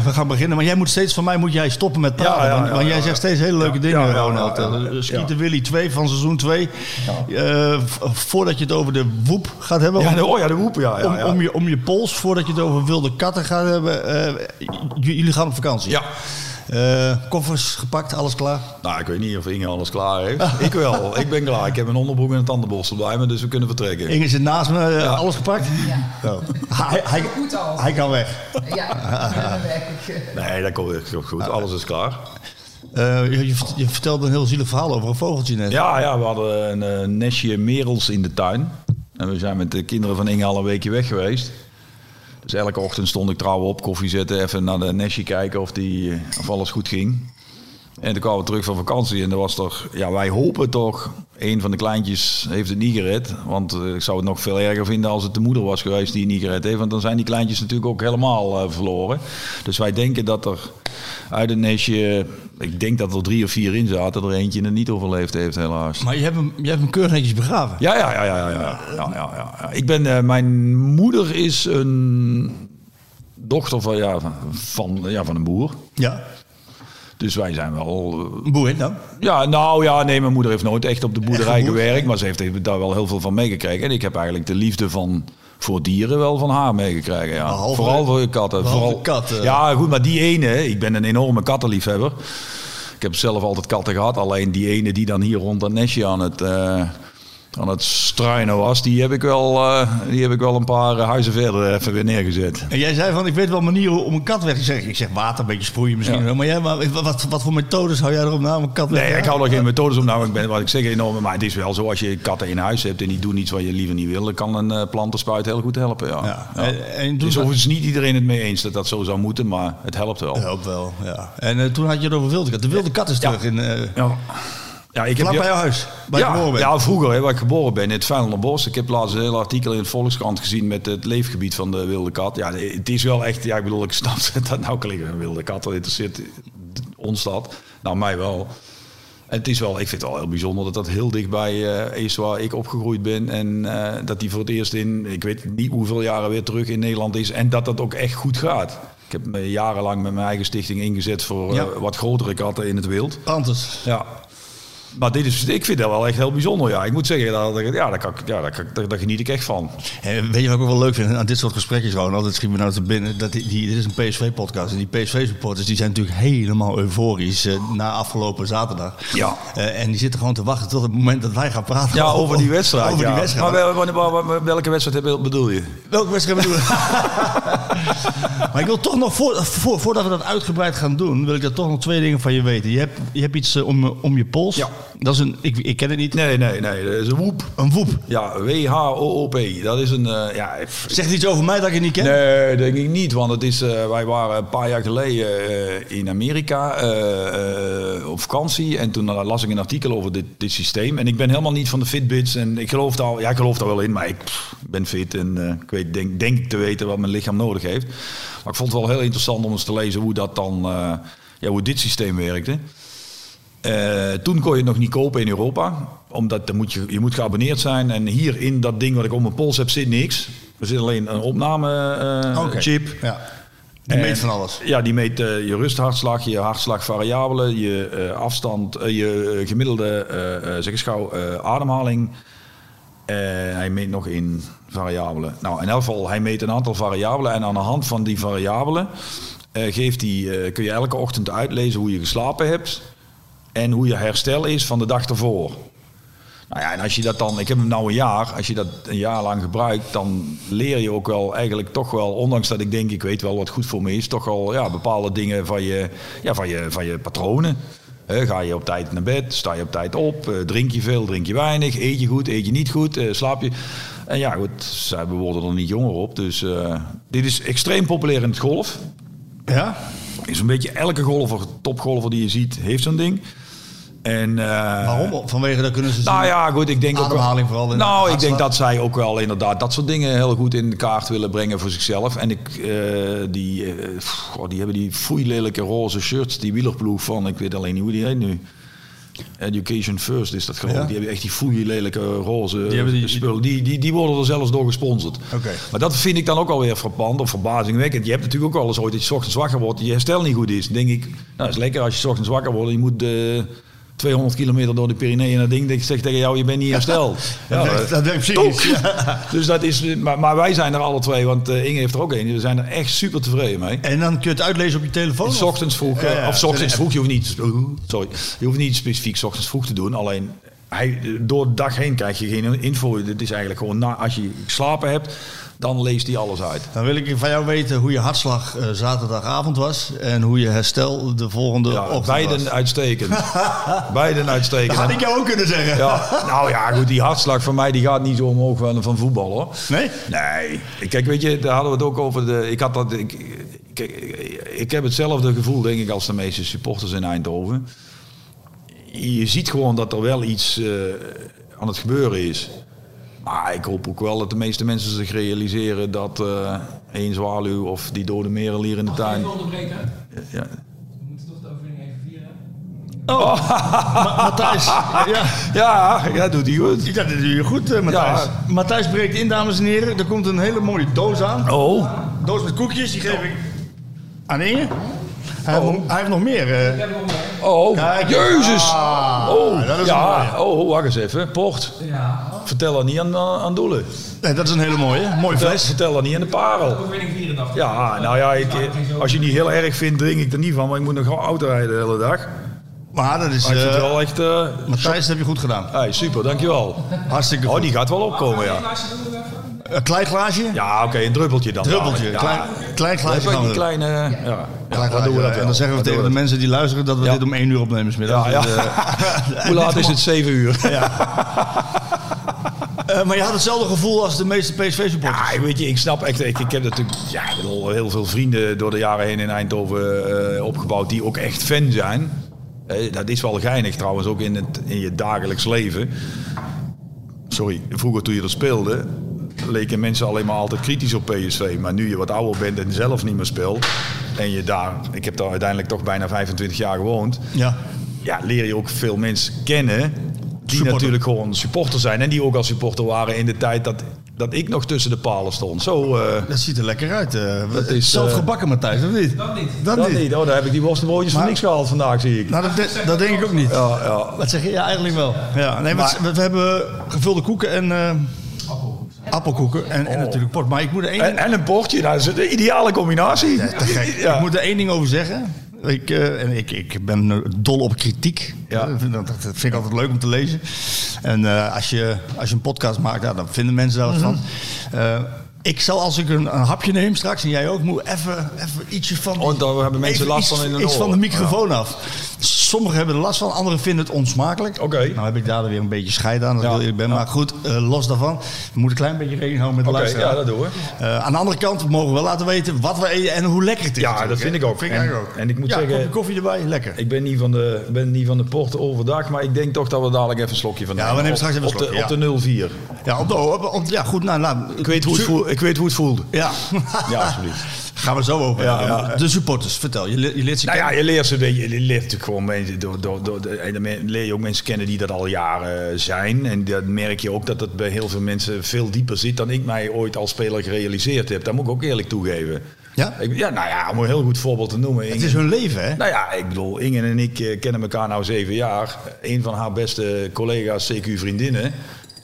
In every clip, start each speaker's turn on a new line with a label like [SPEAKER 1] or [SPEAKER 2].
[SPEAKER 1] 3-0.
[SPEAKER 2] We gaan beginnen, maar jij moet steeds van mij moet jij stoppen met praten. Want, jij zegt steeds hele leuke dingen, Ronald. Eh, Schieten
[SPEAKER 3] ja.
[SPEAKER 2] Willy 2 van seizoen 2. Eh, voordat je het over de woep gaat hebben.
[SPEAKER 3] Ja, de, oh ja, de woepen, ja. ja,
[SPEAKER 2] om,
[SPEAKER 3] ja.
[SPEAKER 2] om, je, om je pols, voordat je het over wilde katten gaat hebben. eh, jullie gaan op vakantie.
[SPEAKER 3] Ja.
[SPEAKER 2] Eh, koffers gepakt, alles klaar.
[SPEAKER 3] Nou, ik weet niet of Inge alles klaar heeft. ik wel, ik ben klaar. Ik heb een onderbroek en een tandenborstel bij me, dus we kunnen vertrekken.
[SPEAKER 2] Inge zit naast me, eh, alles gepakt? Ja. Hij, hij,
[SPEAKER 4] Goed al.
[SPEAKER 2] hij kan weg.
[SPEAKER 4] Ja, dan werk ik.
[SPEAKER 3] Nee, dat komt goed. Alles is klaar.
[SPEAKER 2] Eh, je, je vert- je vertelde een heel zielig verhaal over een vogeltje net.
[SPEAKER 3] Ja, ja, we hadden een nestje merels in de tuin. En we zijn met de kinderen van Inge al een weekje weg geweest. Dus elke ochtend stond ik trouw op, koffie zetten, even naar de nestje kijken of, die, eh, of alles goed ging. En toen kwamen we terug van vakantie en er was toch, ja, wij hopen toch, een van de kleintjes heeft het niet gered. Want eh, ik zou het nog veel erger vinden als het de moeder was geweest die het niet gered heeft. Want dan zijn die kleintjes natuurlijk ook helemaal eh, verloren. Dus wij denken dat er uit een nestje, ik denk dat er drie of vier in zaten, er eentje het niet overleefd heeft helaas.
[SPEAKER 2] Maar je hebt hem, je hebt hem keurig netjes begraven?
[SPEAKER 3] Ja, ja, ja, ja. ja, ja, ja, ja, ja. Ik ben, eh, mijn moeder is een dochter van, ja, van, ja, van een boer.
[SPEAKER 2] Ja.
[SPEAKER 3] Dus wij zijn wel... eh,
[SPEAKER 2] Een boer dan?
[SPEAKER 3] ja, nou ja, nee, mijn moeder heeft nooit echt op de boerderij
[SPEAKER 2] geboerd?
[SPEAKER 3] gewerkt. Maar ze heeft daar wel heel veel van meegekregen. En ik heb eigenlijk de liefde van, voor dieren wel van haar meegekregen. Ja.
[SPEAKER 2] Behalve-
[SPEAKER 3] Vooral voor katten. Vooral,
[SPEAKER 2] katten.
[SPEAKER 3] Ja, goed, maar die ene, ik ben een enorme kattenliefhebber. Ik heb zelf altijd katten gehad. Alleen die ene die dan hier rond dat nestje aan het, eh, aan het struinen was, die heb ik wel, eh, die heb ik wel een paar eh, huizen verder even weer neergezet.
[SPEAKER 2] En jij zei van, ik weet wel manieren om een kat weg te zeggen. Ik zeg water, een beetje sproeien misschien.
[SPEAKER 3] Ja.
[SPEAKER 2] wel. Maar, jij, maar wat, wat voor methodes hou jij erop na om een kat weg te
[SPEAKER 3] Nee, ik hou er geen methodes om. Nou, ik ben wat ik zeg enorm. Maar het is wel zo als je katten in huis hebt en die doen iets wat je liever niet wil, dan kan een eh, plantenspuit heel goed helpen. Ja.
[SPEAKER 2] Ja.
[SPEAKER 3] Ja.
[SPEAKER 2] En, en
[SPEAKER 3] Het is overigens niet iedereen het mee eens dat dat zo zou moeten, maar het helpt wel.
[SPEAKER 2] Ja, ook wel, ja. En toen had je het over wilde kat. De wilde kat is terug in...
[SPEAKER 3] Ja. Ja, ik heb
[SPEAKER 2] vlak bij jouw huis,
[SPEAKER 3] ja, ja, vroeger, hè, waar ik geboren ben, in het Vijlanderbos. Ik heb laatst een heel artikel in het Volkskrant gezien met het leefgebied van de wilde kat. Ja, het is wel echt, ja, ik bedoel, ik snap dat nou klinkt een wilde kat, dat interesseert ons dat. Nou, mij wel. En het is wel, ik vind het wel heel bijzonder dat dat heel dichtbij eh, is waar ik opgegroeid ben. En eh, dat die voor het eerst in, ik weet niet hoeveel jaren weer terug in Nederland is. En dat dat ook echt goed gaat. Ik heb me jarenlang met mijn eigen stichting ingezet voor eh, wat grotere katten in het wild.
[SPEAKER 2] Panthers.
[SPEAKER 3] Ja. Maar dit is, ik vind dat wel echt heel bijzonder. Ja, ik moet zeggen, dat, ja, daar, kan, ik- ja, daar, kan daar, daar geniet ik echt van.
[SPEAKER 2] En weet je wat ik ook wel leuk vind aan dit soort gesprekjes gewoon? Altijd schiet me nou te binnen. Dat die, die, dit is een PSV-podcast. En die PSV-supporters die zijn natuurlijk helemaal euforisch eh, na afgelopen zaterdag.
[SPEAKER 3] Ja.
[SPEAKER 2] Eh, en die zitten gewoon te wachten tot het moment dat wij gaan praten.
[SPEAKER 3] Ja, over die wedstrijd.
[SPEAKER 2] Over
[SPEAKER 3] ja.
[SPEAKER 2] die wedstrijd.
[SPEAKER 3] Maar wel- wel- wel- wel- welke wedstrijd bedoel je?
[SPEAKER 2] Welke wedstrijd bedoel je? maar ik wil toch nog, voor, voor, voordat we dat uitgebreid gaan doen, wil ik er toch nog twee dingen van je weten. Je hebt, je hebt iets eh, om, om je pols.
[SPEAKER 3] Ja.
[SPEAKER 2] Dat is een, ik, ik ken het niet.
[SPEAKER 3] Nee, nee, nee. Dat is een woep.
[SPEAKER 2] Een woep.
[SPEAKER 3] Ja, W-H-O-O-P. Dat is een... eh, ja,
[SPEAKER 2] Zegt iets over mij dat ik het niet ken?
[SPEAKER 3] Nee, denk ik niet. Want het is, eh, wij waren een paar jaar geleden eh, in Amerika op vakantie. En toen las ik een artikel over dit, dit systeem. En ik ben helemaal niet van de Fitbits. En ik geloof daar, ja, ik geloof daar wel in. Maar ik pff, ben fit en ik weet, denk, denk te weten wat mijn lichaam nodig heeft. Maar ik vond het wel heel interessant om eens te lezen hoe dat dan... ja, hoe dit systeem werkte. Eh, toen kon je het nog niet kopen in Europa. Omdat dan moet je, je moet geabonneerd zijn. En hier in dat ding wat ik om mijn pols heb zit niks. Er zit alleen een opname eh, chip.
[SPEAKER 2] Ja. Die
[SPEAKER 3] En-
[SPEAKER 2] meet van alles.
[SPEAKER 3] Ja, die meet eh, je rusthartslag, je hartslagvariabelen, je afstand, je gemiddelde, zeg eens gauw, ademhaling. Hij meet nog in variabelen. Nou, in elk geval, hij meet een aantal variabelen. En aan de hand van die variabelen geeft die, kun je elke ochtend uitlezen hoe je geslapen hebt en hoe je herstel is van de dag ervoor. Nou ja, en als je dat dan, ik heb hem nou een jaar, als je dat een jaar lang gebruikt, dan leer je ook wel eigenlijk toch wel, ondanks dat ik denk, ik weet wel wat goed voor me is, toch al ja, bepaalde dingen van je, ja, van je, van je patronen. Ga je op tijd naar bed, sta je op tijd op, eh, drink je veel, drink je weinig, eet je goed, eet je niet goed, eh, slaap je. En ja, goed, zij we worden er niet jonger op. Dus eh, dit is extreem populair in het golf.
[SPEAKER 2] Ja?
[SPEAKER 3] Is een beetje elke golfer, topgolfer die je ziet, heeft zo'n ding. En, eh,
[SPEAKER 2] Waarom? Vanwege dat kunnen ze zien.
[SPEAKER 3] nou ja, goed, ik denk ook wel,
[SPEAKER 2] vooral in
[SPEAKER 3] Nou,
[SPEAKER 2] de
[SPEAKER 3] ik denk dat zij ook wel inderdaad dat soort dingen heel goed in de kaart willen brengen voor zichzelf. En ik, eh, die, eh, goh, die hebben die foeilelijke roze shirts, die wielerploeg van, ik weet alleen niet hoe die heet nu. Education First is dat gewoon.
[SPEAKER 2] Ja.
[SPEAKER 3] Die hebben echt die foeilelijke roze
[SPEAKER 2] Die hebben die-
[SPEAKER 3] spullen. Die, die, die worden er zelfs door gesponsord.
[SPEAKER 2] Oké.
[SPEAKER 3] Maar dat vind ik dan ook alweer frappant of verbazingwekkend. Je hebt natuurlijk ook wel eens ooit dat je ochtends wakker wordt, je herstel niet goed is. Dan denk ik, nou, is lekker als je ochtends wakker wordt en je moet eh 200 kilometer door de Pyreneeën en dat ding. Ik zeg tegen jou, je bent niet hersteld. Ja,
[SPEAKER 2] dat,
[SPEAKER 3] eh,
[SPEAKER 2] dat werkt? Ja.
[SPEAKER 3] Dus dat is, maar, maar wij zijn er alle twee, want eh, Inge heeft er ook een. We zijn er echt super tevreden mee.
[SPEAKER 2] En dan kun je het uitlezen op je telefoon?
[SPEAKER 3] S
[SPEAKER 2] of-
[SPEAKER 3] ochtends vroeg, eh,
[SPEAKER 2] ja.
[SPEAKER 3] of 's ochtends vroeg, je hoeft niet, sorry, je hoeft niet specifiek 's ochtends vroeg te doen. Alleen hij, door de dag heen krijg je geen info. Het is eigenlijk gewoon na, als je geslapen hebt, dan leest hij alles uit.
[SPEAKER 2] Dan wil ik van jou weten hoe je hartslag eh, zaterdagavond was en hoe je herstel de volgende
[SPEAKER 3] Ja,
[SPEAKER 2] ochtend
[SPEAKER 3] beiden
[SPEAKER 2] was.
[SPEAKER 3] uitstekend. beiden uitstekend.
[SPEAKER 2] Dat had ik jou ook kunnen zeggen.
[SPEAKER 3] Ja, nou ja, goed, die hartslag van mij die gaat niet zo omhoog van, van voetbal hoor.
[SPEAKER 2] Nee?
[SPEAKER 3] Nee. Kijk, weet je, daar hadden we het ook over. De, ik, had dat, ik, ik, ik heb hetzelfde gevoel, denk ik, als de meeste supporters in Eindhoven. Je ziet gewoon dat er wel iets eh, aan het gebeuren is. Maar ik hoop ook wel dat de meeste mensen zich realiseren dat eh één zwaluw of die dode merelier in de tuin.
[SPEAKER 5] Even onderbreken.
[SPEAKER 3] Ja.
[SPEAKER 5] We moeten toch de overwinning even vieren.
[SPEAKER 2] Ma- Matthijs. Ja.
[SPEAKER 3] Ja, ja, doet hij goed.
[SPEAKER 2] Ja, dat doe je goed, eh, Matthijs.
[SPEAKER 3] Ja.
[SPEAKER 2] Matthijs breekt in, dames en heren. Er komt een hele mooie doos aan.
[SPEAKER 3] Oh,
[SPEAKER 2] Doos met koekjes, die geef ik aan Inge. Hij, heeft, nog, hij heeft nog meer. eh.
[SPEAKER 3] oh,
[SPEAKER 2] Kijk,
[SPEAKER 3] jezus.
[SPEAKER 2] ah,
[SPEAKER 3] oh,
[SPEAKER 2] dat is
[SPEAKER 3] ja,
[SPEAKER 2] een
[SPEAKER 3] oh, wacht eens even. Port.
[SPEAKER 5] Ja.
[SPEAKER 3] Vertel dat niet aan, aan Doelen.
[SPEAKER 2] Nee, dat is een hele mooie. Mooie
[SPEAKER 3] Vertel,
[SPEAKER 2] fles.
[SPEAKER 3] vertel dat niet aan de parel.
[SPEAKER 5] Ik.
[SPEAKER 3] Ja, nou ja, ik, als je het niet heel erg vindt, drink ik er niet van. Maar ik moet nog gewoon auto rijden de hele dag.
[SPEAKER 2] Maar dat is...
[SPEAKER 3] Maar ik
[SPEAKER 2] eh
[SPEAKER 3] wel echt... eh
[SPEAKER 2] Matthijs, dat heb je goed gedaan.
[SPEAKER 3] hey, super, dankjewel.
[SPEAKER 2] Hartstikke
[SPEAKER 3] Oh, die gaat wel opkomen, ja.
[SPEAKER 2] Een klein glaasje?
[SPEAKER 3] Ja, oké, een druppeltje dan.
[SPEAKER 2] Druppeltje.
[SPEAKER 3] Ja.
[SPEAKER 2] Klein, klein glaasje
[SPEAKER 3] die kleine... Ja, ja,
[SPEAKER 2] Klein
[SPEAKER 3] dan doen we dat
[SPEAKER 2] En dan zeggen we
[SPEAKER 3] Dan
[SPEAKER 2] tegen de mensen die luisteren dat we
[SPEAKER 3] Ja.
[SPEAKER 2] dit om één uur opnemen smiddags.
[SPEAKER 3] Ja, ja.
[SPEAKER 2] Dus, eh,
[SPEAKER 3] Hoe laat is het? 7 uur.
[SPEAKER 2] eh, maar je had hetzelfde gevoel als de meeste PSV-supporters.
[SPEAKER 3] Ja, weet je, ik snap echt. Ik, ik heb natuurlijk ja, heel veel vrienden door de jaren heen in Eindhoven eh, opgebouwd die ook echt fan zijn. Eh, dat is wel geinig trouwens, ook in, het, in je dagelijks leven. Sorry, vroeger toen je er speelde, leken mensen alleen maar altijd kritisch op PSV. Maar nu je wat ouder bent en zelf niet meer speelt. En je daar, ik heb daar uiteindelijk toch bijna 25 jaar gewoond.
[SPEAKER 2] Ja.
[SPEAKER 3] Ja, leer je ook veel mensen kennen. Die
[SPEAKER 2] Supporter.
[SPEAKER 3] natuurlijk gewoon supporter zijn. En die ook al supporter waren in de tijd dat, dat ik nog tussen de palen stond. Zo, eh,
[SPEAKER 2] Dat ziet er lekker uit. eh.
[SPEAKER 3] Dat is,
[SPEAKER 2] Zelf
[SPEAKER 3] eh,
[SPEAKER 2] gebakken, Matthijs, of niet?
[SPEAKER 5] Dat niet.
[SPEAKER 2] Dat,
[SPEAKER 3] dat
[SPEAKER 2] niet.
[SPEAKER 3] niet. Oh, daar heb ik die worstenbroodjes voor
[SPEAKER 2] Maar-
[SPEAKER 3] niks gehaald vandaag, zie ik.
[SPEAKER 2] Nou, dat, de- dat denk ik ook niet.
[SPEAKER 3] Ja, ja.
[SPEAKER 2] Wat zeg je? Ja, eigenlijk wel. Ja, nee, maar, we, we hebben gevulde koeken en eh, appelkoeken en, en natuurlijk port. Maar ik moet er één,
[SPEAKER 3] En, en een bordje, dat is de ideale combinatie.
[SPEAKER 2] te gek.
[SPEAKER 3] Ja.
[SPEAKER 2] ik moet er één ding over zeggen. Ik, eh, en ik, ik ben dol op kritiek.
[SPEAKER 3] Ja.
[SPEAKER 2] Dat, vind ik altijd leuk om te lezen. En eh, als, je, als je een podcast maakt, dan vinden mensen daar wat van. Eh, ik zal als ik een, een hapje neem straks, en jij ook, moet even, even ietsje van...
[SPEAKER 3] Want daar hebben mensen last van in de
[SPEAKER 2] Iets van de microfoon af. Sommigen hebben er last van, anderen vinden het onsmakelijk.
[SPEAKER 3] Oké.
[SPEAKER 2] Nou heb ik daar weer een beetje scheid aan, dat
[SPEAKER 3] Ja.
[SPEAKER 2] ik ben. Maar goed, eh, los daarvan. We moeten een klein beetje rekening houden met de
[SPEAKER 3] Oké,
[SPEAKER 2] luisteraar.
[SPEAKER 3] ja, dat doen we.
[SPEAKER 2] Eh, aan de andere kant, we mogen wel laten weten wat we eten en hoe lekker het is.
[SPEAKER 3] Ja, dat vind ik ook.
[SPEAKER 2] Vind ik
[SPEAKER 3] En-
[SPEAKER 2] eigenlijk ook.
[SPEAKER 3] en ik moet
[SPEAKER 2] ja,
[SPEAKER 3] zeggen-
[SPEAKER 2] koffie erbij, lekker.
[SPEAKER 3] Ik ben niet van de, ben niet van de porten overdag, maar ik denk toch dat we dadelijk even een slokje van
[SPEAKER 2] Ja, we
[SPEAKER 3] nemen.
[SPEAKER 2] straks even een
[SPEAKER 3] op, de,
[SPEAKER 2] slokje,
[SPEAKER 3] op de 04.
[SPEAKER 2] Ja, op de, op, op- ja goed, nou, nou
[SPEAKER 3] Ik weet hoe het, voelt, ik weet hoe het voelt.
[SPEAKER 2] Ja.
[SPEAKER 3] Ja, alsjeblieft.
[SPEAKER 2] Gaan we zo over.
[SPEAKER 3] Ja.
[SPEAKER 2] De supporters, vertel. Je, je leert ze
[SPEAKER 3] Nou ja, je leert ze, je, leert natuurlijk gewoon mensen, door, door, door, de- en leer je ook mensen kennen die dat al jaren zijn. En dat merk je ook dat het bij heel veel mensen veel dieper zit dan ik mij ooit als speler gerealiseerd heb. Dat moet ik ook eerlijk toegeven.
[SPEAKER 2] Ja?
[SPEAKER 3] Ik, ja, nou ja, om een heel goed voorbeeld te noemen.
[SPEAKER 2] Het is hun leven, hè?
[SPEAKER 3] Nou ja, ik bedoel, Inge en ik eh, kennen elkaar nou zeven jaar. Een van haar beste collega's, CQ vriendinnen,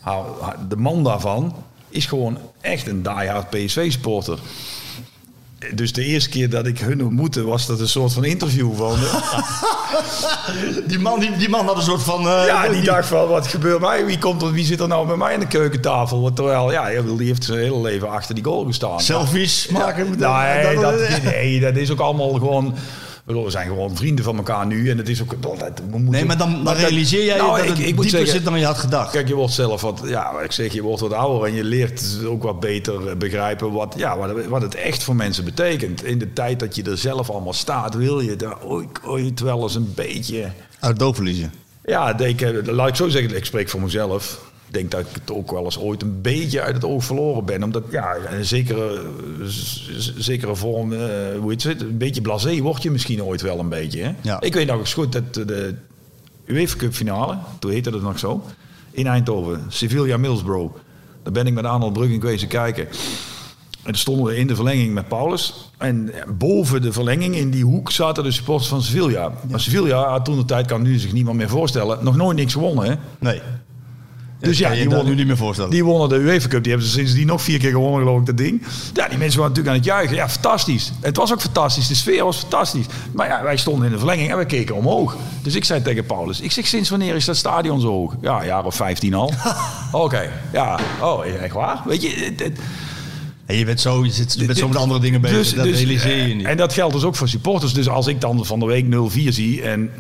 [SPEAKER 3] haar, haar- de man daarvan, is gewoon echt een diehard PSV-supporter. Dus de eerste keer dat ik hun ontmoette, was dat een soort van interview van.
[SPEAKER 2] Die man, die, die man had een soort van... eh,
[SPEAKER 3] ja, die dacht van, wat gebeurt mij? Wie, komt er, wie zit er nou bij mij aan de keukentafel? Want Terwijl, ja, die heeft zijn hele leven achter die goal gestaan.
[SPEAKER 2] Selfies maken. dat,
[SPEAKER 3] nee, dat is ook allemaal gewoon... ik We zijn gewoon vrienden van elkaar nu. En het is ook... Moeten-
[SPEAKER 2] Nee, maar dan, realiseer jij
[SPEAKER 3] Nou,
[SPEAKER 2] dat
[SPEAKER 3] ik-
[SPEAKER 2] het
[SPEAKER 3] ik
[SPEAKER 2] dieper
[SPEAKER 3] zeggen-
[SPEAKER 2] zit dan je had gedacht.
[SPEAKER 3] Kijk, je wordt zelf wat, ja, ik zeg, je wordt wat ouder en je leert ook wat beter eh, begrijpen wat, ja, wat, wat het echt voor mensen betekent. In de tijd dat je er zelf allemaal staat, wil je daar ooit, ooit wel eens een beetje.
[SPEAKER 2] Uit oog verliezen.
[SPEAKER 3] Ja, denk, eh, laat ik zo zeggen, ik spreek voor mezelf. Denk dat ik het ook wel eens ooit een beetje uit het oog verloren ben. Omdat, ja, een zekere, zekere vorm, eh, hoe heet het, een beetje blasé word je misschien ooit wel een beetje. Hè?
[SPEAKER 2] Ja.
[SPEAKER 3] Ik weet nog eens goed dat de UEFA Cup finale, toen heette het nog zo, in Eindhoven, Sevilla Middlesbrough. Daar ben ik met Arnold Bruggen geweest kijken. En stonden we in de verlenging met Paulus. En boven de verlenging, in die hoek, zaten de supporters van Sevilla. Maar Sevilla had toen de tijd, kan nu zich niemand meer voorstellen, nog nooit niks gewonnen. Hè?
[SPEAKER 2] Nee.
[SPEAKER 3] Dus ja, die wonnen,
[SPEAKER 2] nu niet meer voorstellen.
[SPEAKER 3] Die wonnen de UEFA Cup. Die hebben ze sindsdien nog vier keer gewonnen, geloof ik, dat ding. Ja, die mensen waren natuurlijk aan het juichen. Ja, fantastisch. Het was ook fantastisch. De sfeer was fantastisch. Maar ja, wij stonden in de verlenging en we keken omhoog. Dus ik zei tegen Paulus, ik zeg, sinds wanneer is dat stadion zo hoog? Ja, een jaar of 15 al. Oké, ja. Oh, echt waar? Weet je, het- het-
[SPEAKER 2] En je bent zo, je zit je bent zo met andere dingen bezig. dat realiseer je niet.
[SPEAKER 3] En dat geldt dus ook voor supporters. Dus als ik dan van de week 0-4 zie en,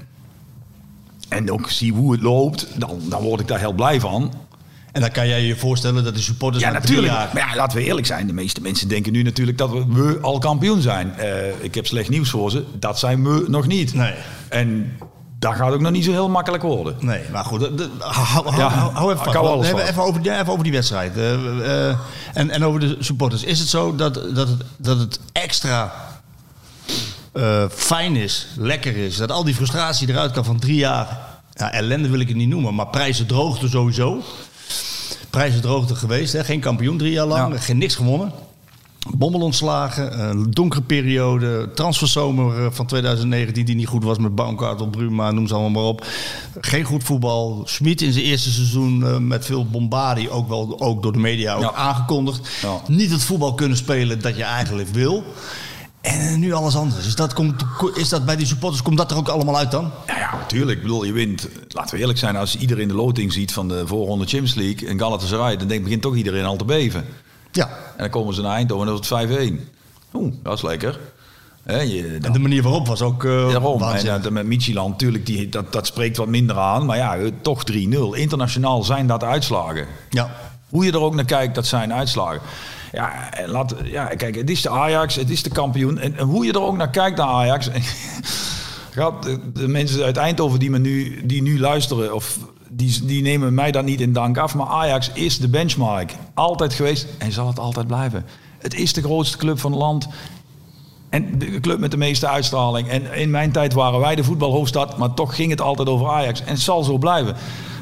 [SPEAKER 3] en ook zie hoe het loopt, dan, dan word ik daar heel blij van.
[SPEAKER 2] En dan kan jij je voorstellen dat de supporters
[SPEAKER 3] Ja, natuurlijk.
[SPEAKER 2] jaar...
[SPEAKER 3] Maar ja, laten we eerlijk zijn. De meeste mensen denken nu natuurlijk dat we, we al kampioen zijn. Eh, ik heb slecht nieuws voor ze. Dat zijn we nog niet.
[SPEAKER 2] Nee.
[SPEAKER 3] En dat gaat ook nog niet zo heel makkelijk worden.
[SPEAKER 2] Nee, maar goed. de- de- hou, hou,
[SPEAKER 3] Ja,
[SPEAKER 2] hou, hou even vast. We hebben even, over, ja, even over die wedstrijd. eh, eh, en, en over de supporters. Is het zo dat, dat, het, dat het extra eh, fijn is, lekker is... dat al die frustratie eruit kan van drie jaar... Ja, ellende wil ik het niet noemen, maar prijzen droogte sowieso. Prijzen droogte geweest, hè? geen kampioen drie jaar lang,
[SPEAKER 3] Ja.
[SPEAKER 2] geen niks gewonnen. Bommel ontslagen, een donkere periode, transferzomer eh, van 2019 die niet goed was met Baumgartel, Bruma, noem ze allemaal maar op. Geen goed voetbal. Schmid in zijn eerste seizoen eh, met veel bombardie, ook wel ook door de media ook
[SPEAKER 3] Ja.
[SPEAKER 2] aangekondigd.
[SPEAKER 3] Ja.
[SPEAKER 2] Niet het voetbal kunnen spelen dat je eigenlijk wil. En nu alles anders. Is dat, komt, is dat bij die supporters, komt dat er ook allemaal uit dan?
[SPEAKER 3] Ja, ja, natuurlijk. Ik bedoel, je wint. Laten we eerlijk zijn. Als iedereen de loting ziet van de voorronde Champions League en Galatasaray, dan denkt, begint toch iedereen al te beven.
[SPEAKER 2] Ja.
[SPEAKER 3] En dan komen ze naar Eindhoven en dan is het 5-1. Oeh, dat is lekker. Je,
[SPEAKER 2] En de manier waarop was ook uh,
[SPEAKER 3] Daarom. En ja, met Micheland, natuurlijk, die, dat, dat spreekt wat minder aan. Maar ja, eh, toch 3-0. Internationaal zijn dat uitslagen.
[SPEAKER 2] Ja.
[SPEAKER 3] Hoe je er ook naar kijkt, dat zijn uitslagen. Ja, en laat, ja, kijk, het is de Ajax, het is de kampioen. En, hoe je er ook naar kijkt naar Ajax. Gaat de, de mensen uit Eindhoven die, me nu, die nu luisteren, of die, die nemen mij dan niet in dank af. Maar Ajax is de benchmark. Altijd geweest en zal het altijd blijven. Het is de grootste club van het land. En de club met de meeste uitstraling. En in mijn tijd waren wij de voetbalhoofdstad, maar toch ging het altijd over Ajax. En het zal zo blijven.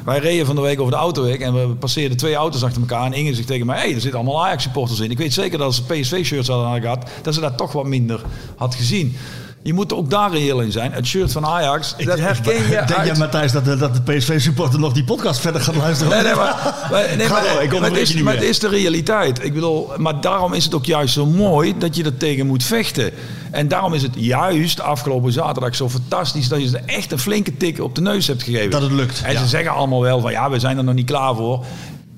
[SPEAKER 3] Wij reden van de week over de autoweg en we passeerden twee auto's achter elkaar. En Inge zegt tegen mij, hey, er zitten allemaal Ajax-supporters in. Ik weet zeker dat als ze PSV-shirts hadden gehad, dat ze dat toch wat minder had gezien. Je moet ook daar reëel in zijn. Het shirt van Ajax, dat herken je
[SPEAKER 2] Denk
[SPEAKER 3] uit...
[SPEAKER 2] jij, Matthijs, dat de, dat de PSV-supporter nog die podcast verder gaat luisteren?
[SPEAKER 3] Nee, nee, maar, maar, nee, maar,
[SPEAKER 2] door, ik
[SPEAKER 3] maar, het is,
[SPEAKER 2] niet
[SPEAKER 3] maar het is de realiteit. Ik bedoel, maar daarom is het ook juist zo mooi dat je er tegen moet vechten. En daarom is het juist afgelopen zaterdag zo fantastisch dat je ze echt een flinke tik op de neus hebt gegeven.
[SPEAKER 2] Dat het lukt,
[SPEAKER 3] En
[SPEAKER 2] ja.
[SPEAKER 3] ze zeggen allemaal wel van ja, we zijn er nog niet klaar voor.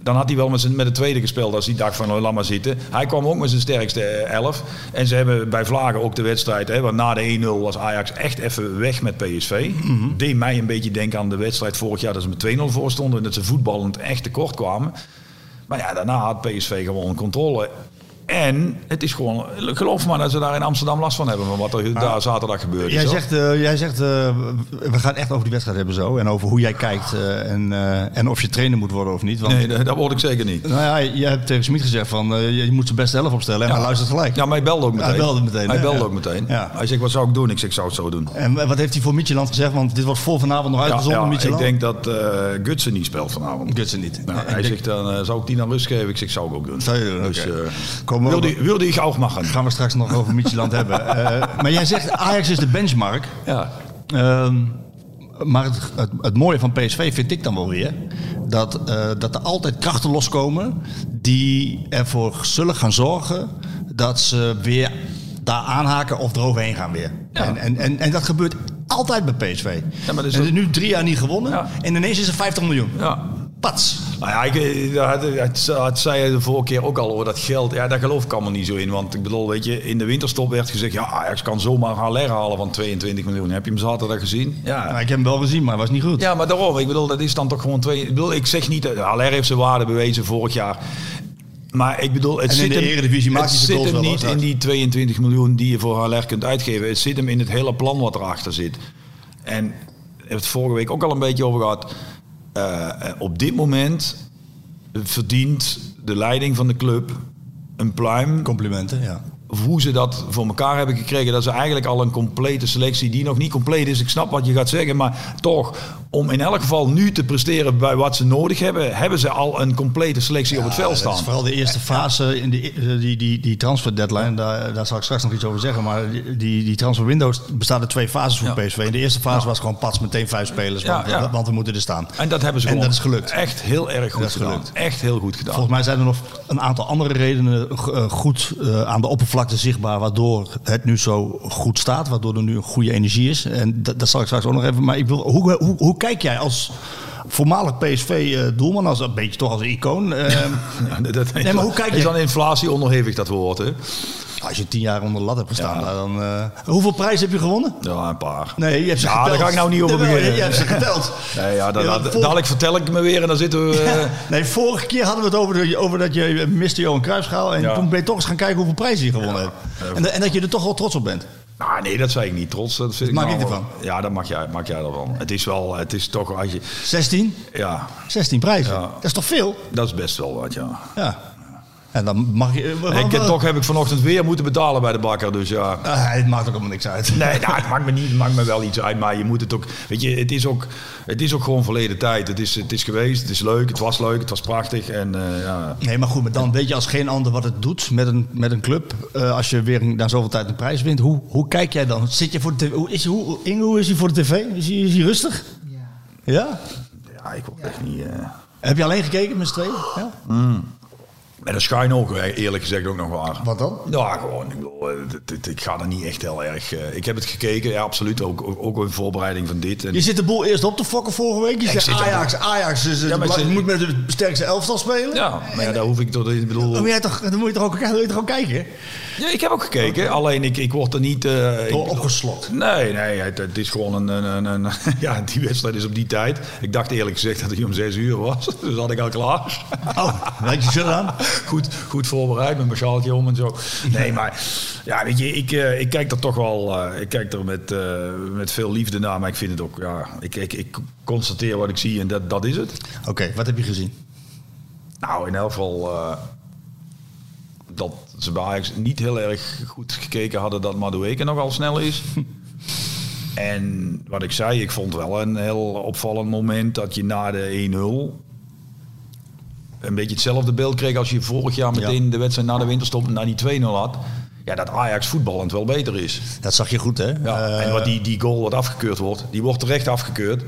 [SPEAKER 3] Dan had hij wel met, zijn, met de tweede gespeeld als hij dacht van oh, laat maar zitten. Hij kwam ook met zijn sterkste eh, elf. En ze hebben bij Vlagen ook de wedstrijd. Hè, want na de 1-0 was Ajax echt even weg met PSV.
[SPEAKER 2] Mhm.
[SPEAKER 3] Deed mij een beetje denken aan de wedstrijd vorig jaar dat ze met 2-0 voor stonden. En dat ze voetballend echt tekort kwamen. Maar ja, daarna had PSV gewoon controle. En het is gewoon, geloof maar dat ze daar in Amsterdam last van hebben van wat er daar zaterdag.
[SPEAKER 2] Jij zegt, eh, jij zegt eh, we gaan echt over die wedstrijd hebben zo. En over hoe jij kijkt eh, en, en of je trainer moet worden of niet. Want,
[SPEAKER 3] Nee, dat word ik zeker niet.
[SPEAKER 2] Nou ja, je hebt tegen Smit gezegd van je moet zijn beste elf opstellen. En hij luistert gelijk.
[SPEAKER 3] Ja, maar hij belde ook meteen.
[SPEAKER 2] Hij belde meteen,
[SPEAKER 3] Hij belde
[SPEAKER 2] Ja.
[SPEAKER 3] ook meteen.
[SPEAKER 2] Ja.
[SPEAKER 3] Hij zegt, wat zou ik doen? Ik zeg, ik zou het zo doen.
[SPEAKER 2] En wat heeft hij voor Micheland gezegd? Want dit wordt voor vanavond nog
[SPEAKER 3] Ja,
[SPEAKER 2] uitgezonden,
[SPEAKER 3] ja, ik denk dat Gutsen niet speelt vanavond.
[SPEAKER 2] Gutsen niet.
[SPEAKER 3] Nou, hij
[SPEAKER 2] denk-
[SPEAKER 3] zegt dan, zou ik die dan rust geven? Ik zeg, zou ik ook doen.
[SPEAKER 2] Zou je doen,
[SPEAKER 3] Dus,
[SPEAKER 2] oké.
[SPEAKER 3] Eh,
[SPEAKER 2] Komen we
[SPEAKER 3] wil,
[SPEAKER 2] op-
[SPEAKER 3] die, wil die ik ook maken?
[SPEAKER 2] gaan we straks nog over Micheland hebben. Eh, maar jij zegt Ajax is de benchmark.
[SPEAKER 3] Ja.
[SPEAKER 2] Ehm, maar het, het, het mooie van PSV vind ik dan wel weer... Dat, eh, dat er altijd krachten loskomen... die ervoor zullen gaan zorgen... dat ze weer daar aanhaken of eroverheen gaan weer. En, en, en, en dat gebeurt altijd bij PSV.
[SPEAKER 3] Ja, maar
[SPEAKER 2] en nu drie jaar niet gewonnen.
[SPEAKER 3] Ja.
[SPEAKER 2] En ineens is er 50 miljoen.
[SPEAKER 3] Ja.
[SPEAKER 2] Pats.
[SPEAKER 3] Nou ja, ik, dat, zei je de vorige keer ook al over dat geld. Ja, daar geloof ik allemaal niet zo in. Want ik bedoel, weet je, in de winterstop werd gezegd... ja, Ajax kan zomaar Haller halen van 22 miljoen. Heb je hem zaterdag gezien? Ja.
[SPEAKER 2] Nou, ik heb hem wel gezien, maar hij was niet goed.
[SPEAKER 3] Ja, maar daarom. Ik bedoel, dat is dan toch gewoon twee... Ik bedoel, ik zeg niet... Haller heeft zijn waarde bewezen vorig jaar. Maar ik bedoel, het zit
[SPEAKER 2] de
[SPEAKER 3] hem, het zit hem niet in die 22 miljoen die je voor Haller kunt uitgeven. Het zit hem in het hele plan wat erachter zit. En het vorige week ook al een beetje over gehad. Eh, eh, op dit moment verdient de leiding van de club een pluim
[SPEAKER 2] Complimenten, ja.
[SPEAKER 3] hoe ze dat voor elkaar hebben gekregen. Dat ze eigenlijk al een complete selectie die nog niet compleet is. Ik snap wat je gaat zeggen, maar toch om in elk geval nu te presteren bij wat ze nodig hebben, hebben ze al een complete selectie op het veld staan.
[SPEAKER 2] is vooral de eerste fase in de, eh, die, die, die transfer deadline. Daar, daar zal ik straks nog iets over zeggen. Maar die, die, transfer windows bestaat uit twee fases voor
[SPEAKER 3] Ja.
[SPEAKER 2] PSV. In de eerste fase was gewoon pas meteen vijf spelers. Want, want we moeten er staan.
[SPEAKER 3] En dat hebben ze
[SPEAKER 2] En dat is gelukt.
[SPEAKER 3] echt heel erg goed
[SPEAKER 2] Dat is
[SPEAKER 3] gedaan.
[SPEAKER 2] gelukt.
[SPEAKER 3] Echt heel goed gedaan.
[SPEAKER 2] Volgens mij zijn er nog een aantal andere redenen eh, goed eh, aan de oppervlakte zichtbaar. Waardoor het nu zo goed staat. Waardoor er nu een goede energie is. En dat, dat zal ik straks ook nog even. Maar ik wil, hoe, hoe, hoe kijk jij als voormalig PSV-doelman? Als een beetje toch als een icoon. eh,
[SPEAKER 3] Ja, dat, dat
[SPEAKER 2] Nee, maar hoe kijk
[SPEAKER 3] is
[SPEAKER 2] je-
[SPEAKER 3] dan inflatie onderhevig dat woord, hè?
[SPEAKER 2] als je tien jaar onder de lat hebt gestaan.
[SPEAKER 3] Ja.
[SPEAKER 2] dan, eh, hoeveel prijzen heb je gewonnen?
[SPEAKER 3] Ja, een paar.
[SPEAKER 2] Nee, je hebt ze
[SPEAKER 3] Ja,
[SPEAKER 2] geteld.
[SPEAKER 3] daar ga ik nou niet over beginnen.
[SPEAKER 2] Je hebt ze geteld.
[SPEAKER 3] Nee, ja,
[SPEAKER 2] Ja,
[SPEAKER 3] dan-
[SPEAKER 2] vol-
[SPEAKER 3] dadelijk vertel ik me weer en dan zitten we... eh,
[SPEAKER 2] Nee, vorige keer hadden we het over, de, over dat je miste Johan Cruijffschaal. En toen ben je toch eens gaan kijken hoeveel prijzen je gewonnen hebt. En, en dat je er toch wel trots op bent.
[SPEAKER 3] Nou, nee, dat zei ik niet. Trots. Dat vind ik
[SPEAKER 2] maak
[SPEAKER 3] nou
[SPEAKER 2] ik
[SPEAKER 3] wel- Ja, dat mag jij, maak jij ervan. Het is wel, het is toch als je,
[SPEAKER 2] 16?
[SPEAKER 3] ja,
[SPEAKER 2] 16 prijzen.
[SPEAKER 3] Ja.
[SPEAKER 2] Dat is toch veel?
[SPEAKER 3] dat is best wel wat, ja.
[SPEAKER 2] Ja. En dan mag je...
[SPEAKER 3] Ik, heb- toch heb ik vanochtend weer moeten betalen bij de bakker, dus ja.
[SPEAKER 2] Ah, het maakt ook allemaal niks uit.
[SPEAKER 3] Nee, nou, het maakt me niet, het maakt me wel iets uit, maar je moet het ook, weet je, het is ook, het is ook gewoon verleden tijd. Het is, het is geweest, het is leuk, het was leuk, het was prachtig en eh, ja.
[SPEAKER 2] Nee, maar goed, maar dan weet je als geen ander wat het doet met een, met een club. Eh, als je weer na zoveel tijd een prijs wint. Hoe, hoe kijk jij dan? Zit je voor de tv? Hoe is, hoe, Inge, hoe is hij voor de tv? Is hij, is hij rustig? Ja. Ja?
[SPEAKER 3] Ja, ik word echt niet. eh
[SPEAKER 2] Heb je alleen gekeken met z'n tweeën? Ja?
[SPEAKER 3] Met een schuin oog, eh, eerlijk gezegd ook nog waar.
[SPEAKER 2] Wat dan?
[SPEAKER 3] Ja, gewoon. Ik, bedoel, eh, ik ga er niet echt heel erg. eh, ik heb het gekeken, ja, absoluut. Ook, ook, ook in voorbereiding van dit. En,
[SPEAKER 2] Je zit de boel eerst op te fokken vorige week. Je zegt Ajax, Ajax. Dus,
[SPEAKER 3] Ja,
[SPEAKER 2] je moet met de sterkste elftal spelen.
[SPEAKER 3] ja, maar ja, daar hoef ik tot. Ik bedoel.
[SPEAKER 2] Dan moet, jij toch, dan moet je toch ook, dan moet je toch ook kijken?
[SPEAKER 3] Ja, ik heb ook gekeken, alleen ik, ik word er niet. ik-
[SPEAKER 2] Door opgeslokt.
[SPEAKER 3] Nee, nee, het, het is gewoon een, een, een, een- Ja, die wedstrijd is op die tijd. Ik dacht eerlijk gezegd dat hij om zes uur was. Dus had ik al klaar.
[SPEAKER 2] Oh, had je zo aan?
[SPEAKER 3] Goed, goed voorbereid met mijn sjaaltje om en zo. Nee, maar ja, weet je, ik, eh, ik kijk er toch wel. eh, ik kijk er met, met veel liefde naar. Maar ik vind het ook. Ja, ik, ik, ik constateer wat ik zie en dat, dat is het.
[SPEAKER 2] Oké, wat heb je gezien?
[SPEAKER 3] Nou, in elk geval. Dat ze bij Ajax niet heel erg goed gekeken hadden dat Madueke nogal snel is. en wat ik zei, ik vond wel een heel opvallend moment dat je na de 1-0 een beetje hetzelfde beeld kreeg als je vorig jaar meteen de wedstrijd na de winterstop naar die 2-0 had. Ja, dat Ajax voetballend wel beter is.
[SPEAKER 2] Dat zag je goed, hè?
[SPEAKER 3] Ja,
[SPEAKER 2] Eh,
[SPEAKER 3] en wat die, die goal wat afgekeurd wordt, die wordt terecht afgekeurd.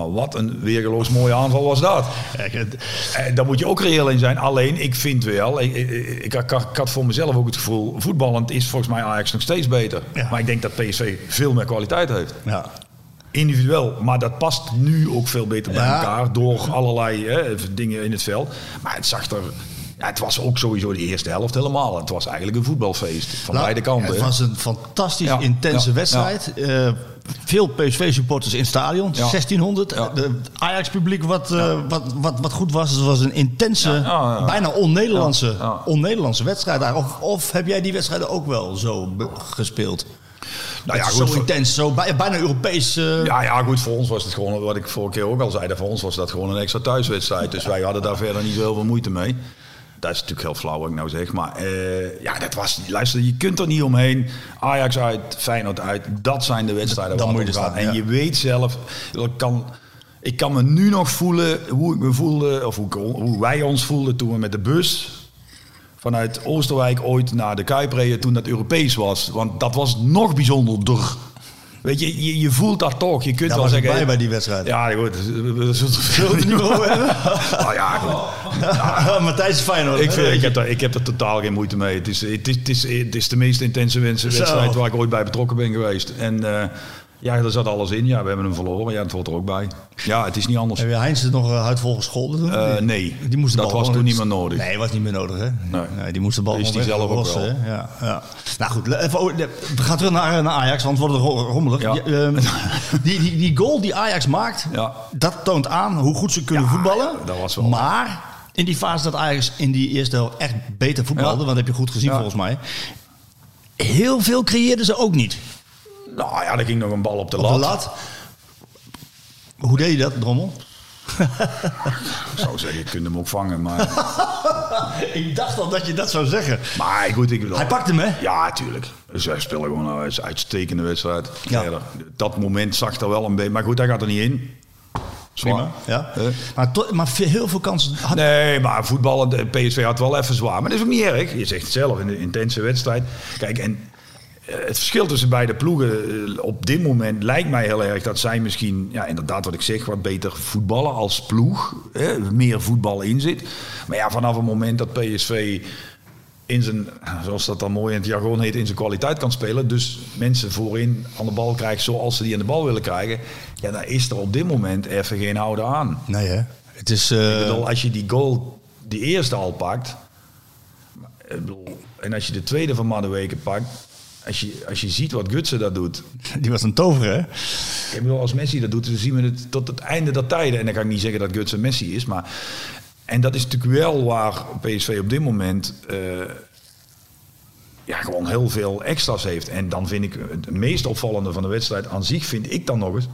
[SPEAKER 3] Maar wat een weergeloos mooie aanval was dat.
[SPEAKER 2] het-
[SPEAKER 3] En daar moet je ook reëel in zijn. Alleen, ik vind wel, ik, ik, ik, had voor mezelf ook het gevoel, voetballend is volgens mij Ajax nog steeds beter.
[SPEAKER 2] Ja.
[SPEAKER 3] Maar ik denk dat PSV veel meer kwaliteit heeft.
[SPEAKER 2] ja.
[SPEAKER 3] Individueel, maar dat past nu ook veel beter bij elkaar door allerlei hè, dingen in het veld. Maar het zag er, ja, het was ook sowieso de eerste helft helemaal. Het was eigenlijk een voetbalfeest van
[SPEAKER 2] Nou,
[SPEAKER 3] beide kanten.
[SPEAKER 2] Het was een fantastisch
[SPEAKER 3] Ja,
[SPEAKER 2] intense
[SPEAKER 3] ja,
[SPEAKER 2] wedstrijd. Eh, veel PSV-supporters in het stadion,
[SPEAKER 3] Ja.
[SPEAKER 2] 1600.
[SPEAKER 3] Ja.
[SPEAKER 2] De Ajax-publiek wat, eh, wat, wat, wat goed was. Het was een intense, bijna on-Nederlandse wedstrijd. daar. Of, of heb jij die wedstrijden ook wel zo gespeeld?
[SPEAKER 3] Nou ja, goed,
[SPEAKER 2] zo intens, zo bij- bijna Europees. eh,
[SPEAKER 3] Ja, ja, goed, voor ons was het gewoon, wat ik vorige keer ook al zei, voor ons was dat gewoon een extra thuiswedstrijd. Dus wij hadden daar verder niet zo heel veel moeite mee. Dat is natuurlijk heel flauw wat ik nou zeg. Maar eh, ja, dat was, luister, je kunt er niet omheen. Ajax uit, Feyenoord uit, dat zijn de wedstrijden
[SPEAKER 2] Dan
[SPEAKER 3] waar
[SPEAKER 2] moet je staan,
[SPEAKER 3] En
[SPEAKER 2] ja.
[SPEAKER 3] je weet zelf, ik kan, ik kan me nu nog voelen hoe ik me voelde, of hoe, hoe wij ons voelden toen we met de bus vanuit Oosterwijk ooit naar de Kuip reden toen dat Europees was. Want dat was nog bijzonderder. Weet je, je, je voelt dat toch. Je kunt
[SPEAKER 2] Daar
[SPEAKER 3] wel zeggen...
[SPEAKER 2] bij bij die wedstrijd.
[SPEAKER 3] Ja, goed. We zullen
[SPEAKER 2] het meer over hebben?
[SPEAKER 3] Nou ja, goed.
[SPEAKER 2] Matthijs is fijn hoor.
[SPEAKER 3] Ik, vind, ik, heb daar, ik heb er totaal geen moeite mee. Het is, het is, het is, het is de meest intense wedstrijd waar ik ooit bij betrokken ben geweest. En eh, ja, er zat alles in. Ja, we hebben hem verloren. Ja, het hoort er ook bij. Ja, het is niet anders.
[SPEAKER 2] Heb je Heinz er nog huidvol gescholden toen?
[SPEAKER 3] Eh, nee,
[SPEAKER 2] die moest de
[SPEAKER 3] dat was toen niet meer nodig.
[SPEAKER 2] Nee, was niet meer nodig, hè?
[SPEAKER 3] Nee.
[SPEAKER 2] die moest de bal
[SPEAKER 3] Is die zelf ook wel.
[SPEAKER 2] hè? Ja, ja. Nou goed, even, we gaan terug naar, naar Ajax, want het wordt ro- rommelig.
[SPEAKER 3] Ja.
[SPEAKER 2] Die, ehm, die, die, die goal die Ajax maakt,
[SPEAKER 3] Ja.
[SPEAKER 2] dat toont aan hoe goed ze kunnen
[SPEAKER 3] Ja,
[SPEAKER 2] voetballen.
[SPEAKER 3] dat was wel-
[SPEAKER 2] Maar in die fase dat Ajax in die eerste helft echt beter voetbalde, want dat heb je goed gezien volgens mij. Heel veel creëerden ze ook niet.
[SPEAKER 3] Nou ja, er ging nog een bal op de
[SPEAKER 2] Op
[SPEAKER 3] lat.
[SPEAKER 2] de lat. Hoe deed je dat, Drommel?
[SPEAKER 3] Ik zou zeggen, je kunt hem ook vangen. Maar,
[SPEAKER 2] Ik dacht al dat je dat zou zeggen.
[SPEAKER 3] maar goed, ik bedoel...
[SPEAKER 2] Hij pakt hem, hè?
[SPEAKER 3] Ja, tuurlijk. Dus wij spelen gewoon een uits- uitstekende wedstrijd.
[SPEAKER 2] Ja.
[SPEAKER 3] Verder. Dat moment zag er wel een beetje... Maar goed, hij gaat er niet in. Zwaar.
[SPEAKER 2] Prima. Ja. Maar, maar heel veel kansen had
[SPEAKER 3] Nee, maar voetballen, de PSV had wel even zwaar. Maar dat is ook niet erg. Je zegt het zelf, in een intense wedstrijd. Kijk, en het verschil tussen beide ploegen eh, op dit moment lijkt mij heel erg dat zij misschien, ja, inderdaad wat ik zeg, wat beter voetballen als ploeg. Hè, meer voetbal in zit. Maar ja, vanaf het moment dat PSV in zijn, zoals dat dan mooi in het jargon heet, in zijn kwaliteit kan spelen. Dus mensen voorin aan de bal krijgen zoals ze die aan de bal willen krijgen. Ja, dan is er op dit moment even geen houden aan.
[SPEAKER 2] Nee, hè? Het is. eh,
[SPEAKER 3] Ik bedoel, als je die goal, die eerste al pakt. ik bedoel, en als je de tweede van Madueke pakt. Als je, als je ziet wat Gutsen dat doet.
[SPEAKER 2] die was een tover, hè?
[SPEAKER 3] Ik bedoel, als Messi dat doet, dan zien we het tot het einde der tijden. En dan kan ik niet zeggen dat Gutsen Messi is. Maar, en dat is natuurlijk wel waar PSV op dit moment... eh, ja, gewoon heel veel extra's heeft. En dan vind ik het meest opvallende van de wedstrijd aan zich... vind ik dan nog eens...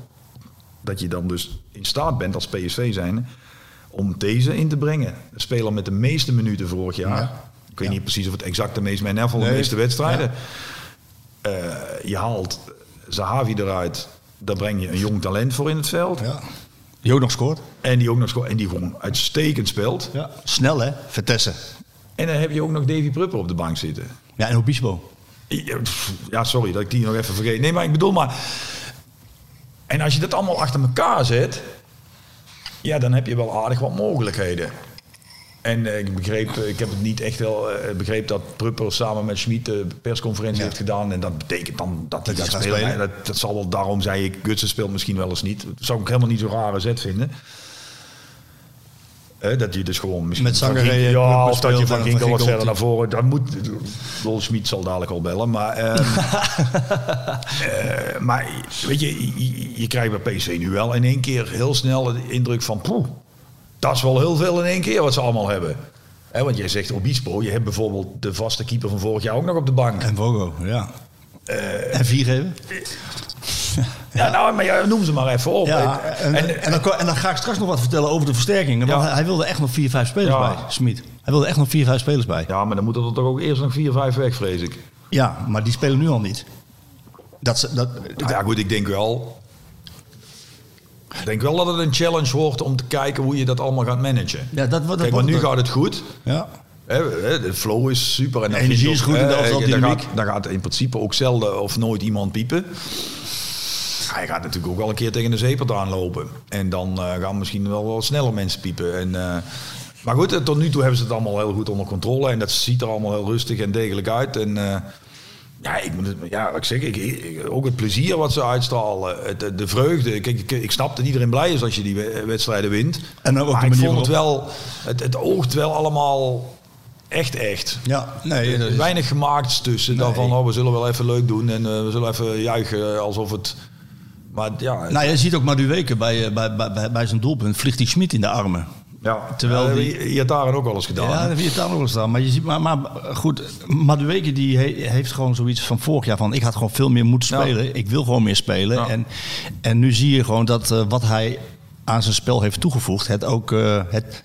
[SPEAKER 3] dat je dan dus in staat bent als PSV zijnde... om deze in te brengen. De speler met de meeste minuten vorig jaar.
[SPEAKER 2] Ja.
[SPEAKER 3] Ik weet
[SPEAKER 2] Ja.
[SPEAKER 3] niet precies of het exact de meeste... ieder geval de meeste wedstrijden. Eh, je haalt Zahavi eruit... daar breng je een jong talent voor in het veld.
[SPEAKER 2] Ja. Die ook nog scoort.
[SPEAKER 3] En die ook nog sco- en die gewoon uitstekend speelt.
[SPEAKER 2] Ja. Snel, hè? Vertessen.
[SPEAKER 3] En dan heb je ook nog Davy Prupper op de bank zitten.
[SPEAKER 2] Ja, en Obispo.
[SPEAKER 3] Ja, sorry dat ik die nog even vergeet. Nee, maar ik bedoel maar... En als je dat allemaal achter elkaar zet... Ja, dan heb je wel aardig wat mogelijkheden. En eh, ik begreep, eh, ik heb het niet echt wel eh, begreep dat Prupper samen met Schmid de persconferentie
[SPEAKER 2] Ja.
[SPEAKER 3] heeft gedaan. En dat betekent dan dat hij gaat
[SPEAKER 2] gaat
[SPEAKER 3] spelen.
[SPEAKER 2] spelen.
[SPEAKER 3] En Dat, dat zal wel, daarom zei ik, Gutsen speelt misschien wel eens niet. Dat zou ik helemaal niet zo'n rare zet vinden. Hè, dat je dus gewoon misschien
[SPEAKER 2] Met en
[SPEAKER 3] Ja, of dat je van Ginkel wat verder naar voren. Dat moet. Lol Schmid zal dadelijk al bellen. Maar, ehm, eh, maar weet je, je, je krijgt bij PSV nu wel in één keer heel snel de indruk van. Poeh, dat is wel heel veel in één keer wat ze allemaal hebben. Want jij zegt Obispo, je hebt bijvoorbeeld de vaste keeper van vorig jaar ook nog op de bank.
[SPEAKER 2] En Vogo, ja.
[SPEAKER 3] Eh,
[SPEAKER 2] en vier geven.
[SPEAKER 3] Ja, nou, maar ja, noem ze maar even op.
[SPEAKER 2] Ja, en,
[SPEAKER 3] En-
[SPEAKER 2] en, dan, en dan ga ik straks nog wat vertellen over de versterkingen. Want
[SPEAKER 3] Ja.
[SPEAKER 2] hij, wilde echt nog vier, vijf spelers
[SPEAKER 3] Ja.
[SPEAKER 2] bij, Smit. Hij wilde echt nog vier, vijf spelers bij.
[SPEAKER 3] Ja, maar dan moeten er toch ook eerst nog vier, vijf weg, vrees ik.
[SPEAKER 2] Ja, maar die spelen nu al niet. Dat, ze- dat,
[SPEAKER 3] Nou ja, goed, ik denk wel. Ik denk wel dat het een challenge wordt om te kijken hoe je dat allemaal gaat managen.
[SPEAKER 2] ja, dat, dat,
[SPEAKER 3] Kijk, want nu
[SPEAKER 2] dat-
[SPEAKER 3] gaat het goed.
[SPEAKER 2] Ja.
[SPEAKER 3] De flow is super. En dan
[SPEAKER 2] energie is goed de
[SPEAKER 3] dan
[SPEAKER 2] dynamiek.
[SPEAKER 3] gaat, dan gaat in principe ook zelden of nooit iemand piepen. Hij gaat natuurlijk ook wel een keer tegen de zeepert aanlopen. En dan eh, gaan misschien wel wat sneller mensen piepen. En, eh, maar goed, eh, tot nu toe hebben ze het allemaal heel goed onder controle. En dat ziet er allemaal heel rustig en degelijk uit. En ja, ik moet het, ja, wat ik zeg, ik, ik- ook het plezier wat ze uitstralen. Het, de, de vreugde. Kijk, ik, ik snap dat iedereen blij is als je die we- wedstrijden wint.
[SPEAKER 2] En ook de
[SPEAKER 3] maar ik
[SPEAKER 2] manier
[SPEAKER 3] vond het wel, het, het oogt wel allemaal echt echt.
[SPEAKER 2] Ja, nee. Is,
[SPEAKER 3] Weinig gemaakt tussen. Dan
[SPEAKER 2] Nee.
[SPEAKER 3] van, oh, we zullen wel even leuk doen en eh, we zullen even juichen alsof het... Maar ja,
[SPEAKER 2] nou, je ziet ook Maduweke eh, bij, bij, bij, bij zijn doelpunt. Vliegt die Schmid in de armen.
[SPEAKER 3] Ja.
[SPEAKER 2] terwijl
[SPEAKER 3] Ja,
[SPEAKER 2] die-
[SPEAKER 3] Je hebt daar ook wel eens gedaan.
[SPEAKER 2] Ja, dat heb je het dan nog staan. Maar je ziet, maar, maar goed, Madueke die he- heeft gewoon zoiets van vorig jaar van ik had gewoon veel meer moeten
[SPEAKER 3] Ja.
[SPEAKER 2] spelen. Ik wil gewoon meer spelen.
[SPEAKER 3] Ja.
[SPEAKER 2] En, en nu zie je gewoon dat eh, wat hij aan zijn spel heeft toegevoegd, het ook eh, het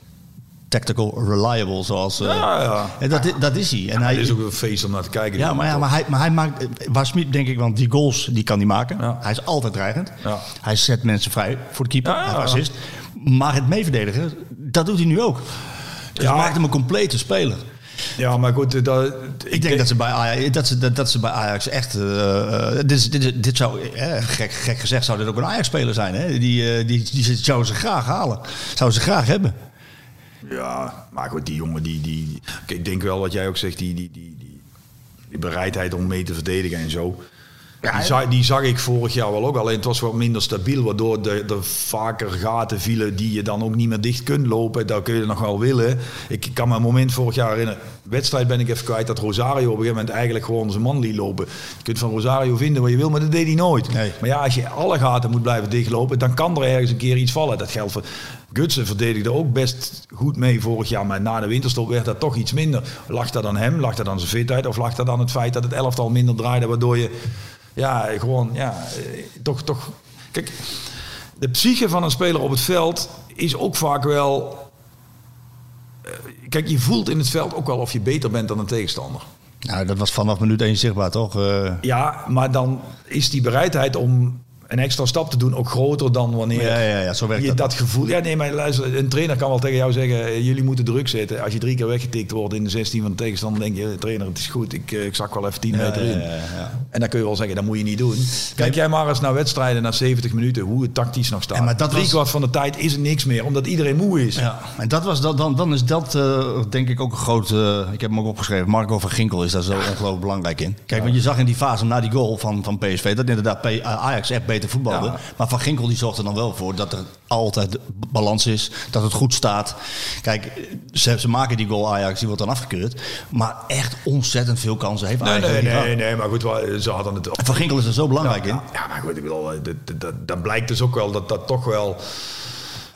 [SPEAKER 2] tactical reliable zoals. eh,
[SPEAKER 3] Ja, ja.
[SPEAKER 2] en dat, i- dat is hij. En hij
[SPEAKER 3] Het is ook een feest om naar te kijken.
[SPEAKER 2] ja, maar, ja, maar, hij, maar hij maakt, waar Smit denk ik, want die goals die kan hij maken.
[SPEAKER 3] Ja.
[SPEAKER 2] Hij is altijd dreigend.
[SPEAKER 3] Ja.
[SPEAKER 2] Hij zet mensen vrij voor de keeper,
[SPEAKER 3] Ja,
[SPEAKER 2] assist. Maar het meeverdedigen, dat doet hij nu ook. Dus
[SPEAKER 3] Ja.
[SPEAKER 2] hij maakt hem een complete speler.
[SPEAKER 3] Ja, maar goed, dat,
[SPEAKER 2] Ik denk dat ze bij Ajax, dat ze, dat, dat ze bij Ajax echt... eh, eh, dit, is- dit, is- dit zou, eh, gek, gek gezegd, zou dit ook een Ajax-speler zijn. Hè? Die, eh, die, die, zouden ze graag halen. Zouden ze graag hebben.
[SPEAKER 3] Ja, maar goed, die jongen die... die kijk, ik denk wel wat jij ook zegt, die, die, die, die, die bereidheid om mee te verdedigen en zo. die, zag, die zag ik vorig jaar wel ook, alleen het was wat minder stabiel, waardoor er er vaker gaten vielen die je dan ook niet meer dicht kunt lopen. Dat kun je nog wel willen. Ik kan me een moment vorig jaar herinneren, wedstrijd ben ik even kwijt, dat Rosario op een gegeven moment eigenlijk gewoon zijn man liet lopen. Je kunt van Rosario vinden wat je wil, maar dat deed hij nooit.
[SPEAKER 2] Nee.
[SPEAKER 3] Maar ja, als je alle gaten moet blijven dichtlopen, dan kan er ergens een keer iets vallen. Dat geldt voor Gutsen verdedigde ook best goed mee vorig jaar, maar na de winterstop werd dat toch iets minder. Lag dat aan hem? Lag dat aan zijn fitheid? Of lag dat aan het feit dat het elftal minder draaide, waardoor je ja, gewoon, ja, eh, toch, toch... Kijk, de psyche van een speler op het veld is ook vaak wel... eh, Kijk, je voelt in het veld ook wel of je beter bent dan een tegenstander.
[SPEAKER 2] Nou, dat was vanaf minuut 1 zichtbaar, toch? Eh,
[SPEAKER 3] Ja, maar dan is die bereidheid om een extra stap te doen ook groter dan wanneer
[SPEAKER 2] Ja, ja, ja, zo werkt
[SPEAKER 3] je
[SPEAKER 2] dat.
[SPEAKER 3] dat. gevoel... Ja, nee, maar luister, een trainer kan wel tegen jou zeggen, eh, jullie moeten druk zetten. Als je drie keer weggetikt wordt in de 16 van de tegenstander, denk je, trainer, het is goed, ik, eh, ik zak wel even 10 meter in.
[SPEAKER 2] ja, ja, ja.
[SPEAKER 3] En dan kun je wel zeggen, dat moet je niet doen. Kijk jij maar eens naar wedstrijden na 70 minuten, hoe het tactisch nog staat.
[SPEAKER 2] Ja, maar dat
[SPEAKER 3] Drie
[SPEAKER 2] was-
[SPEAKER 3] kwart van de tijd is er niks meer, omdat iedereen moe is.
[SPEAKER 2] Ja, en dat was dat, dan, dan is dat eh, denk ik ook een groot. eh, ik heb hem ook opgeschreven. Marco van Ginkel is daar zo ongelooflijk belangrijk in. Kijk, want je zag in die fase na die goal van, van PSV dat inderdaad P- Ajax echt beter voetbalde.
[SPEAKER 3] Ja.
[SPEAKER 2] Maar van Ginkel die zorgt er dan wel voor dat er altijd balans is, dat het goed staat. Kijk, ze, ze maken die goal Ajax, die wordt dan afgekeurd. Maar echt ontzettend veel kansen heeft
[SPEAKER 3] Nee,
[SPEAKER 2] Ajax.
[SPEAKER 3] nee, nee, nee, maar goed, ze hadden het...
[SPEAKER 2] Van Ginkel is er zo belangrijk in.
[SPEAKER 3] Ja, maar goed, ik bedoel, eh, dat, dat, dat, dat blijkt dus ook wel dat dat toch wel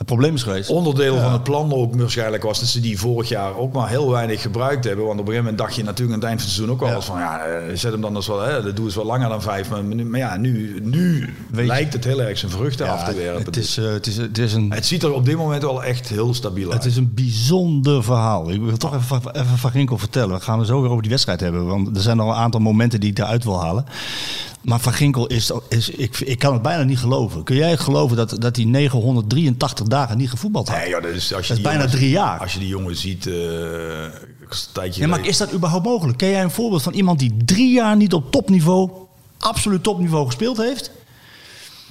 [SPEAKER 2] Het probleem is geweest.
[SPEAKER 3] onderdeel van het plan ook waarschijnlijk was. Dat ze die vorig jaar ook maar heel weinig gebruikt hebben. Want op een gegeven moment dacht je natuurlijk aan het eind van het seizoen ook wel
[SPEAKER 2] Ja.
[SPEAKER 3] eens van... Ja, eh, zet hem dan eens wel, hè, dat doe eens wel langer dan vijf. Maar, maar ja, nu, nu
[SPEAKER 2] Weet
[SPEAKER 3] lijkt het heel erg zijn vruchten
[SPEAKER 2] Ja,
[SPEAKER 3] af te werpen.
[SPEAKER 2] het, is, eh, het, is, het is een
[SPEAKER 3] het ziet er op dit moment wel echt heel stabiel uit.
[SPEAKER 2] Het is een bijzonder verhaal. Ik wil toch even, van- even Van Ginkel vertellen. We gaan we zo weer over die wedstrijd hebben. Want er zijn al een aantal momenten die ik eruit wil halen. Maar Van Ginkel is, is ik, ik kan het bijna niet geloven. Kun jij het geloven dat, dat hij 983 dagen niet gevoetbald had?
[SPEAKER 3] Nee, joh, dat is, als je
[SPEAKER 2] Dat is bijna drie jaar.
[SPEAKER 3] Als je die jongen ziet, eh, een tijdje
[SPEAKER 2] Ja, maar is dat überhaupt mogelijk? Ken jij een voorbeeld van iemand die drie jaar niet op topniveau, absoluut topniveau gespeeld heeft?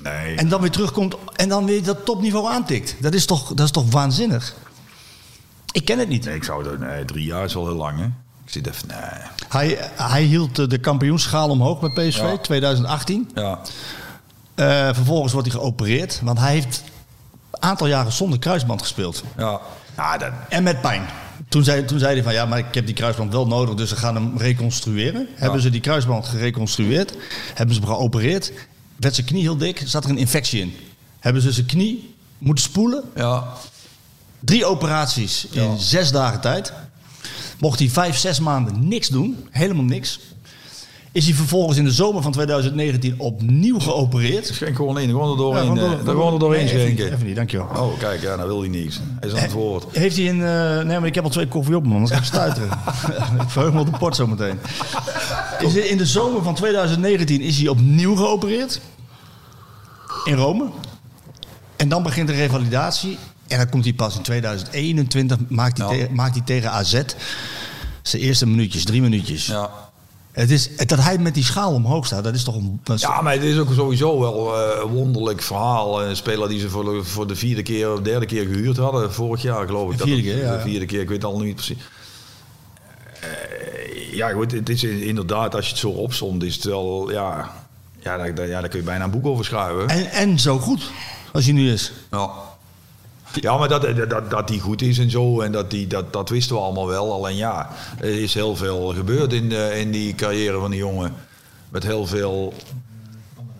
[SPEAKER 3] Nee.
[SPEAKER 2] En dan weer terugkomt en dan weer dat topniveau aantikt? Dat is toch, dat is toch waanzinnig? Ik ken het niet.
[SPEAKER 3] Nee, ik zou dat, nee, drie jaar is wel heel lang, hè? Ik zit even, nee.
[SPEAKER 2] Hij, hij hield eh, de kampioensschaal omhoog bij PSV,
[SPEAKER 3] Ja.
[SPEAKER 2] 2018.
[SPEAKER 3] Ja,
[SPEAKER 2] Eh, vervolgens wordt hij geopereerd, want hij heeft aantal jaren zonder kruisband gespeeld.
[SPEAKER 3] ja. Ja, dat,
[SPEAKER 2] En met pijn. Toen zei, toen zei hij van ja, maar ik heb die kruisband wel nodig, dus ze gaan hem reconstrueren. Hebben ze die kruisband gereconstrueerd, hebben ze hem geopereerd, werd zijn knie heel dik, zat er een infectie in. Hebben ze zijn knie moeten spoelen,
[SPEAKER 3] ja.
[SPEAKER 2] drie operaties in
[SPEAKER 3] Ja.
[SPEAKER 2] zes dagen tijd. Mocht hij vijf, zes maanden niks doen, helemaal niks. Is hij vervolgens in de zomer van 2019 opnieuw geopereerd.
[SPEAKER 3] Schenk gewoon in, gewoon er doorheen.
[SPEAKER 2] Ja, gewoon door-
[SPEAKER 3] gewoon er doorheen
[SPEAKER 2] Nee, even niet,
[SPEAKER 3] schenken.
[SPEAKER 2] Even niet, dankjewel.
[SPEAKER 3] Oh, kijk, ja, nou wil hij niks. Hij is aan het woord.
[SPEAKER 2] Heeft hij een... eh, nee, maar ik heb al twee koffie op man. Dan ga ik stuiteren. ik verheug me op de port zometeen. Is hij- in de zomer van 2019 is hij opnieuw geopereerd. In Rome. En dan begint de revalidatie. En dan komt hij pas in 2021, maakt hij, maakt hij tegen AZ... zijn eerste minuutjes, drie minuutjes.
[SPEAKER 3] Ja.
[SPEAKER 2] Het is, dat hij met die schaal omhoog staat, dat is toch een...
[SPEAKER 3] ja, maar het is ook sowieso wel eh, een wonderlijk verhaal. Een speler die ze voor de, voor de vierde keer of derde keer gehuurd hadden. Vorig jaar geloof ik.
[SPEAKER 2] De vierde
[SPEAKER 3] dat
[SPEAKER 2] keer, ja.
[SPEAKER 3] De vierde keer, ik weet het al niet precies. Eh, ja, goed, het is inderdaad, als je het zo opzomt, is het wel... Ja, ja, daar, daar- ja, daar kun je bijna een boek over schrijven.
[SPEAKER 2] En, en zo goed, als hij nu is.
[SPEAKER 3] Ja. Ja, maar dat, dat, dat die goed is en zo, en dat, die, dat, dat wisten we allemaal wel. Alleen ja, er is heel veel gebeurd in, de, in die carrière van die jongen. Met heel veel...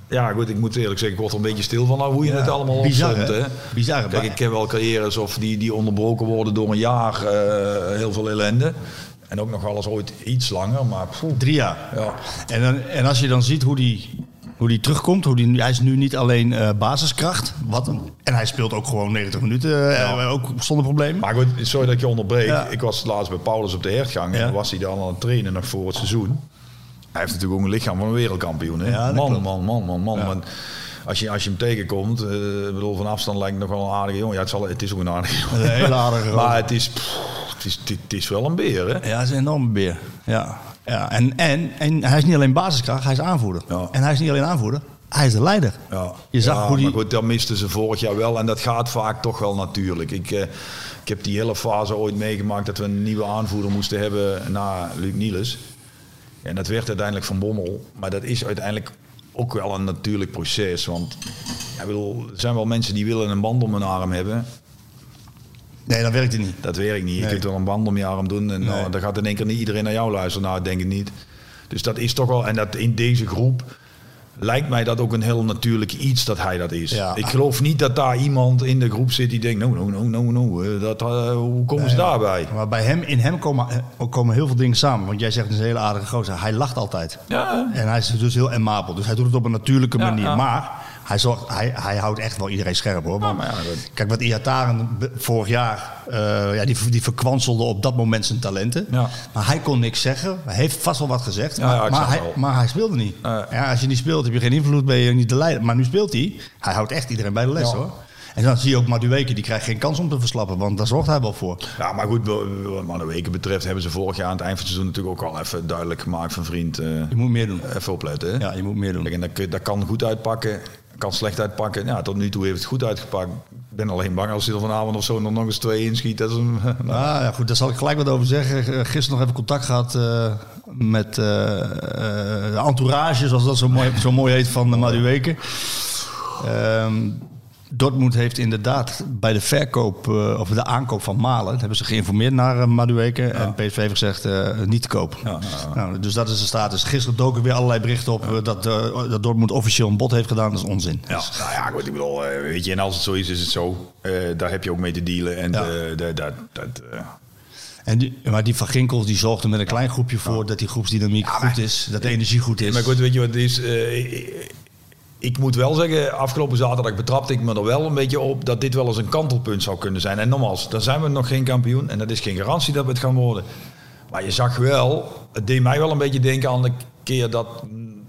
[SPEAKER 3] Ja, goed, ik moet eerlijk zeggen, ik word er een beetje stil van nou, hoe je het allemaal
[SPEAKER 2] bizar,
[SPEAKER 3] opzomt.
[SPEAKER 2] hè?
[SPEAKER 3] Hè?
[SPEAKER 2] Bizar,
[SPEAKER 3] Kijk, ik ken wel carrières of die, die onderbroken worden door een jaar, eh, heel veel ellende. En ook nog wel eens ooit iets langer, maar... poeh.
[SPEAKER 2] Drie jaar.
[SPEAKER 3] Ja.
[SPEAKER 2] En, dan, en als je dan ziet hoe die, hoe die terugkomt, hoe die, hij is nu niet alleen eh, basiskracht, wat en hij speelt ook gewoon 90 minuten, eh, ook zonder problemen.
[SPEAKER 3] Maar goed, sorry dat ik je onderbreek.
[SPEAKER 2] Ja.
[SPEAKER 3] Ik was laatst bij Paulus op de hertgang. En was hij dan aan het trainen nog voor het seizoen. Hij heeft natuurlijk ook een lichaam van een wereldkampioen. Hè? Man, man, man, man, man, man. Als je, als je hem tegenkomt, eh, ik bedoel, van afstand lijkt het nog wel een aardige jongen. Ja, het, zal, het is ook een aardige jongen.
[SPEAKER 2] Een hele aardige
[SPEAKER 3] Maar het is, pff, Het is, het is wel een beer, hè?
[SPEAKER 2] Ja, hij is een enorme beer. Ja. Ja. En, en, en hij is niet alleen basiskracht, hij is aanvoerder.
[SPEAKER 3] Ja.
[SPEAKER 2] En hij is niet alleen aanvoerder, hij is de leider.
[SPEAKER 3] Ja,
[SPEAKER 2] Je zag
[SPEAKER 3] ja,
[SPEAKER 2] hoe die...
[SPEAKER 3] maar goed, dat misten ze vorig jaar wel. En dat gaat vaak toch wel natuurlijk. Ik, eh, ik heb die hele fase ooit meegemaakt dat we een nieuwe aanvoerder moesten hebben na Luc Niels. En dat werd uiteindelijk Van Bommel. Maar dat is uiteindelijk ook wel een natuurlijk proces. Want ja, bedoel, er zijn wel mensen die willen een band om hun arm hebben.
[SPEAKER 2] Nee, dat werkt hij niet.
[SPEAKER 3] Dat werkt niet. Je
[SPEAKER 2] Nee.
[SPEAKER 3] kunt wel een band om je arm doen. En nou, dan gaat in één keer niet iedereen naar jou luisteren. Nou, denk ik niet. Dus dat is toch wel... En dat in deze groep lijkt mij dat ook een heel natuurlijk iets dat hij dat is.
[SPEAKER 2] Ja.
[SPEAKER 3] Ik geloof niet dat daar iemand in de groep zit die denkt... Nou, nou, nou, nou, nou. eh, Dat, eh, hoe komen ze daarbij?
[SPEAKER 2] Maar bij hem, in hem komen, eh, komen heel veel dingen samen. Want jij zegt, het is een hele aardige gozer. Hij lacht altijd.
[SPEAKER 3] Ja.
[SPEAKER 2] En hij is dus heel emabel. Dus hij doet het op een natuurlijke
[SPEAKER 3] Ja,
[SPEAKER 2] manier. Maar hij, zorgt, hij, hij houdt echt wel iedereen scherp hoor. Want,
[SPEAKER 3] maar ja,
[SPEAKER 2] kijk, wat Iataren vorig jaar, eh, ja, die, die verkwanselde op dat moment zijn talenten.
[SPEAKER 3] Ja.
[SPEAKER 2] Maar hij kon niks zeggen. Hij heeft vast wel wat gezegd.
[SPEAKER 3] Ja,
[SPEAKER 2] maar, maar, hij, maar hij speelde niet. Ja, als je niet speelt, heb je geen invloed, ben je niet de leider. Maar nu speelt hij. Hij houdt echt iedereen bij de les hoor. En dan zie je ook Madueke, die krijgt geen kans om te verslappen. Want daar zorgt hij wel voor.
[SPEAKER 3] Ja, maar goed, wat de weken betreft hebben ze vorig jaar aan het eind van het seizoen natuurlijk ook al even duidelijk gemaakt van vriend. eh,
[SPEAKER 2] Je moet meer doen.
[SPEAKER 3] even opletten. Hè?
[SPEAKER 2] Ja, je moet meer doen.
[SPEAKER 3] En dat kan goed uitpakken, kan slecht uitpakken. Ja, tot nu toe heeft het goed uitgepakt. Ik ben alleen bang als hij er vanavond of zo nog, nog eens twee inschiet. Dat nou,
[SPEAKER 2] ja, goed, daar zal ik gelijk wat over zeggen. Eh, Gisteren nog even contact gehad eh, met eh, de entourage, zoals dat zo mooi, zo mooi heet, van de Madueke. Ehm Dortmund heeft inderdaad bij de verkoop, eh, of de aankoop van Malen, hebben ze geïnformeerd naar uh, Madueke. En PSV heeft gezegd eh, niet te koop. Nou, dus dat is de status. Gisteren doken weer allerlei berichten op dat, dat Dortmund officieel een bod heeft gedaan. Dat is onzin.
[SPEAKER 3] ja, nou ja, goed, ik bedoel, weet je, en als het zo is, is het zo. Daar heb je ook mee te dealen. En dat, dat,
[SPEAKER 2] En die, maar die Van Ginkels die zorgt er met een klein groepje voor dat die groepsdynamiek goed is, dat de energie goed is.
[SPEAKER 3] Maar goed, weet je wat het is? Ik, moet wel zeggen, afgelopen zaterdag betrapte ik me er wel een beetje op dat dit wel eens een kantelpunt zou kunnen zijn. En nogmaals, dan zijn we nog geen kampioen en dat is geen garantie dat we het gaan worden. Maar je zag wel, het deed mij wel een beetje denken aan de keer dat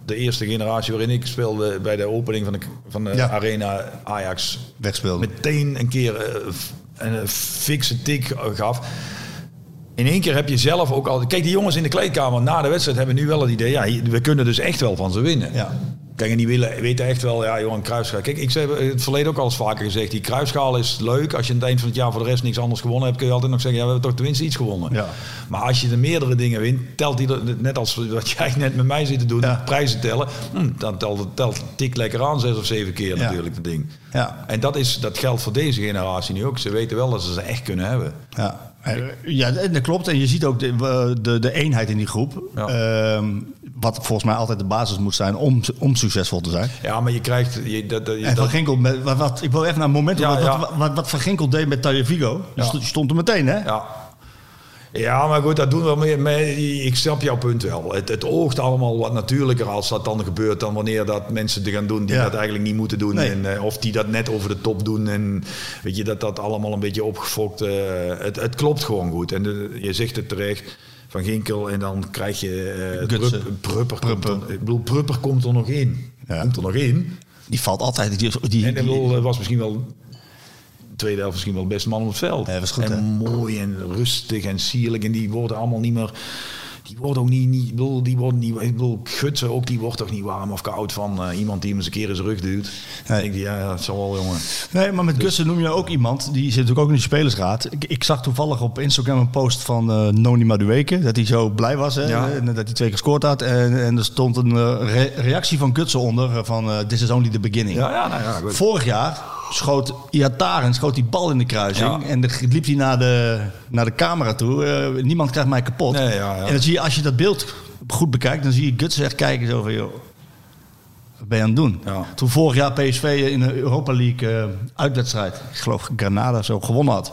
[SPEAKER 3] de eerste generatie waarin ik speelde bij de opening van de, van de
[SPEAKER 2] Ja.
[SPEAKER 3] Arena Ajax
[SPEAKER 2] Wegspeelde.
[SPEAKER 3] meteen een keer eh, een fikse tik gaf. In één keer heb je zelf ook al... Kijk, die jongens in de kleedkamer na de wedstrijd hebben nu wel het idee... Ja, we kunnen dus echt wel van ze winnen.
[SPEAKER 2] Ja.
[SPEAKER 3] Kijk, en die willen, weten echt wel... Ja, Johan Kruisschaal. Kijk, ik heb het verleden ook al eens vaker gezegd... Die Kruisschaal is leuk. Als je aan het eind van het jaar voor de rest niks anders gewonnen hebt... kun je altijd nog zeggen... Ja, we hebben toch tenminste iets gewonnen.
[SPEAKER 2] Ja.
[SPEAKER 3] Maar als je de meerdere dingen wint... Telt die net als wat jij net met mij zit te doen...
[SPEAKER 2] Ja.
[SPEAKER 3] Prijzen tellen. hm, dan telt het telt, tik lekker aan zes of zeven keer
[SPEAKER 2] Ja.
[SPEAKER 3] natuurlijk, dat ding.
[SPEAKER 2] Ja.
[SPEAKER 3] En dat, is, dat geldt voor deze generatie nu ook. Ze weten wel dat ze ze echt kunnen hebben.
[SPEAKER 2] Ja. Ja, en dat klopt. En je ziet ook de, de, de eenheid in die groep.
[SPEAKER 3] Ja.
[SPEAKER 2] Ehm, wat volgens mij altijd de basis moet zijn om, om succesvol te zijn.
[SPEAKER 3] Ja, maar je krijgt... Je, dat, dat, je-
[SPEAKER 2] En Van Ginkel, met, wat, wat- ik wil even naar een moment
[SPEAKER 3] Ja,
[SPEAKER 2] wat,
[SPEAKER 3] ja.
[SPEAKER 2] Wat, wat, Van Ginkel deed met Taje Vigo.
[SPEAKER 3] Ja.
[SPEAKER 2] stond er meteen, hè?
[SPEAKER 3] ja. Ja, maar goed, dat doen we. Maar ik snap jouw punt wel. Het, het oogt allemaal wat natuurlijker als dat dan gebeurt... dan wanneer dat mensen het gaan doen die
[SPEAKER 2] Ja.
[SPEAKER 3] dat eigenlijk niet moeten doen.
[SPEAKER 2] Nee.
[SPEAKER 3] En, eh, of die dat net over de top doen. En weet je, dat dat allemaal een beetje opgefokt... eh, het, het klopt gewoon goed. En de- je zegt het terecht... Van Ginkel en dan krijg je eh
[SPEAKER 2] Gutsen.
[SPEAKER 3] Prup- Prupper. Komt
[SPEAKER 2] Prupper.
[SPEAKER 3] er, ik bedoel, Prupper komt er nog in.
[SPEAKER 2] Ja.
[SPEAKER 3] Komt er nog in.
[SPEAKER 2] Die valt altijd. Die, die,
[SPEAKER 3] En het was misschien wel tweede helft misschien wel de beste man op het veld.
[SPEAKER 2] Ja, dat was goed,
[SPEAKER 3] en
[SPEAKER 2] hè?
[SPEAKER 3] mooi en rustig en sierlijk. En die worden allemaal niet meer... Die worden ook niet... niet ik bedoel, die worden niet... Ik bedoel, Gutsen ook, die wordt toch niet warm of koud van eh, iemand die hem eens een keer in zijn rug duwt.
[SPEAKER 2] Nee.
[SPEAKER 3] Ik denk, ja, dat zal wel, jongen.
[SPEAKER 2] Nee, maar met Gussen noem je ook iemand, die zit natuurlijk ook in de spelersraad. Ik, ik zag toevallig op Instagram een post van eh, Noni Madueke, dat hij zo blij was hè,
[SPEAKER 3] Ja.
[SPEAKER 2] en dat hij twee keer gescoord had. En, en er stond een eh, re- reactie van Gutsen onder eh, van eh, this is only the beginning.
[SPEAKER 3] Ja, ja, nou ja, goed.
[SPEAKER 2] Vorig jaar schoot Iataren schoot die bal in de kruising
[SPEAKER 3] Ja.
[SPEAKER 2] en dan liep hij naar de, naar de camera toe. Eh, niemand krijgt mij kapot.
[SPEAKER 3] Nee, ja, ja.
[SPEAKER 2] En dan zie je, als je dat beeld goed bekijkt, dan zie je Gutsen echt kijken zo van, joh, wat ben je aan het doen? Toen vorig jaar PSV in de Europa League eh, uitwedstrijd, ik geloof Granada zo gewonnen had.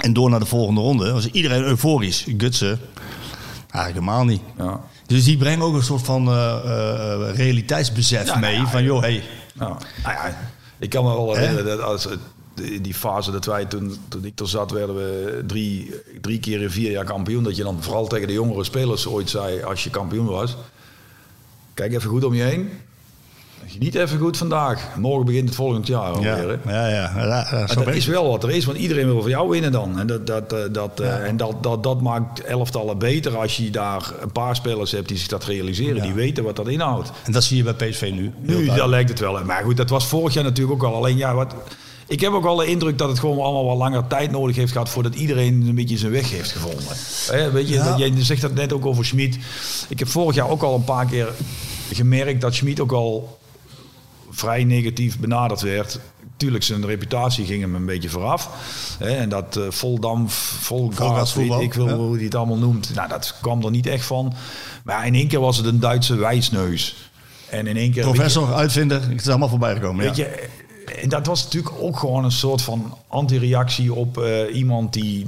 [SPEAKER 2] En door naar de volgende ronde was iedereen euforisch. Gutsen, eigenlijk helemaal niet.
[SPEAKER 3] Ja.
[SPEAKER 2] Dus die brengen ook een soort van eh, realiteitsbesef
[SPEAKER 3] Ja,
[SPEAKER 2] mee. van joh, hey,
[SPEAKER 3] Ja. Nou ja, ik kan me wel herinneren dat als die die fase dat wij toen, toen ik er zat, werden we drie, drie keer in vier jaar kampioen. Dat je dan vooral tegen de jongere spelers ooit zei als je kampioen was. Kijk even goed om je heen. Geniet even goed vandaag. Morgen begint het volgend jaar alweer.
[SPEAKER 2] Ja, ja, ja. ja,
[SPEAKER 3] dat is wel wat er is, want iedereen wil van jou winnen dan. En dat, dat, eh, dat, eh, en dat, dat, dat maakt elftallen beter als je daar een paar spelers hebt die zich dat realiseren. Die weten wat dat inhoudt.
[SPEAKER 2] En dat zie je bij PSV nu.
[SPEAKER 3] Nu, daar lijkt het wel. Maar goed, dat was vorig jaar natuurlijk ook al. Alleen ja, wat, ik heb ook al de indruk dat het gewoon allemaal wat langer tijd nodig heeft gehad voordat iedereen een beetje zijn weg heeft gevonden. Weet je,
[SPEAKER 2] Ja.
[SPEAKER 3] dat, jij zegt dat net ook over Schmid. Ik heb vorig jaar ook al een paar keer gemerkt dat Schmid ook al vrij negatief benaderd werd. Tuurlijk, zijn reputatie ging hem een beetje vooraf. Hè, en dat Voldam, Volgas,
[SPEAKER 2] Volgasvoetbal,
[SPEAKER 3] weet ik wil
[SPEAKER 2] ja.
[SPEAKER 3] hoe hij het allemaal noemt. Nou, dat kwam er niet echt van. Maar in één keer was het een Duitse wijsneus. En in één keer... je-
[SPEAKER 2] Professor, uitvinder, het is allemaal voorbij gekomen.
[SPEAKER 3] Weet
[SPEAKER 2] ja.
[SPEAKER 3] je, en dat was natuurlijk ook gewoon een soort van antireactie op eh, iemand die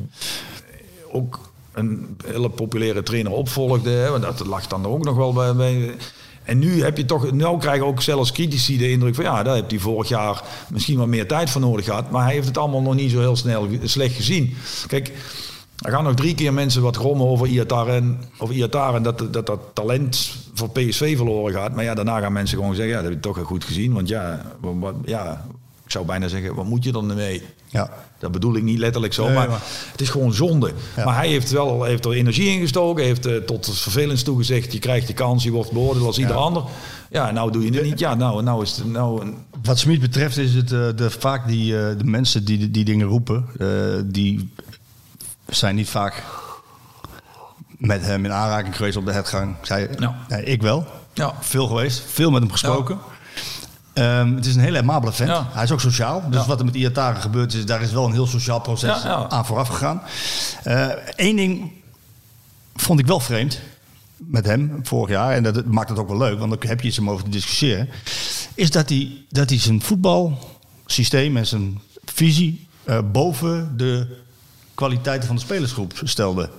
[SPEAKER 3] ook een hele populaire trainer opvolgde. Hè, want dat lag dan ook nog wel bij. bij en nu heb je toch, nu krijgen ook zelfs critici de indruk van ja, daar heeft hij vorig jaar misschien wat meer tijd voor nodig gehad. Maar hij heeft het allemaal nog niet zo heel snel slecht gezien. Kijk, er gaan nog drie keer mensen wat grommen over Iataren, over Iataren dat, dat dat talent voor PSV verloren gaat. Maar ja, daarna gaan mensen gewoon zeggen, ja, dat heb je toch goed gezien. Want ja, wat, ja zou bijna zeggen, wat moet je dan ermee?
[SPEAKER 2] Ja.
[SPEAKER 3] Dat bedoel ik niet letterlijk zo,
[SPEAKER 2] Nee,
[SPEAKER 3] maar,
[SPEAKER 2] maar-
[SPEAKER 3] het is gewoon zonde.
[SPEAKER 2] Ja.
[SPEAKER 3] Maar hij heeft wel heeft er energie in gestoken, heeft eh, tot het vervelends toe gezegd, je krijgt je kans, je wordt beoordeeld als ieder
[SPEAKER 2] Ja.
[SPEAKER 3] ander. Ja, nou doe je het niet. Ja, nou, nou is het nou een,
[SPEAKER 2] Wat Smit betreft is het eh, de, vaak die, eh, de mensen die die dingen roepen, die zijn niet vaak met hem in aanraking geweest op de hetgang. Zij, nee, ik wel.
[SPEAKER 3] Ja.
[SPEAKER 2] Veel geweest, veel met hem gesproken. Ehm, het is een hele amabele vent.
[SPEAKER 3] Ja.
[SPEAKER 2] Hij is ook sociaal. Dus
[SPEAKER 3] Ja.
[SPEAKER 2] wat er met Iataren gebeurd is, daar is wel een heel sociaal proces
[SPEAKER 3] Ja,
[SPEAKER 2] aan vooraf gegaan. Eén ding vond ik wel vreemd met hem vorig jaar. En dat maakt het ook wel leuk, want dan heb je iets om over te discussiëren. Is dat hij, dat hij zijn voetbalsysteem en zijn visie eh, boven de kwaliteiten van de spelersgroep stelde.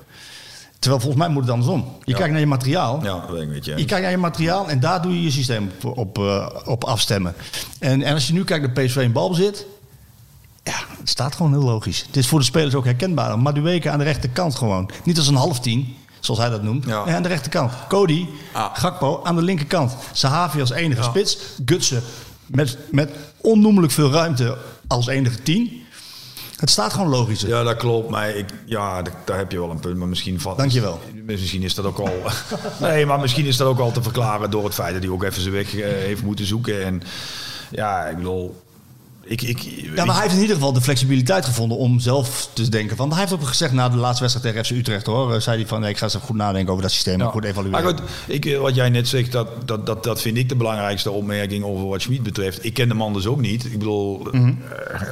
[SPEAKER 2] Terwijl volgens mij moet het andersom. Je
[SPEAKER 3] Ja.
[SPEAKER 2] kijkt naar je materiaal.
[SPEAKER 3] ja, dat weet. Ja.
[SPEAKER 2] Je kijkt naar je materiaal en daar doe je je systeem op, op, eh, op afstemmen. En, en als je nu kijkt naar PSV in balbezit... Ja, het staat gewoon heel logisch. Het is voor de spelers ook herkenbaar. Madueke aan de rechterkant gewoon. Niet als een half tien, zoals hij dat noemt.
[SPEAKER 3] Ja.
[SPEAKER 2] Nee, aan de rechterkant. Cody,
[SPEAKER 3] Ah.
[SPEAKER 2] Gakpo aan de linkerkant. Sahavi als enige spits. Gutsen met, met onnoemelijk veel ruimte als enige tien. Het staat gewoon logisch.
[SPEAKER 3] Ja, dat klopt. Maar ik, ja, daar heb je wel een punt. Maar misschien valt.
[SPEAKER 2] Dankjewel.
[SPEAKER 3] Misschien is dat ook al. nee, maar misschien is dat ook al te verklaren door het feit dat hij ook even zijn weg eh, heeft moeten zoeken. En ja, ik bedoel. Ik, ik,
[SPEAKER 2] Ja, maar hij heeft in ieder geval de flexibiliteit gevonden om zelf te denken van... Hij heeft ook gezegd na de laatste wedstrijd tegen FC Utrecht hoor... eh, zei hij van nee, ik ga eens even goed nadenken over dat systeem.
[SPEAKER 3] Ja.
[SPEAKER 2] Goed evalueren.
[SPEAKER 3] Maar goed, ik, eh, wat jij net zegt, dat, dat, dat, dat vind ik de belangrijkste opmerking over wat Schmid betreft. Ik ken de man dus ook niet. Ik bedoel, eh,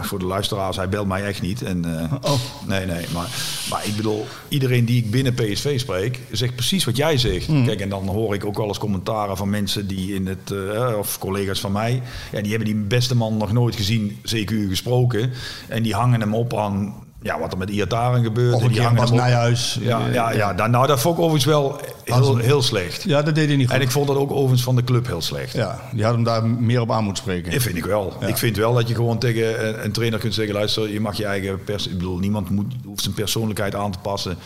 [SPEAKER 3] voor de luisteraars, hij belt mij echt niet. En,
[SPEAKER 2] Oh.
[SPEAKER 3] Nee, nee, maar, maar ik bedoel, iedereen die ik binnen PSV spreek, zegt precies wat jij zegt. Kijk, en dan hoor ik ook wel eens commentaren van mensen die in het, of collega's van mij, ja, die hebben die beste man nog nooit gezien, CQ gesproken. En die hangen hem op aan ja, wat er met Iataren gebeurt.
[SPEAKER 2] Of
[SPEAKER 3] en
[SPEAKER 2] een
[SPEAKER 3] die hangen
[SPEAKER 2] Nijhuis.
[SPEAKER 3] Ja, ja, ja. Dan, nou, dat vond ik overigens wel heel, heel slecht.
[SPEAKER 2] Ja, dat deed hij niet goed.
[SPEAKER 3] En ik vond dat ook overigens van de club heel slecht.
[SPEAKER 2] Ja, die had hem daar meer op aan moeten spreken.
[SPEAKER 3] Dat vind ik wel.
[SPEAKER 2] Ja.
[SPEAKER 3] Ik vind wel dat je gewoon tegen een, een trainer kunt zeggen: luister, je mag je eigen pers. Ik bedoel, niemand moet, hoeft zijn persoonlijkheid aan te passen.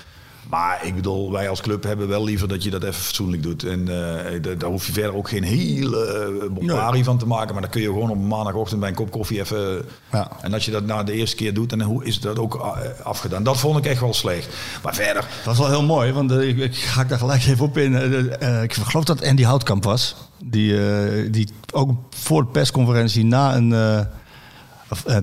[SPEAKER 3] Maar ik bedoel, wij als club hebben wel liever dat je dat even fatsoenlijk doet. En eh, da- daar hoef je verder ook geen hele uh, van te maken. Maar dan kun je gewoon op maandagochtend bij een kop koffie even...
[SPEAKER 2] Ja.
[SPEAKER 3] En als je dat nou de eerste keer doet, dan hoe is dat ook eh, afgedaan. Dat vond ik echt wel slecht. Maar verder,
[SPEAKER 2] Dat was wel heel mooi, want eh, ik, ik ga daar gelijk even op in. Eh, eh, ik geloof dat Andy Houtkamp was. Die, eh, die ook voor de persconferentie na een eh, eh,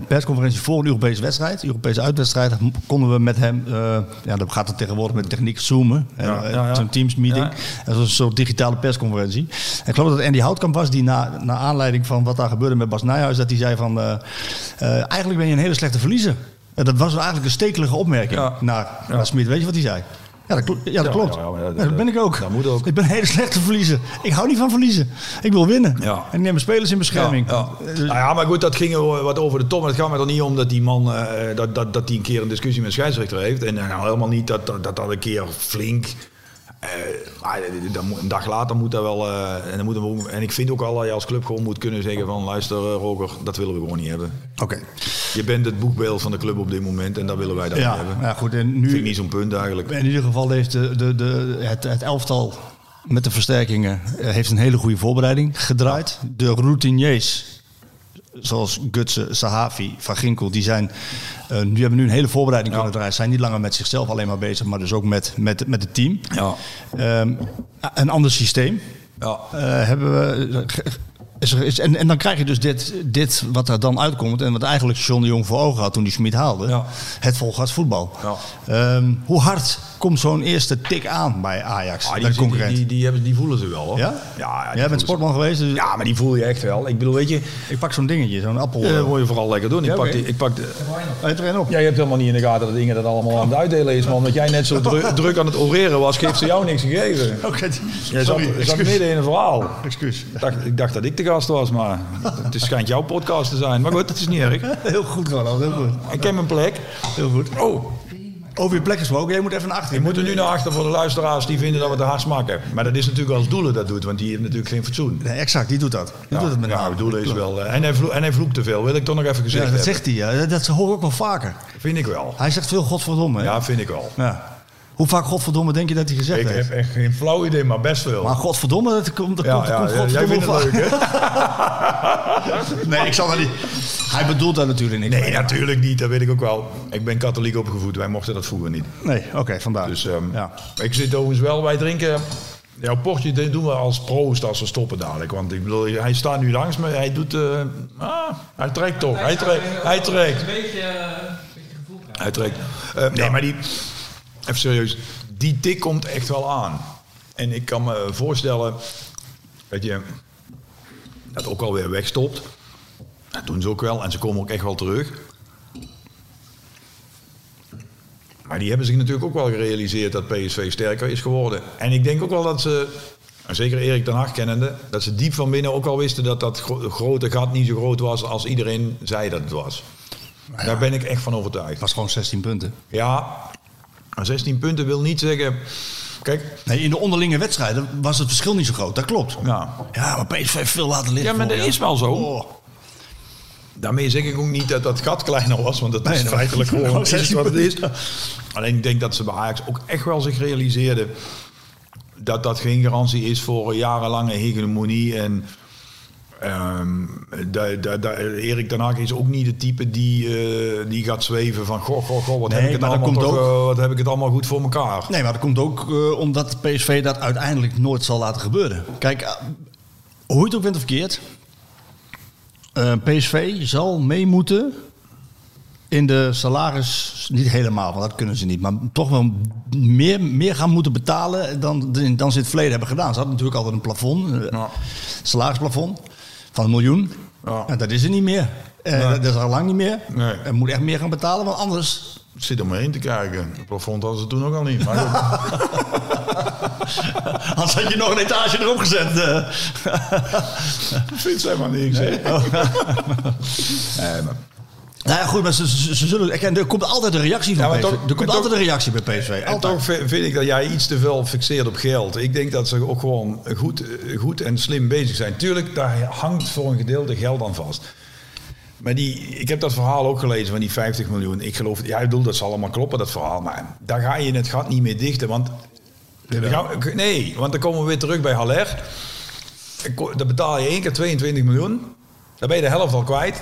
[SPEAKER 2] persconferentie voor een Europese wedstrijd, Europese uitwedstrijd, konden we met hem, eh, ja, dat gaat het tegenwoordig met techniek zoomen, en,
[SPEAKER 3] Ja,
[SPEAKER 2] eh,
[SPEAKER 3] ja,
[SPEAKER 2] zo'n Teams meeting. Dat was een soort digitale persconferentie. En ik geloof dat Andy Houtkamp was die na, na aanleiding van wat daar gebeurde met Bas Nijhuis, dat hij zei van, eh, eh, eigenlijk ben je een hele slechte verliezer. En dat was eigenlijk een stekelige opmerking naar, naar Smit. Weet je wat hij zei? Ja, dat, ja, klopt.
[SPEAKER 3] ja, dat-
[SPEAKER 2] dat ben ik ook.
[SPEAKER 3] dat moet ook.
[SPEAKER 2] Ik ben een hele slechte verliezer. Ik hou niet van verliezen. Ik wil winnen. En ik neem mijn spelers in bescherming.
[SPEAKER 3] Ja.
[SPEAKER 2] Eh,
[SPEAKER 3] Nou ja, maar goed, dat ging wat over de top. Maar het gaat me er niet om dat die man eh, dat, dat, dat die een keer een discussie met scheidsrechter heeft. En nou, helemaal niet dat dat, dat, dat een keer flink. Eh, dan moet- een dag later moet dat wel. eh, en, dan moet en ik vind ook al dat je als club gewoon moet kunnen zeggen: van luister, eh, Roger, dat willen we gewoon niet hebben.
[SPEAKER 2] Oké.
[SPEAKER 3] Je bent het boekbeeld van de club op dit moment en dat willen wij dan
[SPEAKER 2] Ja,
[SPEAKER 3] niet hebben.
[SPEAKER 2] ja, goed. En
[SPEAKER 3] Vind ik
[SPEAKER 2] nu,
[SPEAKER 3] niet zo'n punt eigenlijk.
[SPEAKER 2] in ieder geval heeft de, de, de, het, het elftal met de versterkingen heeft een hele goede voorbereiding gedraaid. De routiniers, zoals Gutsen, Sahavi, Van Ginkel, die zijn, eh, nu hebben nu een hele voorbereiding kunnen draaien. Zijn niet langer met zichzelf alleen maar bezig, maar dus ook met, met, met het team.
[SPEAKER 3] Ja.
[SPEAKER 2] Ehm, een ander systeem
[SPEAKER 3] Ja.
[SPEAKER 2] eh, hebben we. Is er, is, en, en dan krijg je dus dit, dit wat er dan uitkomt. En wat eigenlijk John de Jong voor ogen had toen hij Schmid haalde.
[SPEAKER 3] Ja.
[SPEAKER 2] Het volgaats voetbal.
[SPEAKER 3] Ja.
[SPEAKER 2] Ehm, hoe hard komt zo'n eerste tik aan bij Ajax?
[SPEAKER 3] Ah, die,
[SPEAKER 2] concurrent?
[SPEAKER 3] die, die, die, hebben, die voelen ze wel hoor.
[SPEAKER 2] Ja?
[SPEAKER 3] Ja, ja, die
[SPEAKER 2] Jij bent sportman geweest, dus
[SPEAKER 3] Ja, maar die voel je echt wel. Ik bedoel, weet je,
[SPEAKER 2] ik pak zo'n dingetje, zo'n appel.
[SPEAKER 3] eh,
[SPEAKER 2] Uh,
[SPEAKER 3] wil je vooral lekker doen. Ik pak die, ik pak de,
[SPEAKER 2] erin op.
[SPEAKER 3] jij hebt helemaal niet in de gaten dat dingen dat allemaal aan het uitdelen is. Maar omdat jij net zo dru- druk aan het oreren was, geeft ze jou niks gegeven.
[SPEAKER 2] Oké,
[SPEAKER 3] Jij zat, zat midden in een verhaal.
[SPEAKER 2] Excuus.
[SPEAKER 3] Ik dacht, ik dacht dat ik de gast was, maar het is- schijnt jouw podcast te zijn. Maar goed, het is niet erg.
[SPEAKER 2] Heel goed, Ronald, heel goed.
[SPEAKER 3] Ik heb mijn plek.
[SPEAKER 2] Heel goed.
[SPEAKER 3] Oh,
[SPEAKER 2] Over je plek gesproken, jij moet even naar achteren.
[SPEAKER 3] we moeten nu naar achter voor de luisteraars die vinden dat we te hard smaken. Maar dat is natuurlijk als Doelen dat doet, want die heeft natuurlijk geen fatsoen.
[SPEAKER 2] Nee, exact, die doet dat. Die doet het met
[SPEAKER 3] ja,
[SPEAKER 2] name.
[SPEAKER 3] Doelen is wel... eh, en, hij vloekt, en hij vloekt te veel, wil ik toch nog even gezegd
[SPEAKER 2] Ja, dat
[SPEAKER 3] hebben.
[SPEAKER 2] zegt hij, ja. Dat hoor ik ook wel vaker.
[SPEAKER 3] Vind ik wel.
[SPEAKER 2] Hij zegt veel godverdomme. hè?
[SPEAKER 3] Ja, vind ik wel.
[SPEAKER 2] Ja. Hoe vaak godverdomme denk je dat hij gezegd
[SPEAKER 3] Ik
[SPEAKER 2] heeft?
[SPEAKER 3] heb echt geen flauw idee, maar best veel.
[SPEAKER 2] Maar godverdomme, dat komt, dat
[SPEAKER 3] ja,
[SPEAKER 2] komt, dat
[SPEAKER 3] ja,
[SPEAKER 2] komt
[SPEAKER 3] ja, jij vindt het leuk, hè?
[SPEAKER 2] Nee, ik zal dat niet. Hij bedoelt dat natuurlijk niet.
[SPEAKER 3] Nee, natuurlijk niet. Dat weet ik ook wel. Ik ben katholiek opgevoed. Wij mochten dat vroeger niet.
[SPEAKER 2] Nee, oké, vandaar.
[SPEAKER 3] Dus ehm,
[SPEAKER 2] ja.
[SPEAKER 3] ik zit overigens wel. Wij drinken... Jouw portje dit doen we als proost als we stoppen dadelijk. Want ik bedoel, hij staat nu langs me. Hij doet... eh, ah, hij trekt toch. Hij trekt. Hij trekt.
[SPEAKER 5] Een beetje, eh, een beetje.
[SPEAKER 3] Hij trekt. Eh, nee, maar die... Even serieus. Die tik komt echt wel aan. En ik kan me voorstellen... Dat je dat ook alweer wegstopt. Dat doen ze ook wel. En ze komen ook echt wel terug. Maar die hebben zich natuurlijk ook wel gerealiseerd dat PSV sterker is geworden. En ik denk ook wel dat ze, en zeker Erik ten Hag kennende, dat ze diep van binnen ook wel wisten dat dat gro- grote gat niet zo groot was als iedereen zei dat het was. Daar ben ik echt van overtuigd.
[SPEAKER 2] Het was gewoon 16 punten.
[SPEAKER 3] Ja, 16 punten wil niet zeggen. Kijk,
[SPEAKER 2] Nee, in de onderlinge wedstrijden was het verschil niet zo groot. Dat klopt.
[SPEAKER 3] ja.
[SPEAKER 2] Ja, maar PSV heeft veel laten liggen.
[SPEAKER 3] Ja, maar dat is wel zo.
[SPEAKER 2] Oh.
[SPEAKER 3] Daarmee zeg ik ook niet dat dat gat kleiner was, want dat
[SPEAKER 2] Nee,
[SPEAKER 3] is
[SPEAKER 2] dat-
[SPEAKER 3] feitelijk gewoon
[SPEAKER 2] gewoon
[SPEAKER 3] is het
[SPEAKER 2] 16
[SPEAKER 3] wat het is. Alleen ik denk dat ze bij Ajax ook echt wel zich realiseerden dat dat geen garantie is voor jarenlange hegemonie. En ehm da, da, da- Erik ten Hag is ook niet de type die, eh, die gaat zweven van goh, goh, goh, wat,
[SPEAKER 2] Nee,
[SPEAKER 3] heb ik het allemaal toch,
[SPEAKER 2] ook-
[SPEAKER 3] eh, wat heb ik het allemaal goed voor elkaar.
[SPEAKER 2] Nee, maar dat komt ook eh, omdat PSV dat uiteindelijk nooit zal laten gebeuren. Kijk, hoe het ook bent of verkeerd. PSV zal mee moeten in de salaris, niet helemaal, want dat kunnen ze niet, maar toch wel meer, meer gaan moeten betalen dan, dan ze in het verleden hebben gedaan. Ze hadden natuurlijk altijd een plafond, eh,
[SPEAKER 3] Ja.
[SPEAKER 2] salarisplafond van een miljoen.
[SPEAKER 3] Ja.
[SPEAKER 2] En dat is er niet meer. Eh,
[SPEAKER 3] Nee.
[SPEAKER 2] Dat is al lang niet meer.
[SPEAKER 3] Nee.
[SPEAKER 2] Er moet echt meer gaan betalen, want anders
[SPEAKER 3] Ik zit om me heen te kijken. Het plafond hadden ze toen ook al niet. Maar.
[SPEAKER 2] Anders had je nog een etage erop gezet. eh.
[SPEAKER 3] vindt zij maar niks. Nee,
[SPEAKER 2] Nou ja, goed, maar ze, ze, ze zullen... kijk, Er komt altijd een reactie van
[SPEAKER 3] Ja, maar
[SPEAKER 2] PSV.
[SPEAKER 3] toch-
[SPEAKER 2] er komt altijd
[SPEAKER 3] toch-
[SPEAKER 2] een reactie bij PSV.
[SPEAKER 3] En
[SPEAKER 2] Altijd.
[SPEAKER 3] toch vi- vind ik dat jij iets te veel fixeert op geld. Ik denk dat ze ook gewoon goed, goed en slim bezig zijn. Tuurlijk, daar hangt voor een gedeelte geld aan vast. Maar die, ik heb dat verhaal ook gelezen van die 50 miljoen. Ik geloof, ja, ik bedoel, dat zal allemaal kloppen, dat verhaal. Maar daar ga je het gat niet mee dichten. Want, gaan- nee, want dan komen we weer terug bij Haller. Dan betaal je één keer 22 miljoen. Dan ben je de helft al kwijt.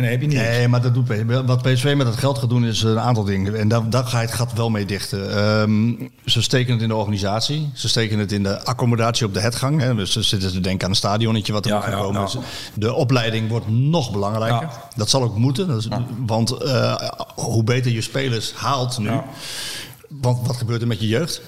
[SPEAKER 3] En dan heb je niks.
[SPEAKER 2] Nee, maar dat doet PSV. Wat PSV met dat geld gaat doen is een aantal dingen. En daar, daar ga je het gat wel mee dichten. Ehm, ze steken het in de organisatie. Ze steken het in de accommodatie op de hetgang. Hè. Dus ze zitten te denken aan een stadionnetje wat er moet gaan
[SPEAKER 3] ja,
[SPEAKER 2] komen.
[SPEAKER 3] ja.
[SPEAKER 2] Dus De opleiding wordt nog belangrijker. Dat zal ook moeten. Is- Want eh, hoe beter je spelers haalt nu... Want wat gebeurt er met je jeugd?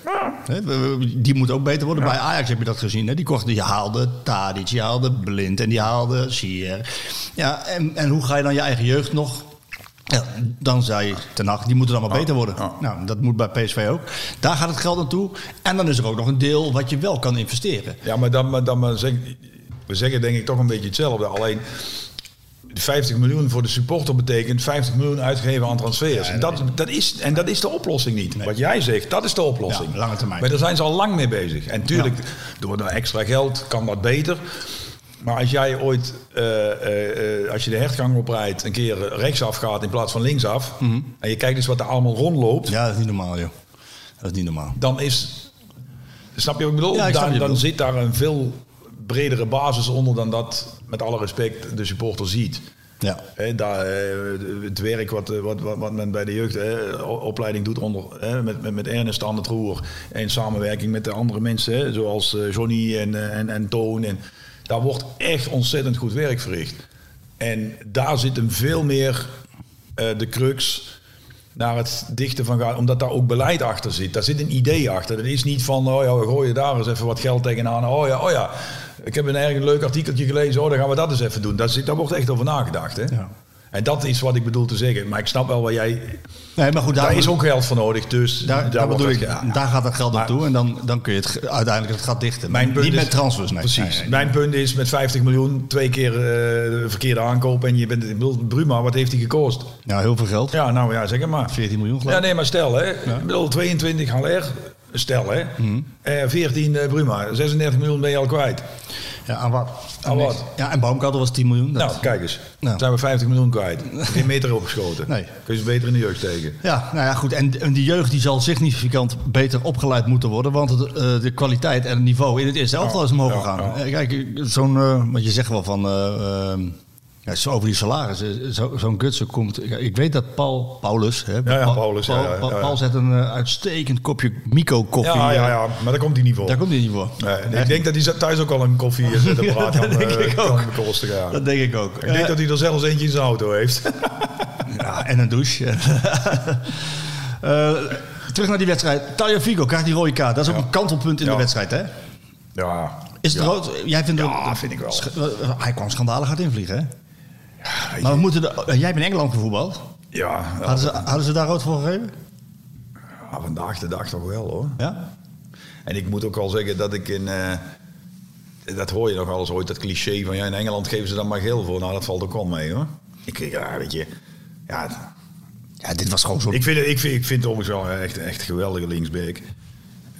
[SPEAKER 2] Die moet ook beter worden. Bij Ajax heb je dat gezien. Hè? Die, kochten, die haalde Tadic, die haalde Blind en die haalde Sier. Ja, en, en hoe ga je dan je eigen jeugd nog... Ja, dan zei Ten Hag, die moeten dan maar beter worden. Nou, dat moet bij PSV ook. Daar gaat het geld naartoe. En dan is er ook nog een deel wat je wel kan investeren.
[SPEAKER 3] Ja, maar dan, maar dan maar zeg, we zeggen denk ik toch een beetje hetzelfde. Alleen 50 miljoen voor de supporter betekent 50 miljoen uitgeven aan transfers. en, dat, dat is, en dat is de oplossing niet. Wat jij zegt, dat is de oplossing.
[SPEAKER 2] Ja, lange termijn.
[SPEAKER 3] Maar daar zijn ze al lang mee bezig. En tuurlijk, door dat extra geld kan dat beter. Maar als jij ooit, eh, eh, eh, als je de hertgang oprijdt, een keer rechtsaf gaat in plaats van linksaf. En je kijkt eens wat er allemaal rondloopt.
[SPEAKER 2] Ja, dat is niet normaal, joh. Dat is niet normaal.
[SPEAKER 3] Dan is Snap je wat ik bedoel?
[SPEAKER 2] Ja, ik
[SPEAKER 3] dan, dan zit daar een veel bredere basis onder dan dat, met alle respect, de supporter ziet.
[SPEAKER 2] Ja.
[SPEAKER 3] Hè, daar, eh, het werk wat, eh, wat, wat, wat men bij de jeugd hè, o- opleiding doet onder, met, met, met Ernest aan het roer. En samenwerking met de andere mensen, hè, zoals eh, Johnny en, en, en Toon. En, daar wordt echt ontzettend goed werk verricht. En daar zit hem veel meer de crux naar het dichten van gaan, omdat daar ook beleid achter zit. Daar zit een idee achter. Dat is niet van, oh ja, we gooien daar eens even wat geld tegenaan. Oh ja, oh ja, ik heb een erg leuk artikeltje gelezen. Oh, dan gaan we dat eens even doen. Daar, zit, daar wordt echt over nagedacht. Hè?
[SPEAKER 2] Ja.
[SPEAKER 3] En dat is wat ik bedoel te zeggen. Maar ik snap wel wat jij...
[SPEAKER 2] Nee, maar goed,
[SPEAKER 3] Daar,
[SPEAKER 2] daar,
[SPEAKER 3] is ook geld voor nodig, dus
[SPEAKER 2] daar, bedoel ik,
[SPEAKER 3] dat- ja.
[SPEAKER 2] daar gaat het geld naartoe en dan, dan kun je het uiteindelijk het gat dichten.
[SPEAKER 3] Mijn
[SPEAKER 2] Maar
[SPEAKER 3] punt
[SPEAKER 2] niet
[SPEAKER 3] is-
[SPEAKER 2] met transfers, nee.
[SPEAKER 3] Precies.
[SPEAKER 2] Nee.
[SPEAKER 3] Mijn punt is met 50 miljoen twee keer de verkeerde aankoop en je bent... Ik bedoel, Bruma, wat heeft hij gekost?
[SPEAKER 2] Ja, heel veel geld.
[SPEAKER 3] Ja, nou ja, zeg maar.
[SPEAKER 2] 14 miljoen geloof
[SPEAKER 3] Ja,
[SPEAKER 2] ik.
[SPEAKER 3] nee, maar stel hè. Ik bedoel, 22 Haller, stel hè. Eh, 14 eh, Bruma, 36 miljoen ben je al kwijt.
[SPEAKER 2] Ja, aan wat?
[SPEAKER 3] Aan wat?
[SPEAKER 2] Ja, en Baumgartel was 10 miljoen. Dat-
[SPEAKER 3] Nou, kijk eens.
[SPEAKER 2] Nou.
[SPEAKER 3] Zijn we 50 miljoen kwijt. Geen meter opgeschoten.
[SPEAKER 2] Nee.
[SPEAKER 3] Kun je ze beter in de jeugd tegen.
[SPEAKER 2] Ja, nou ja, goed. En, en die jeugd die zal significant beter opgeleid moeten worden. Want het, eh, de kwaliteit en het niveau in het eerste elftal is omhoog gegaan.
[SPEAKER 3] ja.
[SPEAKER 2] Eh, Kijk, zo'n, eh, want je zegt wel van, eh, eh, ja, zo over die salarissen. Zo, zo'n Gutsen komt, ja, ik weet dat Paul, Paulus, hè,
[SPEAKER 3] ja,
[SPEAKER 2] Paul,
[SPEAKER 3] Paulus, ja,
[SPEAKER 2] Paul,
[SPEAKER 3] ja, ja, ja.
[SPEAKER 2] Paul zet een eh, uitstekend kopje Mico koffie.
[SPEAKER 3] Ja, ja,
[SPEAKER 2] eh,
[SPEAKER 3] ja, maar daar komt hij niet voor.
[SPEAKER 2] Daar komt hij niet voor.
[SPEAKER 3] Nee, ik denk dat hij thuis ook al een koffie zettapparaat
[SPEAKER 2] Ja,
[SPEAKER 3] kan,
[SPEAKER 2] dat denk
[SPEAKER 3] eh,
[SPEAKER 2] ik ook.
[SPEAKER 3] Ja.
[SPEAKER 2] Dat denk ik ook.
[SPEAKER 3] Ik denk dat hij er zelfs eentje in zijn auto heeft.
[SPEAKER 2] Ja, en een douche. Eh, terug naar die wedstrijd. Talia Figo krijgt die rode kaart. Dat is ook
[SPEAKER 3] Ja.
[SPEAKER 2] een kantelpunt in
[SPEAKER 3] Ja.
[SPEAKER 2] de wedstrijd, hè?
[SPEAKER 3] ja.
[SPEAKER 2] Is het
[SPEAKER 3] ja.
[SPEAKER 2] rood? Jij vindt
[SPEAKER 3] Ja, vind ik wel.
[SPEAKER 2] eh, Hij kwam schandalig hard invliegen, hè? Maar we moeten de, eh, jij hebt in Engeland gevoetbald.
[SPEAKER 3] Ja,
[SPEAKER 2] Hadden ze, hadden ze daar rood voor gegeven?
[SPEAKER 3] ja, vandaag de dag toch wel hoor.
[SPEAKER 2] Ja?
[SPEAKER 3] En ik moet ook wel zeggen dat ik in. eh, dat hoor je nog alles ooit, dat cliché van ja, in Engeland geven ze dan maar geel voor. Nou, dat valt ook wel mee hoor. Ik, ja, weet je. Ja,
[SPEAKER 2] Ja, dit was gewoon zo...
[SPEAKER 3] ik, vind, ik, vind, ik vind overigens wel echt, echt een geweldige linksbeek.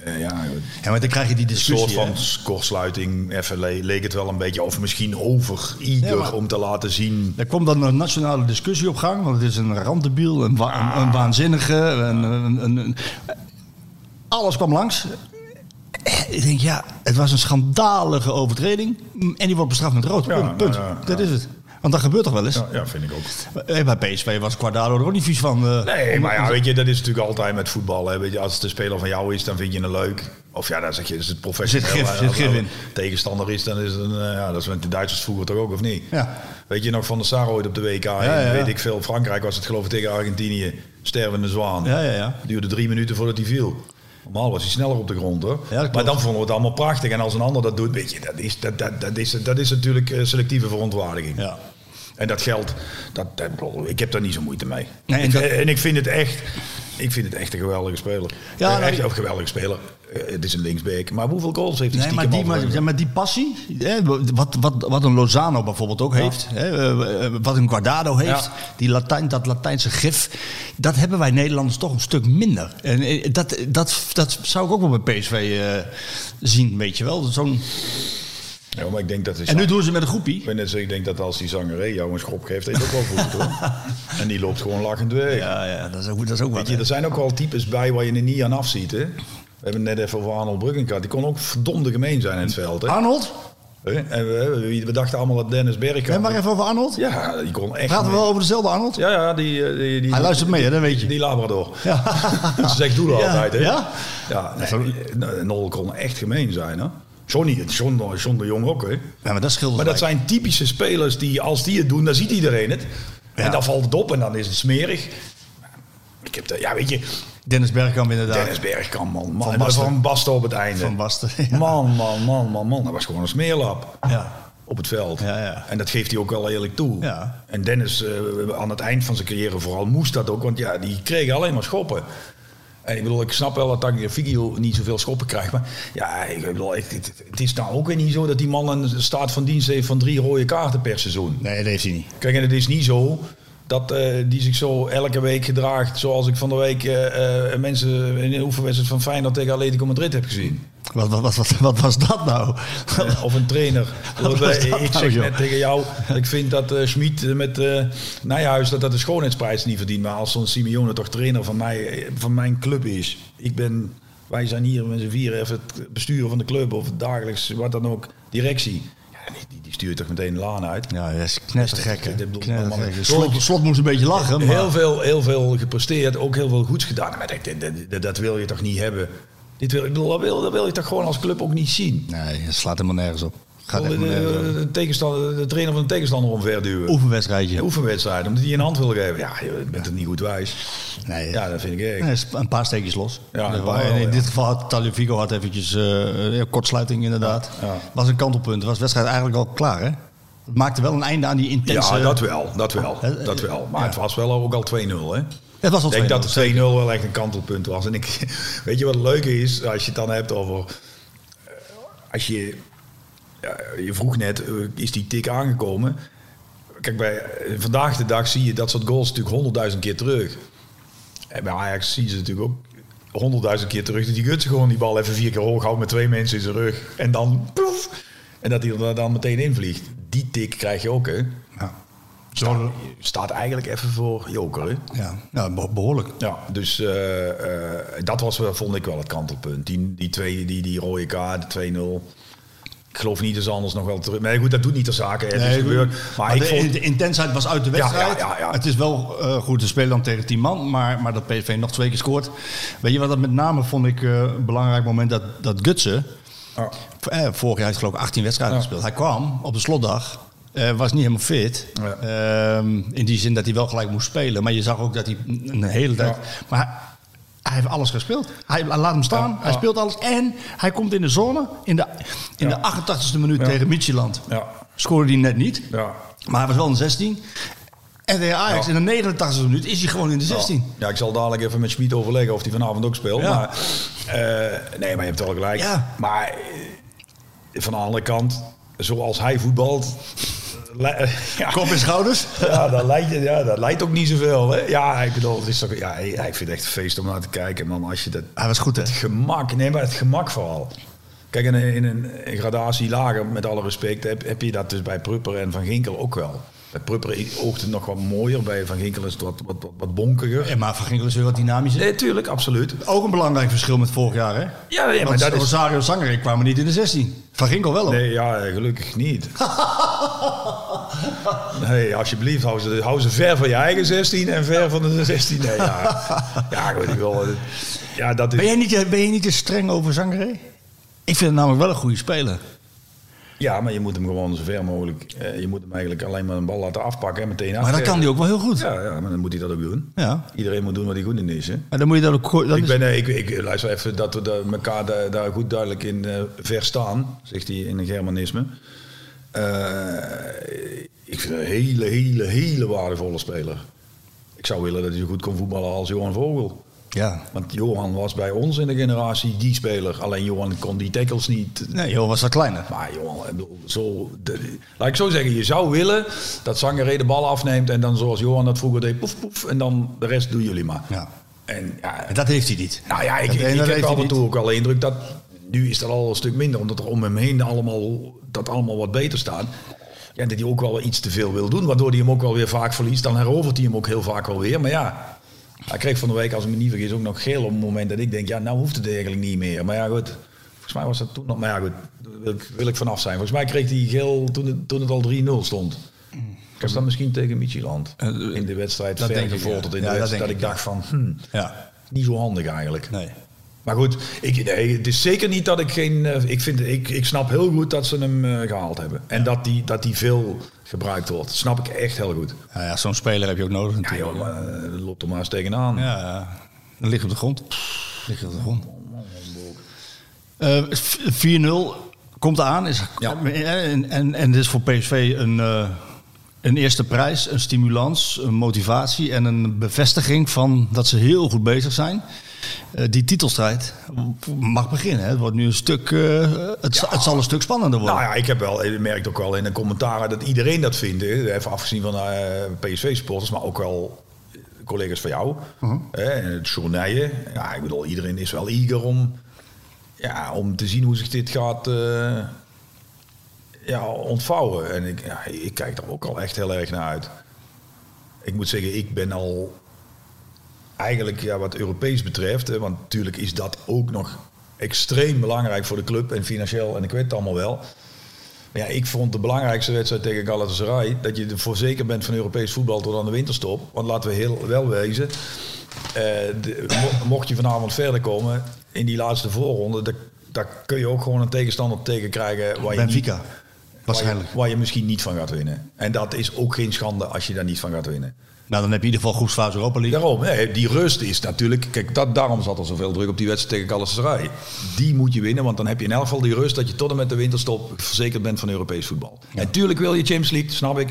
[SPEAKER 3] Eh, ja,
[SPEAKER 2] Ja, maar dan krijg je die
[SPEAKER 3] een
[SPEAKER 2] discussie,
[SPEAKER 3] soort van
[SPEAKER 2] hè?
[SPEAKER 3] kortsluiting. Even le- leek het wel een beetje, of misschien over
[SPEAKER 2] Ja, maar-
[SPEAKER 3] om te laten zien.
[SPEAKER 2] Er kwam dan een nationale discussie op gang, want het is een randdebiel, een, wa- een, een waanzinnige. Een, een, alles kwam langs. Ik denk, ja, het was een schandalige overtreding. En die wordt bestraft met rood.
[SPEAKER 3] Ja,
[SPEAKER 2] punt. punt.
[SPEAKER 3] ja,
[SPEAKER 2] dat is het. Want dat gebeurt toch wel eens?
[SPEAKER 3] Ja, ja, vind ik ook.
[SPEAKER 2] Eh, Bij PSV was Guardado er ook niet vies van. eh,
[SPEAKER 3] Nee, maar ja, weet je, dat is natuurlijk altijd met voetbal. Hè. Weet je, als het een speler van jou is, dan vind je het leuk. Of ja, dan zeg je, is het professioneel.
[SPEAKER 2] Zit gif, zit gif in.
[SPEAKER 3] tegenstander is, dan is het een, eh, ja, dat is met de Duitsers vroeger toch ook, of niet?
[SPEAKER 2] Ja.
[SPEAKER 3] Weet je nog van de Sar ooit op de WK?
[SPEAKER 2] ja, ja.
[SPEAKER 3] Weet ik veel. Frankrijk was het geloof ik tegen Argentinië. Stervende zwaan.
[SPEAKER 2] Ja, ja, ja.
[SPEAKER 3] Duurde drie minuten voordat hij viel. Normaal was hij sneller op de grond hoor.
[SPEAKER 2] Ja,
[SPEAKER 3] maar dan vonden we het allemaal prachtig. En als een ander dat doet, weet je, dat is, dat, dat, dat is, dat is natuurlijk selectieve verontwaardiging.
[SPEAKER 2] Ja.
[SPEAKER 3] En dat geldt, dat, ik heb daar niet zo moeite mee.
[SPEAKER 2] Nee, en
[SPEAKER 3] ik,
[SPEAKER 2] dat-
[SPEAKER 3] en ik vind het echt, ik vind het echt een geweldige speler.
[SPEAKER 2] Ja, nou,
[SPEAKER 3] echt
[SPEAKER 2] die-
[SPEAKER 3] een geweldige speler. Eh, Het is een linksbeek. Maar hoeveel goals heeft hij
[SPEAKER 2] Nee, maar die, maar, ja, maar die passie, hè, wat, wat, wat een Lozano bijvoorbeeld ook heeft, hè, eh, eh, wat een Guardado heeft,
[SPEAKER 3] Ja.
[SPEAKER 2] die Latijn, dat Latijnse gif, dat hebben wij Nederlanders toch een stuk minder. En dat, dat, dat zou ik ook wel bij PSV eh, zien, weet je wel. Zo'n,
[SPEAKER 3] Ja, maar ik denk dat is
[SPEAKER 2] en nu doen ze met een groepie.
[SPEAKER 3] Ik net zo, ik denk dat als die zangeré jou een schop geeft, dat je het ook wel voelt hoor. En die loopt gewoon lachend weg.
[SPEAKER 2] Ja, ja, dat is ook, dat is ook wat.
[SPEAKER 3] Weet je, er zijn ook wel types bij waar je er niet aan afziet. Hè? We hebben het net even over Arnold Bruggen gehad. Die kon ook verdomde gemeen zijn in het veld. Hè?
[SPEAKER 2] Arnold?
[SPEAKER 3] En we, we, dachten allemaal dat Dennis Bergkamp...
[SPEAKER 2] Hebben maar even over Arnold?
[SPEAKER 3] Ja, die kon echt...
[SPEAKER 2] Praten we wel over dezelfde Arnold?
[SPEAKER 3] Ja, ja, die... eh, die, die
[SPEAKER 2] Hij luistert mee, hè, dat weet je.
[SPEAKER 3] Die Labrador.
[SPEAKER 2] Ja.
[SPEAKER 3] Ze zegt
[SPEAKER 2] Ja,
[SPEAKER 3] altijd, hè?
[SPEAKER 2] ja?
[SPEAKER 3] Ja, nee, nee, Nol kon echt gemeen zijn, hè? Johnny, John, John de Jong ook, hè?
[SPEAKER 2] Ja, maar dat scheelt
[SPEAKER 3] Maar dat zijn typische spelers die, als die het doen, dan ziet iedereen het.
[SPEAKER 2] Ja.
[SPEAKER 3] En dan valt het op en dan is het smerig. Ik heb ja, weet je,
[SPEAKER 2] Dennis Bergkamp inderdaad.
[SPEAKER 3] Dennis Bergkamp, man. man.
[SPEAKER 2] Van Basten.
[SPEAKER 3] Van Basten op het einde.
[SPEAKER 2] Van Basten, ja.
[SPEAKER 3] Man, man, man, man, man. Dat was gewoon een smeerlap
[SPEAKER 2] Ja.
[SPEAKER 3] op het veld.
[SPEAKER 2] Ja, ja.
[SPEAKER 3] En dat geeft hij ook wel eerlijk toe.
[SPEAKER 2] Ja.
[SPEAKER 3] En Dennis, eh, aan het eind van zijn carrière vooral, moest dat ook. Want ja, die kregen alleen maar schoppen. En ik bedoel, ik snap wel dat Tagliafico niet zoveel schoppen krijgt. Maar ja, ik bedoel, het, het, het is nou ook weer niet zo dat die man een staat van dienst heeft van drie rode kaarten per seizoen.
[SPEAKER 2] Nee, dat heeft hij niet.
[SPEAKER 3] Kijk, en het is niet zo dat eh, die zich zo elke week gedraagt zoals ik van de week eh, eh, mensen in een oefenwedstrijd van Feyenoord tegen Atletico Madrid heb gezien.
[SPEAKER 2] Wat, wat, wat, wat, wat was dat nou?
[SPEAKER 3] Of een trainer.
[SPEAKER 2] Dat
[SPEAKER 3] ik
[SPEAKER 2] nou,
[SPEAKER 3] zeg
[SPEAKER 2] joh?
[SPEAKER 3] net tegen jou, ik vind dat Schmid met Nijhuis dat dat de schoonheidsprijs niet verdient. Maar als zo'n Simeone toch trainer van, mij, van mijn club is. Ik ben Wij zijn hier met z'n vieren even het bestuur van de club of het dagelijks, wat dan ook, directie. Ja, die, die, stuurt toch meteen de laan uit.
[SPEAKER 2] Ja, dat is knettergek. Slot, slot moest een beetje lachen. Maar...
[SPEAKER 3] Heel veel, heel veel gepresteerd, ook heel veel goeds gedaan. Maar dat, dat, dat, dat wil je toch niet hebben? Dit wil, ik bedoel, dat, wil, dat wil je toch gewoon als club ook niet zien?
[SPEAKER 2] Nee, het slaat helemaal nergens op. Gaat
[SPEAKER 3] de, tegenstander, de trainer van de tegenstander omverduwen.
[SPEAKER 2] Oefenwedstrijdje.
[SPEAKER 3] Een oefenwedstrijd, omdat hij je een hand wil geven. Ja, je bent het niet goed wijs.
[SPEAKER 2] Nee,
[SPEAKER 3] Ja, dat vind ik.
[SPEAKER 2] Nee, een paar steekjes los.
[SPEAKER 3] Ja,
[SPEAKER 2] in,
[SPEAKER 3] wel,
[SPEAKER 2] in
[SPEAKER 3] ja.
[SPEAKER 2] dit geval had Talifico had eventjes eh, kortsluiting inderdaad.
[SPEAKER 3] Ja.
[SPEAKER 2] Was een kantelpunt. Was de wedstrijd eigenlijk al klaar hè? Het maakte wel een einde aan die intense...
[SPEAKER 3] Ja, dat wel, dat wel,
[SPEAKER 2] Eh,
[SPEAKER 3] dat wel. Maar
[SPEAKER 2] ja.
[SPEAKER 3] het was wel ook al 2-0, hè?
[SPEAKER 2] Het was al
[SPEAKER 3] Ik denk
[SPEAKER 2] 2-0,
[SPEAKER 3] dat de 2-0 wel echt een kantelpunt was. En ik, weet je wat het leuke is, als je het dan hebt over... eh, Als je... ja, je vroeg net, eh, is die tik aangekomen? Kijk, bij, eh, vandaag de dag zie je dat soort goals natuurlijk honderdduizend keer terug. En bij Ajax zie je ze natuurlijk ook honderdduizend keer terug. Dat die Gutsen gewoon die bal even vier keer hoog houdt met twee mensen in zijn rug. En dan poef, En dat hij er dan meteen invliegt. Die tik krijg je ook, hè?
[SPEAKER 2] Ja.
[SPEAKER 3] Staat, staat eigenlijk even voor Joker, hè?
[SPEAKER 2] Ja, ja be- behoorlijk.
[SPEAKER 3] Ja, dus eh, eh, dat was, wel- vond ik wel het kantelpunt. Die, die, twee, die, die rode kaart, de 2-0. Ik geloof niet dat anders nog wel terug... Maar goed, dat doet niet de zaken. Het is
[SPEAKER 2] Nee,
[SPEAKER 3] gebeurd.
[SPEAKER 2] Maar,
[SPEAKER 3] Maar ik
[SPEAKER 2] de,
[SPEAKER 3] vond...
[SPEAKER 2] de intensheid was uit de wedstrijd.
[SPEAKER 3] ja, ja, ja.
[SPEAKER 2] Het is wel eh, goed te spelen dan tegen 10 man, maar, maar dat PSV nog twee keer scoort. Weet je wat dat met name vond ik eh, een belangrijk moment dat, dat Gutsen, eh, vorig jaar heeft geloof ik 18 wedstrijden gespeeld. Hij kwam op de slotdag, eh, was niet helemaal fit. Ehm, in die zin dat hij wel gelijk moest spelen, maar je zag ook dat hij een hele tijd... Maar hij, heeft alles gespeeld. Hij laat hem staan, hij speelt alles en hij komt in de zone in de, in de 88e minuut tegen Midtjylland.
[SPEAKER 3] Ja.
[SPEAKER 2] Scoorde hij net niet.
[SPEAKER 3] Ja.
[SPEAKER 2] Maar hij was wel een 16. En tegen Ajax
[SPEAKER 3] Ja.
[SPEAKER 2] in de 89 e minuut is hij gewoon in de 16.
[SPEAKER 3] Ja, ik zal dadelijk even met Schmid overleggen of hij vanavond ook speelt.
[SPEAKER 2] Ja.
[SPEAKER 3] Maar, eh, nee, maar je hebt wel gelijk.
[SPEAKER 2] Ja.
[SPEAKER 3] Maar van de andere kant, zoals hij voetbalt... ja,
[SPEAKER 2] Kop en schouders.
[SPEAKER 3] ja, dat leidt, ja, dat ook niet zoveel. Hè? Ja, ik bedoel, het is toch, ja, ik ik vind het echt een feest om naar te kijken. Man, als je dat,
[SPEAKER 2] Hij was goed, hè?
[SPEAKER 3] het gemak, nee, maar het gemak vooral. Kijk, in een, in een gradatie lager, met alle respect, heb, heb je dat dus bij Prupper en Van Ginkel ook wel. Bij Prupper oogt het nog wat mooier, bij Van Ginkel is het wat, wat, wat, bonkiger.
[SPEAKER 2] En maar Van Ginkel is weer wat dynamischer.
[SPEAKER 3] Nee, tuurlijk, absoluut.
[SPEAKER 2] Ook een belangrijk verschil met vorig jaar, hè?
[SPEAKER 3] Ja, ja maar dat is...
[SPEAKER 2] Rosario Sangaré kwamen niet in de 16. Van Ginkel wel, hoor.
[SPEAKER 3] Nee, ja, gelukkig niet. Nee, alsjeblieft, hou ze, hou ze ver van je eigen 16 en ver van de 16. Nee, ja, ja goed, ik wil... Ja, dat is...
[SPEAKER 2] Ben jij niet, ben je niet te streng over Sangaré? Ik vind hem namelijk wel een goede speler.
[SPEAKER 3] Ja, maar je moet hem gewoon zo ver mogelijk... eh, je moet hem eigenlijk alleen maar een bal laten afpakken en meteen
[SPEAKER 2] Maar dat kan hij ook wel heel goed. Ja.
[SPEAKER 3] Ja, maar dan moet hij dat ook doen.
[SPEAKER 2] ja.
[SPEAKER 3] Iedereen moet doen wat hij goed in is, hè.
[SPEAKER 2] Maar dan moet je dat ook... Dat
[SPEAKER 3] Ik, ben, eh, ik, ik luister even dat we elkaar daar, daar goed duidelijk in eh, verstaan, zegt hij in een Germanisme. Ik vind een hele, hele, hele waardevolle speler. Ik zou willen dat hij zo goed kon voetballen als Johan Vogel.
[SPEAKER 2] Ja.
[SPEAKER 3] Want Johan was bij ons in de generatie die speler. Alleen Johan kon die tackles niet.
[SPEAKER 2] Nee, joh, was wat kleiner.
[SPEAKER 3] Maar Johan, zo, de- laat ik zo zeggen, je zou willen dat Zangeré de bal afneemt en dan zoals Johan dat vroeger deed, poef poef, en dan de rest doen jullie maar.
[SPEAKER 2] Ja.
[SPEAKER 3] En ja,
[SPEAKER 2] En dat heeft hij niet.
[SPEAKER 3] nou ja, ik, ik, ik heb af en toe ook wel de indruk dat nu is dat al een stuk minder, omdat er om hem heen allemaal dat allemaal wat beter staat. Ja, en dat hij ook wel iets te veel wil doen, waardoor hij hem ook wel weer vaak verliest. Dan herovert hij hem ook heel vaak wel weer. Maar ja, hij kreeg van de week, als ik me niet vergis, ook nog geel op het moment dat ik denk, ja, nou hoeft het eigenlijk niet meer. Maar ja, goed. Volgens mij was dat toen nog, maar ja, goed, daar wil ik, wil ik vanaf zijn. Volgens mij kreeg hij geel toen het, toen het al 3-0 stond. Was dat misschien tegen Michieland? In de wedstrijd
[SPEAKER 2] dat denk ik,
[SPEAKER 3] in de
[SPEAKER 2] Ja, dat
[SPEAKER 3] wedstrijd. Dat,
[SPEAKER 2] denk
[SPEAKER 3] ik dacht van, hmm,
[SPEAKER 2] Ja.
[SPEAKER 3] niet zo handig eigenlijk.
[SPEAKER 2] Nee.
[SPEAKER 3] Maar goed, ik, nee, het is zeker niet dat ik geen. eh, Ik, vind, ik, ik snap heel goed dat ze hem eh, gehaald hebben. En dat die, dat die veel gebruikt wordt. snap ik echt heel goed.
[SPEAKER 2] Ja, ja, zo'n speler heb je ook nodig
[SPEAKER 3] Ja,
[SPEAKER 2] natuurlijk.
[SPEAKER 3] joh, maar, eh, loopt er maar eens tegenaan.
[SPEAKER 2] Ja. Dan ligt op de grond. Ligt op de grond. V- 4-0 komt aan. Is,
[SPEAKER 3] Ja.
[SPEAKER 2] en, en, en dit is voor PSV een, een eerste prijs, een stimulans, een motivatie en een bevestiging van dat ze heel goed bezig zijn. Eh, die titelstrijd mag beginnen. Hè. Het wordt nu een stuk. eh, het, zal- het zal een stuk spannender worden.
[SPEAKER 3] Nou ja, ik heb wel, ik merk ook wel in de commentaren dat iedereen dat vindt. hè. Even afgezien van eh, PSV-supporters, maar ook wel collega's van jou. hè, en het journaille. Ja, ik bedoel, iedereen is wel eager om, ja, om te zien hoe zich dit gaat ja, ontvouwen. En ik, ja, ik kijk er ook al echt heel erg naar uit. Ik moet zeggen, ik ben al eigenlijk ja, wat Europees betreft, hè, want natuurlijk is dat ook nog extreem belangrijk voor de club en financieel en ik weet het allemaal wel. Maar ja, ik vond de belangrijkste wedstrijd tegen Galatasaray dat je ervoor zeker bent van Europees voetbal tot aan de winterstop. Want laten we heel wel wezen, eh, de- mo- mocht je vanavond verder komen in die laatste voorronde, daar, daar kun je ook gewoon een tegenstander tegen krijgen waar je niet,
[SPEAKER 2] Waarschijnlijk.
[SPEAKER 3] Waar je, waar je misschien niet van gaat winnen. En dat is ook geen schande als je daar niet van gaat winnen.
[SPEAKER 2] Nou, dan heb je in ieder geval groepsfase Europa League.
[SPEAKER 3] Daarom, hè, die rust is natuurlijk... Kijk, dat, daarom zat er zoveel druk op die wedstrijd tegen Galatasaray. Die moet je winnen, want dan heb je in elk geval die rust... dat je tot en met de winterstop verzekerd bent van Europees voetbal. En tuurlijk wil je Champions League, snap ik.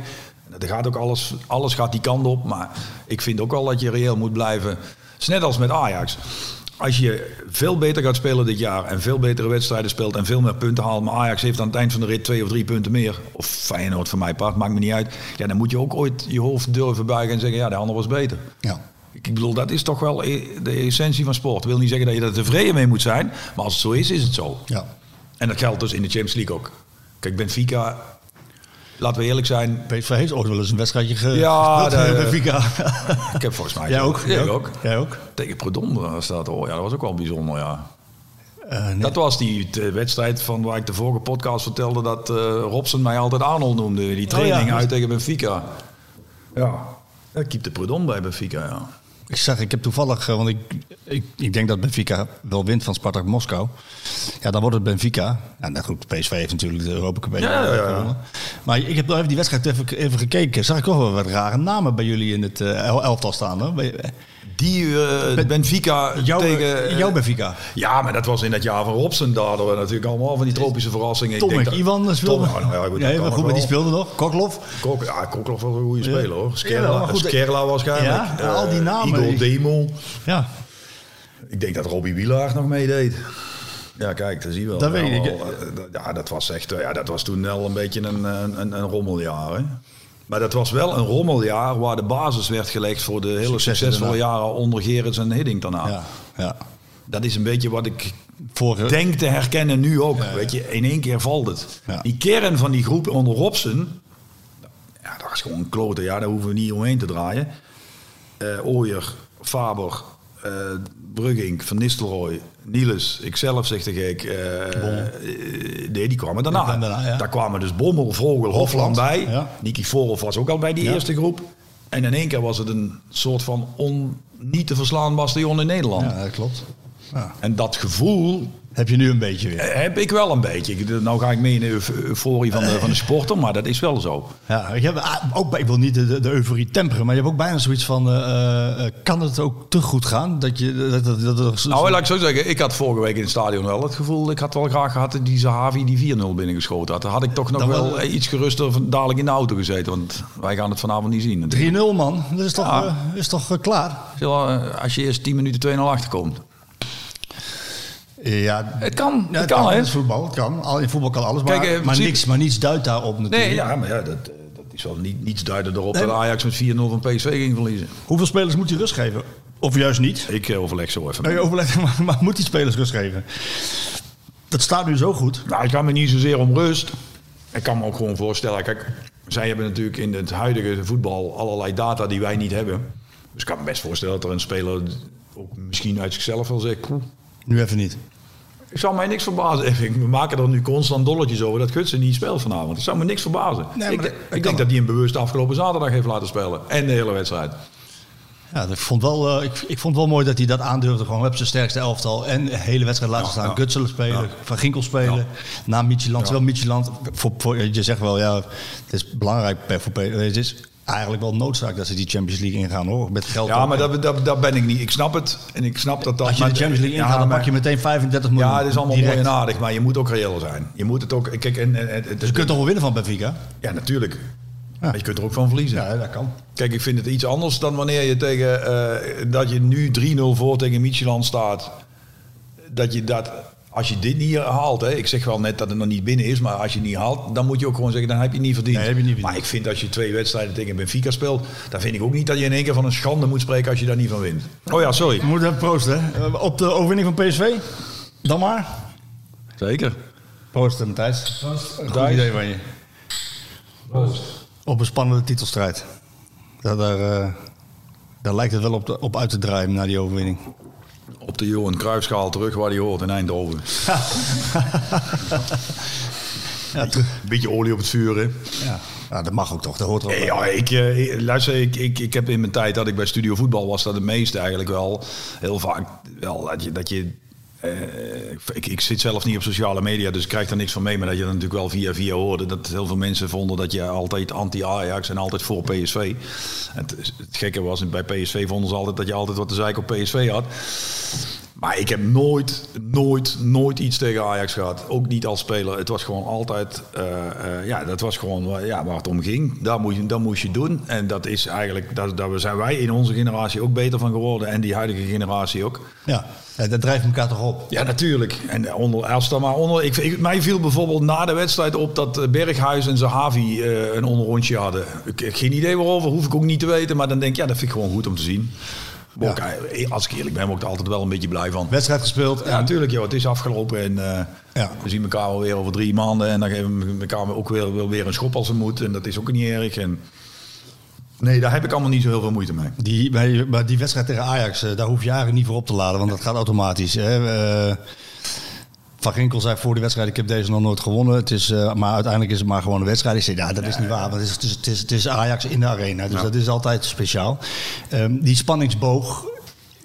[SPEAKER 3] Er gaat ook alles, alles gaat die kant op. Maar ik vind ook wel dat je reëel moet blijven. Het is net als met Ajax. Als je veel beter gaat spelen dit jaar en veel betere wedstrijden speelt en veel meer punten haalt, maar Ajax heeft aan het eind van de rit twee of drie punten meer, of Feyenoord van mij part, maakt me niet uit. Ja, dan moet je ook ooit je hoofd durven buigen en zeggen, ja, de ander was beter.
[SPEAKER 2] Ja.
[SPEAKER 3] Ik bedoel, dat is toch wel e- de essentie van sport. Ik wil niet zeggen dat je er tevreden mee moet zijn, maar als het zo is, is het zo.
[SPEAKER 2] Ja.
[SPEAKER 3] En dat geldt dus in de Champions League ook. Kijk, Benfica, laten we eerlijk zijn,
[SPEAKER 2] PSV heeft ooit wel eens een wedstrijdje ge
[SPEAKER 3] Ja,
[SPEAKER 2] tegen
[SPEAKER 3] de-
[SPEAKER 2] Benfica.
[SPEAKER 3] ik heb volgens mij...
[SPEAKER 2] Jij ook?
[SPEAKER 3] Jij ook?
[SPEAKER 2] Jij ook?
[SPEAKER 3] Tegen Predom was dat, oh ja, dat was ook wel bijzonder, ja.
[SPEAKER 2] Eh, nee.
[SPEAKER 3] Dat was die eh, wedstrijd van waar ik de vorige podcast vertelde dat eh, Robson mij altijd Arnold noemde. Die training
[SPEAKER 2] ja.
[SPEAKER 3] uit tegen Benfica. Ja, ik keep de Predom bij Benfica, ja.
[SPEAKER 2] Ik zag, ik heb toevallig, eh, want ik, ik, ik denk dat Benfica wel wint van Spartak Moskou. Ja, dan wordt het Benfica. Ja, nou goed, PSV heeft natuurlijk de Europa Cup
[SPEAKER 3] Ja, ja.
[SPEAKER 2] Maar ik heb nog even die wedstrijd even, even gekeken. Zag ik toch wel wat rare namen bij jullie in het el- elftal staan. Hoor.
[SPEAKER 3] Die eh, Benfica
[SPEAKER 2] Jouw,
[SPEAKER 3] tegen... eh,
[SPEAKER 2] jouw Benfica.
[SPEAKER 3] Ja, maar dat was in dat jaar van Robson. Daar hadden we natuurlijk allemaal van die tropische verrassingen. Ik
[SPEAKER 2] Tom
[SPEAKER 3] denk
[SPEAKER 2] en
[SPEAKER 3] dat-. Tom, nou ja, goed,
[SPEAKER 2] nee, maar goed, maar die speelde nog. Koklov.
[SPEAKER 3] Kok, ja, Kokloff was een goede speler hoor. Skerla,
[SPEAKER 2] goed,
[SPEAKER 3] Skerla waarschijnlijk.
[SPEAKER 2] Ja,
[SPEAKER 3] Eh,
[SPEAKER 2] al die namen.
[SPEAKER 3] Igor Demo.
[SPEAKER 2] Ja,
[SPEAKER 3] Ik denk dat Robbie Wielaar nog meedeed. Ja, kijk, dat zie je wel.
[SPEAKER 2] Dat weet
[SPEAKER 3] Ja,
[SPEAKER 2] ik.
[SPEAKER 3] eh, Ja, dat was echt, eh, ja, dat was toen wel een beetje een, een, een, een rommeljaar. Hè? Maar dat was wel een rommeljaar waar de basis werd gelegd voor de hele
[SPEAKER 2] Successen
[SPEAKER 3] succesvolle
[SPEAKER 2] daarna.
[SPEAKER 3] jaren onder Gerrits en Hiddink daarna.
[SPEAKER 2] ja, ja.
[SPEAKER 3] Dat is een beetje wat ik
[SPEAKER 2] Vorige,
[SPEAKER 3] denk te herkennen nu ook. Weet je, in één keer valt het. Die kern van die groep onder Robson, ja, dat is gewoon een klote. Ja, daar hoeven we niet omheen te draaien. Ooyer, Faber, eh Brugging, Van Nistelrooy, Niels, ikzelf zeg de gek. eh, eh, nee, die kwamen daarna.
[SPEAKER 2] Ja.
[SPEAKER 3] Daar kwamen dus Bommel, Vogel, Hofland bij.
[SPEAKER 2] ja.
[SPEAKER 3] Niki was ook al bij die eerste groep. En in één keer was het een soort van on, niet te verslaan bastion in Nederland.
[SPEAKER 2] ja, dat klopt. Ja.
[SPEAKER 3] En dat gevoel
[SPEAKER 2] Heb je nu een beetje weer.
[SPEAKER 3] eh, heb ik wel een beetje. Ik- Nou ga ik mee in de euf- euforie van de, van de sporter, maar dat is wel zo.
[SPEAKER 2] Ja, ik, heb, ah, ook, ik wil niet de, de, euforie temperen, maar je hebt ook bijna zoiets van: eh, eh, kan het ook te goed gaan? Dat je, dat, dat, dat, dat-
[SPEAKER 3] Nou, laat ik zo zeggen, ik had vorige week in het stadion wel het gevoel, ik had wel graag gehad dat die Zahavi die 4-0 binnengeschoten had. Dan had ik toch nog
[SPEAKER 2] Dan
[SPEAKER 3] wel
[SPEAKER 2] wel-
[SPEAKER 3] iets geruster van dadelijk in de auto gezeten, want wij gaan het vanavond niet zien. natuurlijk.
[SPEAKER 2] 3-0 man, dat is toch,
[SPEAKER 3] Ja.
[SPEAKER 2] is toch klaar?
[SPEAKER 3] Als je eerst 10 minuten 2-0 achterkomt.
[SPEAKER 2] Ja,
[SPEAKER 3] Het kan,
[SPEAKER 2] ja,
[SPEAKER 3] het kan, hè?
[SPEAKER 2] Het is voetbal, het kan. Al- In voetbal kan alles, maar,
[SPEAKER 3] Kijk, eh,
[SPEAKER 2] maar,
[SPEAKER 3] principe-
[SPEAKER 2] niks, maar niets duidt daarop natuurlijk.
[SPEAKER 3] Nee, ja, maar ja, dat, eh, dat is wel niet, niets duidend erop
[SPEAKER 2] Nee,
[SPEAKER 3] dat Ajax met 4-0 van PSV ging verliezen.
[SPEAKER 2] Hoeveel spelers moet hij rust geven? Of juist niet?
[SPEAKER 3] Ik eh, overleg zo even.
[SPEAKER 2] Nee, overleg, maar, maar moet die spelers rust geven? Dat staat nu zo goed.
[SPEAKER 3] Nou, ik ga me niet zozeer om rust. Ik kan me ook gewoon voorstellen. Kijk, zij hebben natuurlijk in het huidige voetbal allerlei data die wij niet hebben. Dus ik kan me best voorstellen dat er een speler ook misschien uit zichzelf wel zegt. "Poeh,
[SPEAKER 2] Nu even niet.
[SPEAKER 3] Ik zou mij niks verbazen. We maken er nu constant dolletjes over dat Gutsen niet speelt vanavond. Dat zou me niks verbazen.
[SPEAKER 2] Nee,
[SPEAKER 3] ik
[SPEAKER 2] dat-
[SPEAKER 3] ik denk dat hij hem bewust afgelopen zaterdag heeft laten spelen. En de hele wedstrijd.
[SPEAKER 2] Ja, ik vond, wel, eh, ik, ik vond wel mooi dat hij dat aandurfde. Gewoon op zijn sterkste elftal. En de hele wedstrijd laten
[SPEAKER 3] Ja,
[SPEAKER 2] staan.
[SPEAKER 3] ja.
[SPEAKER 2] Gutselen spelen,
[SPEAKER 3] Ja.
[SPEAKER 2] Van Ginkel spelen.
[SPEAKER 3] Ja.
[SPEAKER 2] Na Micheland.
[SPEAKER 3] Ja.
[SPEAKER 2] Terwijl Micheland, voor, voor, je zegt wel, ja, het is belangrijk per- voor Het is eigenlijk wel noodzaak dat ze die Champions League ingaan hoor. Met geld.
[SPEAKER 3] Ja, maar dat, dat, dat ben ik niet. Ik snap het. En ik snap dat dat...
[SPEAKER 2] Als je de Champions League
[SPEAKER 3] Ja,
[SPEAKER 2] ingaat, dan
[SPEAKER 3] maar-
[SPEAKER 2] pak je meteen 35 miljoen.
[SPEAKER 3] Ja, het is allemaal
[SPEAKER 2] direct.
[SPEAKER 3] mooi en aardig. Maar je moet ook reëel zijn. Je moet het ook... Kijk, en, en, en-
[SPEAKER 2] Dus je kunt toch wel winnen van Benfica?
[SPEAKER 3] Ja, natuurlijk. Maar je kunt er ook van verliezen.
[SPEAKER 2] Ja, dat kan.
[SPEAKER 3] Kijk, ik vind het iets anders dan wanneer je tegen... eh, dat je nu 3-0 voor tegen Micheland staat. Dat je dat... Als je dit niet haalt, hè, ik zeg wel net dat het nog niet binnen is, maar als je het niet haalt, dan moet je ook gewoon zeggen, dan heb je het niet verdiend.
[SPEAKER 2] Nee, heb je niet verdiend.
[SPEAKER 3] Maar ik vind als je twee wedstrijden tegen Benfica speelt, dan vind ik ook niet dat je in één keer van een schande moet spreken als je daar niet van wint. Oh ja, sorry.
[SPEAKER 2] We moeten even proosten. hè. Eh, Op de overwinning van PSV? Dan maar.
[SPEAKER 3] Zeker.
[SPEAKER 2] Proost, Matthijs. Goed
[SPEAKER 3] Thijs.
[SPEAKER 2] idee van je. Op een spannende titelstrijd. Dat daar, eh, Daar lijkt het wel op, op uit te draaien na die overwinning.
[SPEAKER 3] Op de Johan Cruijffschaal terug waar hij hoort in Eindhoven.
[SPEAKER 2] Ja,
[SPEAKER 3] beetje olie op het vuur, hè?
[SPEAKER 2] Ja. ja, dat mag ook toch. Dat hoort er bij.
[SPEAKER 3] ja, ik, eh, luister, ik, ik, ik heb in mijn tijd dat ik bij Studio Voetbal was, dat het meeste eigenlijk wel heel vaak wel dat je. Dat je eh, ik, ik zit zelf niet op sociale media, dus ik krijg er niks van mee. Maar dat je dan natuurlijk wel via via hoorde dat heel veel mensen vonden dat je altijd anti-Ajax en altijd voor PSV. Het, het gekke was, bij PSV vonden ze altijd dat je altijd wat te zeiken op PSV had. Maar ik heb nooit, nooit, nooit iets tegen Ajax gehad. Ook niet als speler. Het was gewoon altijd, eh, eh, ja, dat was gewoon waar- ja, waar het om ging. Dat moest, je, dat moest je doen. En dat is eigenlijk, daar, daar zijn wij in onze generatie ook beter van geworden. En die huidige generatie ook.
[SPEAKER 2] Ja. ja, dat drijft elkaar toch op.
[SPEAKER 3] Ja, natuurlijk. En onder, als dan maar onder. Ik, ik- mij viel bijvoorbeeld na de wedstrijd op dat eh, Berghuis en Zahavi eh, een onderrondje hadden. Ik heb geen idee waarover, hoef ik ook niet te weten. Maar dan denk ik, ja, dat vind ik gewoon goed om te zien. Ook, eh, als ik eerlijk ben, word ik er altijd wel een beetje blij van.
[SPEAKER 2] Wedstrijd gespeeld.
[SPEAKER 3] Ja, natuurlijk, joh. Het is afgelopen en eh,
[SPEAKER 2] Ja.
[SPEAKER 3] we zien elkaar wel weer over drie maanden. En dan geven we elkaar ook weer, weer een schop als het moet. En dat is ook niet erg. En nee, daar heb ik allemaal niet zo heel veel moeite mee.
[SPEAKER 2] Die, bij, maar die wedstrijd tegen Ajax, eh, daar hoef je eigenlijk niet voor op te laden, want dat gaat automatisch. Hè. Van Ginkel zei voor de wedstrijd, ik heb deze nog nooit gewonnen. Het is, eh, maar uiteindelijk is het maar gewoon een wedstrijd. Ik zei, ja, dat is niet waar, want het is, het, is, het, is, Ajax in de arena. Dus dat is altijd speciaal. Ehm, die spanningsboog,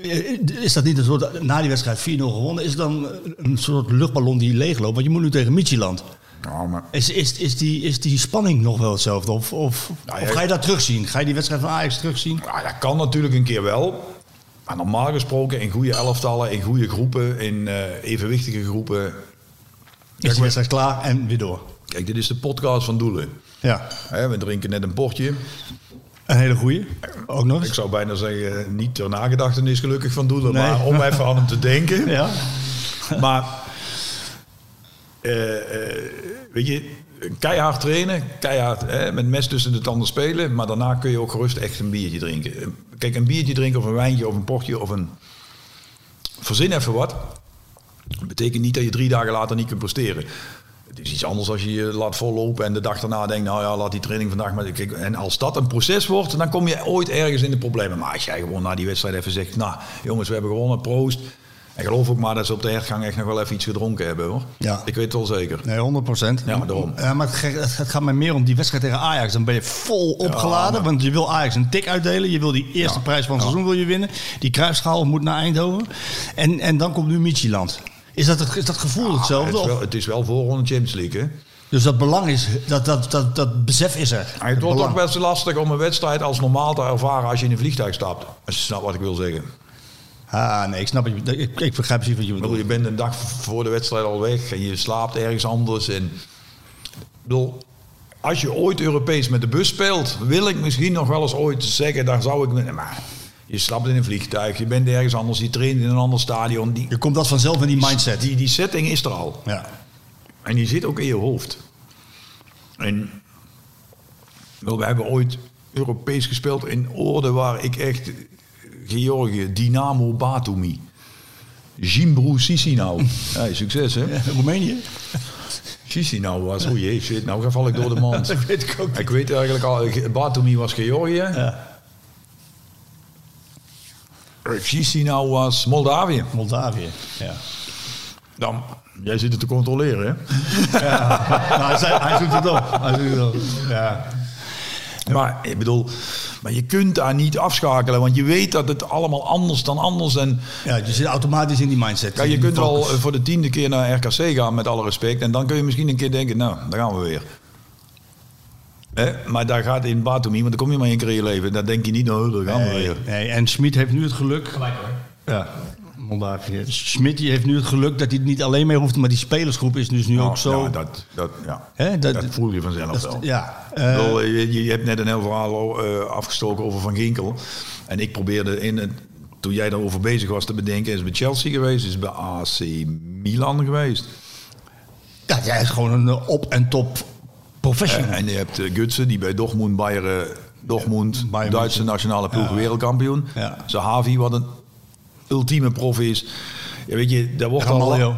[SPEAKER 2] eh, is dat niet een soort, na die wedstrijd 4-0 gewonnen, is het dan een soort luchtballon die leegloopt? Want je moet nu tegen Midtjylland.
[SPEAKER 3] Nou, maar
[SPEAKER 2] Is, is, is, die, is die spanning nog wel hetzelfde? Of, of,
[SPEAKER 3] Nou,
[SPEAKER 2] of ga je dat terugzien? Ga je die wedstrijd van Ajax terugzien?
[SPEAKER 3] Ja, dat kan natuurlijk een keer wel. Maar normaal gesproken in goede elftallen, in goede groepen, in eh, evenwichtige groepen.
[SPEAKER 2] Is die wedstrijd klaar en weer door?
[SPEAKER 3] Kijk, dit is de podcast van Doelen.
[SPEAKER 2] Ja,
[SPEAKER 3] we drinken net een portje.
[SPEAKER 2] een hele goeie. Ook nog
[SPEAKER 3] Ik zou bijna zeggen, niet ter nagedachtenis gelukkig van Doelen,
[SPEAKER 2] Nee.
[SPEAKER 3] maar om even aan hem te denken.
[SPEAKER 2] Ja.
[SPEAKER 3] Maar, eh, eh, weet je, keihard trainen, keihard hè, met mes tussen de tanden spelen, maar daarna kun je ook gerust echt een biertje drinken. Kijk, een biertje drinken of een wijntje of een portje of een... Verzin even wat. Dat betekent niet dat je drie dagen later niet kunt presteren. Het is iets anders als je je laat vollopen en de dag daarna denkt, nou ja, laat die training vandaag maar... En als dat een proces wordt, dan kom je ooit ergens in de problemen. Maar als jij gewoon na die wedstrijd even zegt, nou jongens, we hebben gewonnen, proost. En geloof ook maar dat ze op de hertgang echt nog wel even iets gedronken hebben hoor.
[SPEAKER 2] Ja.
[SPEAKER 3] Ik weet het wel zeker.
[SPEAKER 2] Nee, 100 procent.
[SPEAKER 3] Ja, maar daarom.
[SPEAKER 2] Ja, maar het, het gaat mij meer om die wedstrijd tegen Ajax. Dan ben je vol opgeladen. Want je wil Ajax een tik uitdelen. Je wil die eerste
[SPEAKER 3] Ja,
[SPEAKER 2] prijs van het seizoen wil je winnen. Die kruisschaal moet naar Eindhoven. En, en dan komt nu Michieland. Is dat, het, is dat gevoel
[SPEAKER 3] Het
[SPEAKER 2] hetzelfde?
[SPEAKER 3] is,
[SPEAKER 2] Of-
[SPEAKER 3] wel, het is wel voorronde Champions League hè.
[SPEAKER 2] Dus dat belang is, dat, dat, dat, dat besef is er.
[SPEAKER 3] Maar het wordt
[SPEAKER 2] belang.
[SPEAKER 3] ook best lastig om een wedstrijd als normaal te ervaren als je in een vliegtuig stapt. Als je snapt wat ik wil zeggen.
[SPEAKER 2] Ah, nee, ik snap het. Ik, ik begrijp precies wat je
[SPEAKER 3] bedoel,
[SPEAKER 2] bedoelt.
[SPEAKER 3] je bent een dag voor de wedstrijd al weg en je slaapt ergens anders. En, bedoel, als je ooit Europees met de bus speelt, wil ik misschien nog wel eens ooit zeggen, daar zou ik... Maar je slaapt in een vliegtuig, je bent ergens anders, je traint in een ander stadion. Die,
[SPEAKER 2] Je komt dat vanzelf in die mindset.
[SPEAKER 3] die, die setting is er al.
[SPEAKER 2] Ja.
[SPEAKER 3] En die zit ook in je hoofd. En wel, we hebben ooit Europees gespeeld in oorden waar ik echt... Georgië, Dynamo Batumi. Jimbru Chisinau. Ja, succes hè.
[SPEAKER 2] Roemenië?
[SPEAKER 3] Chisinau was, oh jee, shit, nou val ik door de mand.
[SPEAKER 2] Dat weet ik ook niet.
[SPEAKER 3] Ik weet eigenlijk al, Batumi was Georgië.
[SPEAKER 2] Ja.
[SPEAKER 3] Chisinau was Moldavië.
[SPEAKER 2] Moldavië. Ja.
[SPEAKER 3] Dan, jij zit het te controleren hè.
[SPEAKER 2] Nou, hij, hij zoekt het op. Hij zoekt het op. Ja.
[SPEAKER 3] Maar ik bedoel, maar je kunt daar niet afschakelen, want je weet dat het allemaal anders dan anders. En
[SPEAKER 2] ja, je zit automatisch in die mindset.
[SPEAKER 3] ja, je
[SPEAKER 2] Die
[SPEAKER 3] kunt wel
[SPEAKER 2] focus.
[SPEAKER 3] eh, voor de tiende keer naar RKC gaan, met alle respect. En dan kun je misschien een keer denken, nou, daar gaan we weer. Hè? Maar daar gaat in Batumi, want dan kom je maar één keer in je leven. Dan denk je niet, nou, daar gaan we
[SPEAKER 2] Nee,
[SPEAKER 3] weer.
[SPEAKER 2] nee, en Schmid heeft nu het geluk.
[SPEAKER 5] Gelijk hoor.
[SPEAKER 2] Ja, Moldavië. Schmid die heeft nu het geluk dat hij er niet alleen mee hoeft, maar die spelersgroep is dus nu ook zo.
[SPEAKER 3] Ja, dat, dat, ja.
[SPEAKER 2] Hè, dat-
[SPEAKER 3] dat, voel je vanzelf
[SPEAKER 2] dat-
[SPEAKER 3] wel.
[SPEAKER 2] ja, eh,
[SPEAKER 3] bedoel, je, je hebt net een heel verhaal eh, afgestoken over Van Ginkel. En ik probeerde in het, toen jij daarover bezig was te bedenken, is het bij Chelsea geweest, is het bij AC Milan geweest.
[SPEAKER 2] ja, hij is gewoon een eh, op- en top professional.
[SPEAKER 3] En je hebt Gutsen, die bij Dortmund, Bayern, Dortmund,
[SPEAKER 2] Bayern
[SPEAKER 3] Duitse nationale ploeg,
[SPEAKER 2] Ja.
[SPEAKER 3] wereldkampioen.
[SPEAKER 2] Ja.
[SPEAKER 3] Zahavi, wat een ultieme prof is. Ja, weet je, daar wordt al...
[SPEAKER 2] Ramaljo.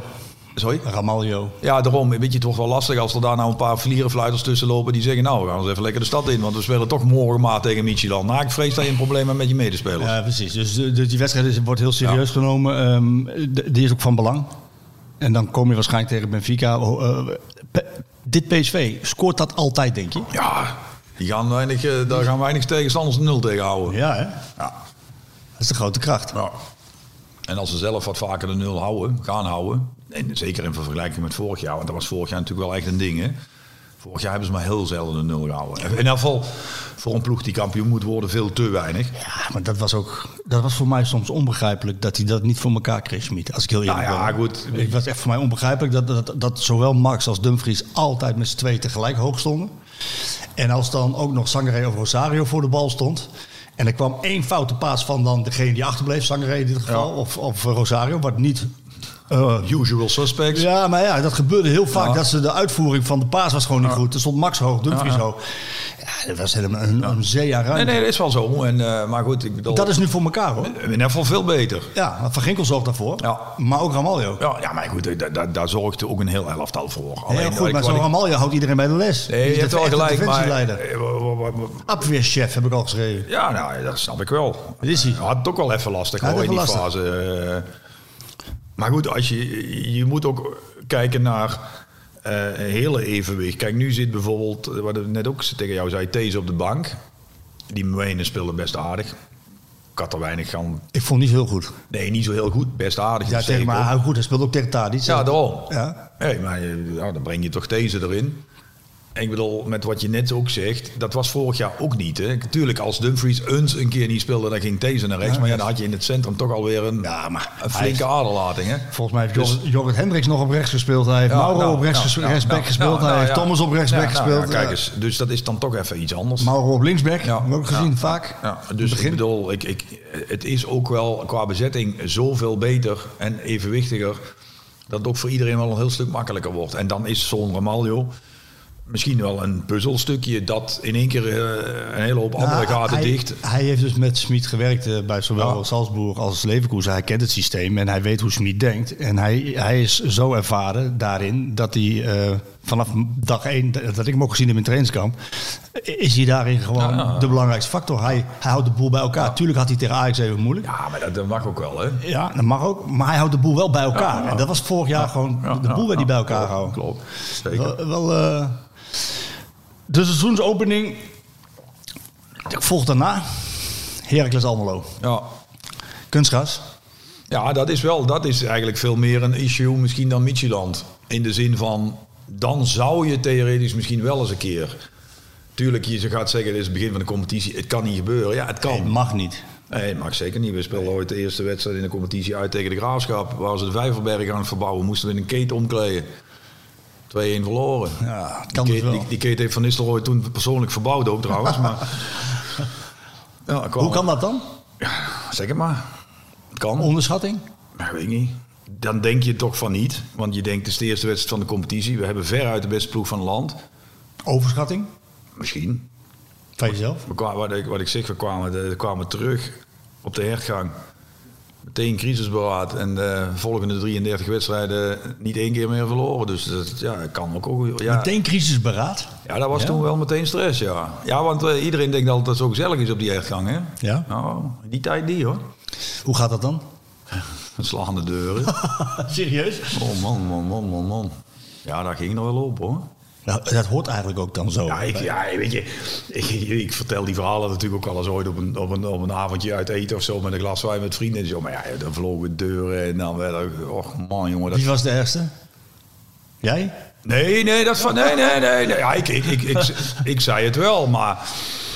[SPEAKER 3] Sorry?
[SPEAKER 2] Ramaljo.
[SPEAKER 3] Ja, daarom. Weet je, het wordt wel lastig als er daar nou een paar vlierenfluiters tussen lopen die zeggen, nou, we gaan eens even lekker de stad in, want we spelen toch morgen maat tegen Michilan. Nou, ik vrees dat je een probleem hebt met je medespelers.
[SPEAKER 2] Ja, precies. Dus, dus die wedstrijd is, wordt heel serieus genomen. Ehm, die is ook van belang. En dan kom je waarschijnlijk tegen Benfica. Oh, eh, dit PSV, scoort dat altijd, denk je?
[SPEAKER 3] Ja, die gaan weinig, eh, daar gaan weinig tegenstanders nul tegen houden.
[SPEAKER 2] Ja, hè?
[SPEAKER 3] Ja.
[SPEAKER 2] Dat is de grote kracht.
[SPEAKER 3] Ja. En als ze zelf wat vaker de nul houden, gaan houden. En zeker in vergelijking met vorig jaar, want dat was vorig jaar natuurlijk wel echt een ding. Hè? Vorig jaar hebben ze maar heel zelden de nul gehouden. In ieder geval voor een ploeg die kampioen moet worden, veel te weinig.
[SPEAKER 2] Ja, maar dat was ook. Dat was voor mij soms onbegrijpelijk dat hij dat niet voor elkaar kreeg, Schmid. Als ik heel eerlijk
[SPEAKER 3] Nou ja,
[SPEAKER 2] ben.
[SPEAKER 3] goed.
[SPEAKER 2] Het was echt voor mij onbegrijpelijk dat, dat, dat zowel Max als Dumfries altijd met z'n twee tegelijk hoog stonden. En als dan ook nog Sangaré of Rosario voor de bal stond. En er kwam één foute paas van dan degene die achterbleef, Sangaré in dit geval, of, of Rosario, wat niet. Eh,
[SPEAKER 3] Usual suspects.
[SPEAKER 2] ja, maar ja, dat gebeurde heel vaak.
[SPEAKER 3] Ja.
[SPEAKER 2] Dat ze de uitvoering van de paas was gewoon niet goed. Er stond Max hoog, Dumfries
[SPEAKER 3] Ja,
[SPEAKER 2] hoog. Ja, dat was helemaal een, een zee aan
[SPEAKER 3] Nee,
[SPEAKER 2] ruimte.
[SPEAKER 3] nee, dat is wel zo. En, eh, maar goed, ik bedoel,
[SPEAKER 2] Dat is nu voor elkaar hoor.
[SPEAKER 3] in ieder geval veel beter.
[SPEAKER 2] Ja, Van Ginkel zorgt daarvoor.
[SPEAKER 3] Ja.
[SPEAKER 2] Maar ook Ramaljo.
[SPEAKER 3] Ja, ja maar goed, da- da- daar zorgt ook een heel elftal voor.
[SPEAKER 2] Heel
[SPEAKER 3] Alleen,
[SPEAKER 2] goed,
[SPEAKER 3] ik-
[SPEAKER 2] maar zo'n Ramaljo houdt iedereen bij de les.
[SPEAKER 3] Nee, je hebt wel gelijk, maar... eh,
[SPEAKER 2] Abweerchef heb ik al geschreven.
[SPEAKER 3] Ja, nou, dat snap ik wel.
[SPEAKER 2] Wat is hij?
[SPEAKER 3] Had het ook wel even lastig hoor, in die fase. Maar goed, als je, je moet ook kijken naar eh, een hele evenwicht. Kijk, nu zit bijvoorbeeld, wat ik net ook tegen jou zei, These op de bank. Die Mwene speelde best aardig. Ik had er weinig gaan...
[SPEAKER 2] Ik vond niet heel goed.
[SPEAKER 3] Nee, niet zo heel goed. Best aardig.
[SPEAKER 2] Ja, tegen, maar goed, hij speelde ook tegen Tadic.
[SPEAKER 3] Ja, daarom.
[SPEAKER 2] Ja.
[SPEAKER 3] Hey, maar eh, ja, dan breng je toch deze erin. Ik bedoel, met wat je net ook zegt, dat was vorig jaar ook niet. Hè. Natuurlijk, als Dumfries eens een keer niet speelde, dan ging deze naar rechts.
[SPEAKER 2] Ja,
[SPEAKER 3] maar ja, dan had je in het centrum toch alweer een,
[SPEAKER 2] Ja, maar
[SPEAKER 3] een flinke aderlating. Hè.
[SPEAKER 2] Volgens mij heeft
[SPEAKER 3] Dus-
[SPEAKER 2] Jorrit, Jorrit Hendricks nog op rechts gespeeld. Hij heeft
[SPEAKER 3] Ja,
[SPEAKER 2] Mauro
[SPEAKER 3] nou,
[SPEAKER 2] op rechts,
[SPEAKER 3] nou, nou,
[SPEAKER 2] rechtsback
[SPEAKER 3] nou,
[SPEAKER 2] gespeeld. hij heeft. Thomas op rechtsback gespeeld.
[SPEAKER 3] kijk eens, dus dat is dan toch even iets anders.
[SPEAKER 2] Mauro op linksback,
[SPEAKER 3] Ja,
[SPEAKER 2] ook gezien vaak.
[SPEAKER 3] Dus ik bedoel, ik, ik, het is ook wel qua bezetting zoveel beter en evenwichtiger. Dat het ook voor iedereen wel een heel stuk makkelijker wordt. En dan is zo'n Ramaljo misschien wel een puzzelstukje dat in één keer eh, een hele hoop andere
[SPEAKER 2] Nou,
[SPEAKER 3] gaten
[SPEAKER 2] hij,
[SPEAKER 3] dicht.
[SPEAKER 2] Hij heeft dus met Smit gewerkt eh, bij zowel
[SPEAKER 3] Ja.
[SPEAKER 2] Salzburg als Leverkusen. Hij kent het systeem en hij weet hoe Smit denkt. En hij, hij is zo ervaren daarin dat hij eh, vanaf dag één, dat ik hem ook gezien heb in trainingskamp, is hij daarin gewoon
[SPEAKER 3] Ja.
[SPEAKER 2] de belangrijkste factor. Hij, hij houdt de boel bij elkaar. Tuurlijk had hij tegen Ajax even moeilijk.
[SPEAKER 3] Ja, maar dat, dat mag ook wel, hè?
[SPEAKER 2] Ja, dat mag ook. Maar hij houdt de boel wel bij elkaar. En dat was vorig jaar gewoon de boel werd
[SPEAKER 3] ja,
[SPEAKER 2] die bij elkaar gehouden.
[SPEAKER 3] Klopt, zeker.
[SPEAKER 2] Wel, wel de seizoensopening. Ik volg daarna. Heracles Almelo.
[SPEAKER 3] Ja.
[SPEAKER 2] Kunstgras.
[SPEAKER 3] ja, dat is wel, dat is eigenlijk veel meer een issue misschien dan Micheland. In de zin van, dan zou je theoretisch misschien wel eens een keer... Tuurlijk, je gaat zeggen, dit is het begin van de competitie. Het kan niet gebeuren. Ja, het kan.
[SPEAKER 2] Het mag niet.
[SPEAKER 3] Nee, het mag zeker niet. We speelden ooit de eerste wedstrijd in de competitie uit tegen de Graafschap. Waar ze de Vijverberg aan het verbouwen. Moesten we in een keten omkleden. 2-1 verloren.
[SPEAKER 2] Ja, kan
[SPEAKER 3] die,
[SPEAKER 2] dus wel.
[SPEAKER 3] die, die keten heeft Van Nistelrooy toen persoonlijk verbouwd ook trouwens. maar, ja,
[SPEAKER 2] Hoe kan dat dan?
[SPEAKER 3] Zeg het maar. Het kan.
[SPEAKER 2] Onderschatting?
[SPEAKER 3] Maar weet ik niet. Dan denk je toch van niet. Want je denkt, het is de eerste wedstrijd van de competitie. We hebben veruit de beste ploeg van het land.
[SPEAKER 2] Overschatting?
[SPEAKER 3] Misschien.
[SPEAKER 2] Van jezelf?
[SPEAKER 3] We wat, ik, wat ik zeg, we kwamen, de- we kwamen terug op de hertgang. Meteen crisisberaad. En de volgende 33 wedstrijden niet één keer meer verloren. Dus dat ja, kan ook. ook ja.
[SPEAKER 2] Meteen crisisberaad?
[SPEAKER 3] ja, dat was
[SPEAKER 2] Ja?
[SPEAKER 3] toen wel meteen stress, ja. Ja, want eh, iedereen denkt altijd dat het zo gezellig is op die hertgang, hè?
[SPEAKER 2] Ja.
[SPEAKER 3] Nou, die tijd niet, hoor.
[SPEAKER 2] Hoe gaat dat dan?
[SPEAKER 3] Slaande deuren.
[SPEAKER 2] Serieus?
[SPEAKER 3] oh man, man, man, man, man. Ja, dat ging nog wel op, hoor.
[SPEAKER 2] Nou, dat hoort eigenlijk ook dan zo.
[SPEAKER 3] Ja, ik, ja weet je, ik, ik vertel die verhalen natuurlijk ook wel eens ooit op een, op, een, op een avondje uit eten of zo met een glas wijn met vrienden en zo. Maar ja, dan vlogen deuren en dan werd er, och man jongen. Dat...
[SPEAKER 2] Wie was de ergste? Jij?
[SPEAKER 3] Nee, nee, dat van, nee, nee, nee. nee. Ja, ik, ik, ik, ik, ik zei het wel, maar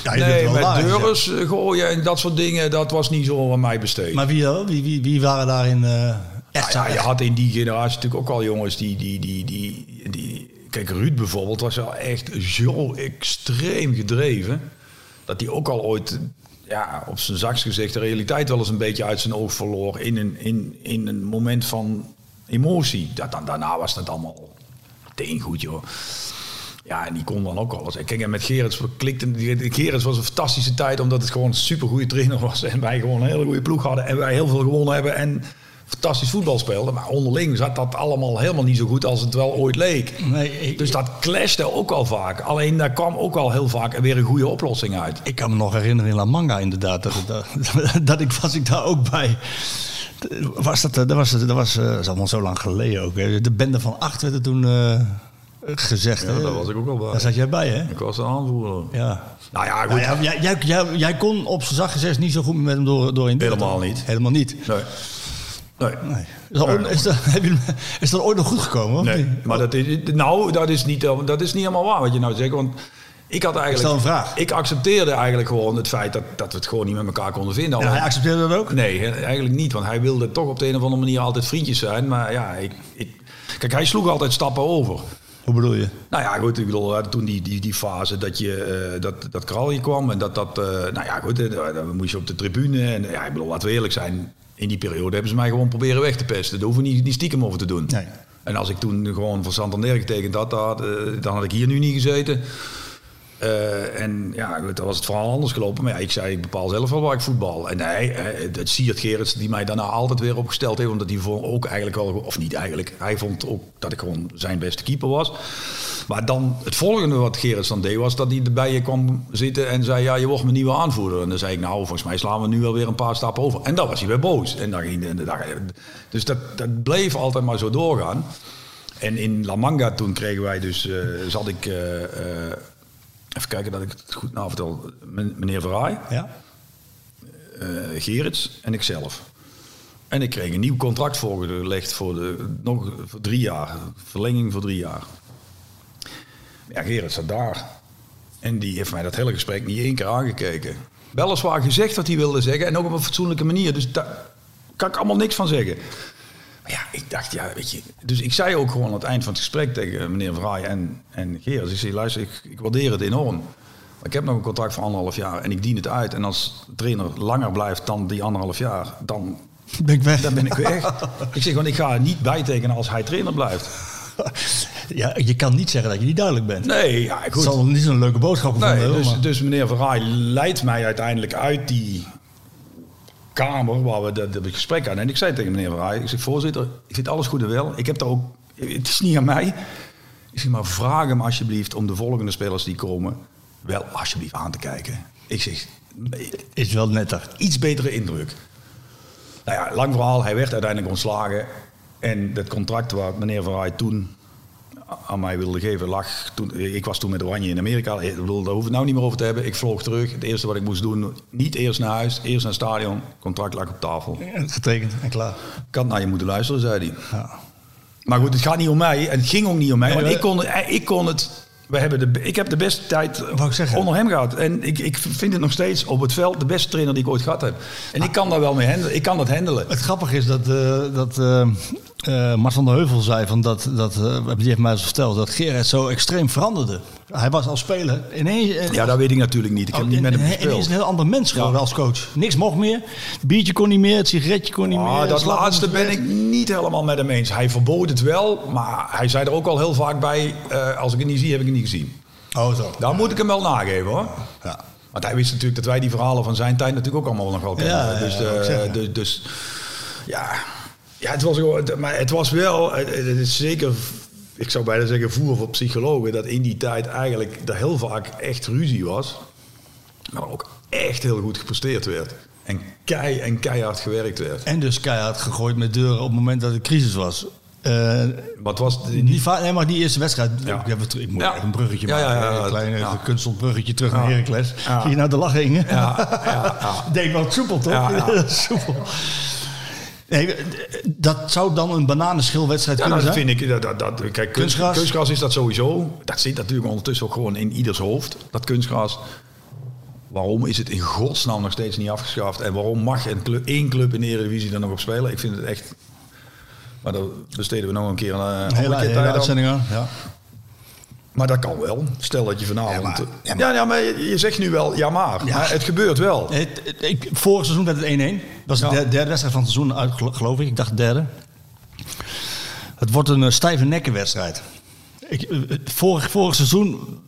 [SPEAKER 2] Ja,
[SPEAKER 3] nee, met
[SPEAKER 2] waar,
[SPEAKER 3] deuren eh, gooien en dat soort dingen, dat was niet zo aan mij besteed.
[SPEAKER 2] Maar wie, wel? wie, wie, wie waren daarin eh, echt?
[SPEAKER 3] Nou ja, je had in die generatie natuurlijk ook al jongens die, die, die, die, die... Kijk, Ruud bijvoorbeeld was wel echt zo extreem gedreven... dat hij ook al ooit, ja, op zijn zaks gezegd... de realiteit wel eens een beetje uit zijn oog verloor... in een, in, in een moment van emotie. Dat, dan, daarna was dat allemaal meteen goed, joh. Ja, en die kon dan ook alles. Kijk, en met Gerrits klikte... Gerrits was een fantastische tijd... omdat het gewoon een supergoeie trainer was... en wij gewoon een hele goede ploeg hadden... en wij heel veel gewonnen hebben... en fantastisch voetbal speelde. Maar onderling zat dat allemaal helemaal niet zo goed als het wel ooit leek.
[SPEAKER 2] Nee, ik,
[SPEAKER 3] Dus dat clashte ook al vaak. Alleen daar kwam ook al heel vaak weer een goede oplossing uit.
[SPEAKER 2] ik kan me nog herinneren in La Manga inderdaad. Dat, dat, dat ik, was ik daar ook bij. Was dat, dat was, dat was eh, dat is allemaal zo lang geleden ook. hè. De bende van acht werd er toen eh, gezegd.
[SPEAKER 3] Ja,
[SPEAKER 2] hè.
[SPEAKER 3] daar was ik ook al bij.
[SPEAKER 2] Daar zat jij bij, hè?
[SPEAKER 3] Ik was de aanvoerder.
[SPEAKER 2] Ja.
[SPEAKER 3] Nou ja, goed.
[SPEAKER 2] Nou ja, jij, jij, jij, jij kon op zijn zacht gezegd niet zo goed met hem door, door in
[SPEAKER 3] Helemaal niet.
[SPEAKER 2] Helemaal niet.
[SPEAKER 3] Nee. Nee.
[SPEAKER 2] Nee. Is, dat, ooit- is, dat, is dat ooit nog goed gekomen? Of
[SPEAKER 3] Nee,
[SPEAKER 2] niet?
[SPEAKER 3] maar dat is, nou, dat is, niet, dat is niet helemaal waar wat je nou zegt. Want ik had eigenlijk.
[SPEAKER 2] stel een vraag.
[SPEAKER 3] Ik accepteerde eigenlijk gewoon het feit dat, dat we het gewoon niet met elkaar konden vinden.
[SPEAKER 2] En hij accepteerde dat ook?
[SPEAKER 3] Nee, eigenlijk niet. Want hij wilde toch op de een of andere manier altijd vriendjes zijn. Maar ja, ik, ik, kijk, hij sloeg altijd stappen over.
[SPEAKER 2] Hoe bedoel je?
[SPEAKER 3] Nou ja, goed, ik bedoel, toen die, die, die fase dat, je, eh, dat, dat Kralje kwam en dat dat, eh, nou ja, goed, eh, dan moest je op de tribune. En ja, ik bedoel, laten we eerlijk zijn, in die periode hebben ze mij gewoon proberen weg te pesten. Daar hoeven we niet, niet stiekem over te doen.
[SPEAKER 2] Nee.
[SPEAKER 3] En als ik toen gewoon voor Santander getekend had, had, eh, dan had ik hier nu niet gezeten. Eh, en ja, goed, dan was het verhaal anders gelopen. Maar ja, ik zei, ik bepaal zelf wel waar ik voetbal. En hij, eh, het Siert Gerrits, die mij daarna altijd weer opgesteld heeft. Omdat hij vond ook eigenlijk wel, of niet eigenlijk, hij vond ook dat ik gewoon zijn beste keeper was. Maar dan, het volgende wat Gerrits dan deed, was dat hij erbij je kwam zitten en zei, ja, je wordt mijn nieuwe aanvoerder. En dan zei ik, nou, volgens mij slaan we nu wel weer een paar stappen over. En dan was hij weer boos. En dan ging, en dan- dus dat, dat bleef altijd maar zo doorgaan. En in La Manga toen kregen wij dus, eh, zat ik, eh, eh, even kijken dat ik het goed nou vertel, Men- meneer Verraai,
[SPEAKER 2] Ja?
[SPEAKER 3] Gerits en ikzelf. En ik kreeg een nieuw contract voorgelegd voor, de, nog, voor drie jaar, verlenging voor drie jaar. Ja, Gerrit zat daar. En die heeft mij dat hele gesprek niet één keer aangekeken. Weliswaar gezegd wat hij wilde zeggen en ook op een fatsoenlijke manier. Dus daar kan ik allemaal niks van zeggen. Maar ja, ik dacht, ja, weet je. Dus ik zei ook gewoon aan het eind van het gesprek tegen meneer Vraaij en, en Gerrit. Ik zei, luister, ik, ik waardeer het enorm. Maar ik heb nog een contract van anderhalf jaar en ik dien het uit. En als de trainer langer blijft dan die anderhalf jaar, dan,
[SPEAKER 2] Ben ik weg?
[SPEAKER 3] dan ben ik weg. ik zeg, want ik ga er niet bijtekenen als hij trainer blijft.
[SPEAKER 2] Ja, je kan niet zeggen dat je niet duidelijk bent.
[SPEAKER 3] Nee, ja,
[SPEAKER 2] Het
[SPEAKER 3] goed.
[SPEAKER 2] zal niet zo'n leuke boodschap
[SPEAKER 3] Nee, dus,
[SPEAKER 2] maar-
[SPEAKER 3] dus meneer Verraai leidt mij uiteindelijk uit die kamer waar we dat dat gesprek hadden. En ik zei tegen meneer Verraai, ik zeg voorzitter, ik vind alles goed en wel. Ik heb daar ook, het is niet aan mij. Ik zeg maar, vraag hem alsjeblieft om de volgende spelers die komen wel alsjeblieft aan te kijken. Ik zeg,
[SPEAKER 2] is wel netter.
[SPEAKER 3] iets betere indruk. Nou ja, lang verhaal, hij werd uiteindelijk ontslagen. En het contract wat meneer Verraai toen aan mij wilde geven lag toen... Ik was toen met Oranje in Amerika. Ik bedoel, daar hoef ik het nou niet meer over te hebben. Ik vloog terug. Het eerste wat ik moest doen, niet eerst naar huis, eerst naar het stadion. contract lag op tafel.
[SPEAKER 2] Getekend en klaar.
[SPEAKER 3] Ik had naar je moeten luisteren, zei hij.
[SPEAKER 2] Ja.
[SPEAKER 3] Maar goed, het gaat niet om mij. En het ging ook niet om mij.
[SPEAKER 2] Nee,
[SPEAKER 3] want
[SPEAKER 2] we-
[SPEAKER 3] ik kon, ik kon het... We hebben de, ik heb de beste tijd
[SPEAKER 2] ik zeggen.
[SPEAKER 3] onder hem gehad. En ik, ik vind het nog steeds op het veld de beste trainer die ik ooit gehad heb. En ik kan daar wel mee handelen. Ik kan dat handelen.
[SPEAKER 2] Het grappige is dat, eh dat eh eh, Mart van der Heuvel zei van dat, dat eh, die heeft mij eens verteld, dat Gerrit zo extreem veranderde. Hij was als speler ineens... eh,
[SPEAKER 3] Ja, dat weet ik natuurlijk niet. Ik heb
[SPEAKER 2] oh,
[SPEAKER 3] niet met hem
[SPEAKER 2] ineens
[SPEAKER 3] gespeeld.
[SPEAKER 2] een heel ander mens geworden als coach. Niks mocht meer. Het biertje kon niet meer, het sigaretje kon niet meer.
[SPEAKER 3] Ah, dat laatste ben ik niet helemaal met hem eens. Hij verbood het wel, maar hij zei er ook al heel vaak bij... als ik het niet zie, heb ik het niet gezien.
[SPEAKER 2] Oh zo.
[SPEAKER 3] Daar moet ik hem wel nageven hoor.
[SPEAKER 2] Ja.
[SPEAKER 3] Want hij wist natuurlijk dat wij die verhalen van zijn tijd natuurlijk ook allemaal nog wel kennen. Dus, dus, dus ja, ja het, was gewoon, maar het was wel, het, is zeker, ik zou bijna zeggen voer voor psychologen, dat in die tijd eigenlijk er heel vaak echt ruzie was. Maar ook echt heel goed gepresteerd werd. En, kei, en keihard gewerkt werd.
[SPEAKER 2] En dus keihard gegooid met deuren op het moment dat het crisis was. Eh,
[SPEAKER 3] Wat was de-
[SPEAKER 2] die, va- nee, maar die eerste wedstrijd.
[SPEAKER 3] Ja.
[SPEAKER 2] Ik, heb het, ik moet
[SPEAKER 3] Ja.
[SPEAKER 2] even een bruggetje
[SPEAKER 3] Ja,
[SPEAKER 2] maken.
[SPEAKER 3] ja,
[SPEAKER 2] een klein
[SPEAKER 3] Ja.
[SPEAKER 2] kunsteld bruggetje terug naar. Heracles. Zie je nou de lach hingen?
[SPEAKER 3] Ja, ja, ja.
[SPEAKER 2] Denk wel soepel, toch? Soepel. Nee, dat zou dan een bananenschilwedstrijd
[SPEAKER 3] Ja,
[SPEAKER 2] kunnen
[SPEAKER 3] dat
[SPEAKER 2] zijn?
[SPEAKER 3] vind ik. Dat, dat, dat, kijk, kunst,
[SPEAKER 2] Kunstgras?
[SPEAKER 3] kunstgras is dat sowieso. Dat zit natuurlijk ondertussen ook gewoon in ieders hoofd. Dat kunstgras. Waarom is het in godsnaam nog steeds niet afgeschaft? En waarom mag een club, één club in de Eredivisie er nog op spelen? Ik vind het echt... Maar daar besteden we nog een keer een,
[SPEAKER 2] Een
[SPEAKER 3] andere
[SPEAKER 2] hele, hele uitzending aan. Ja.
[SPEAKER 3] Maar dat kan wel. Stel dat je vanavond...
[SPEAKER 2] Ja,
[SPEAKER 3] Ja,
[SPEAKER 2] maar-
[SPEAKER 3] ja,
[SPEAKER 2] ja,
[SPEAKER 3] maar, je, je zegt nu wel ja maar.
[SPEAKER 2] Ja.
[SPEAKER 3] maar het gebeurt wel.
[SPEAKER 2] Het, het- ik, vorig seizoen werd het 1-1. Dat was de derde, wedstrijd van het seizoen, uit, gelo- geloof ik. Ik dacht de derde. Het wordt een eh, stijve nekkenwedstrijd. Ik, eh, vorig, vorig seizoen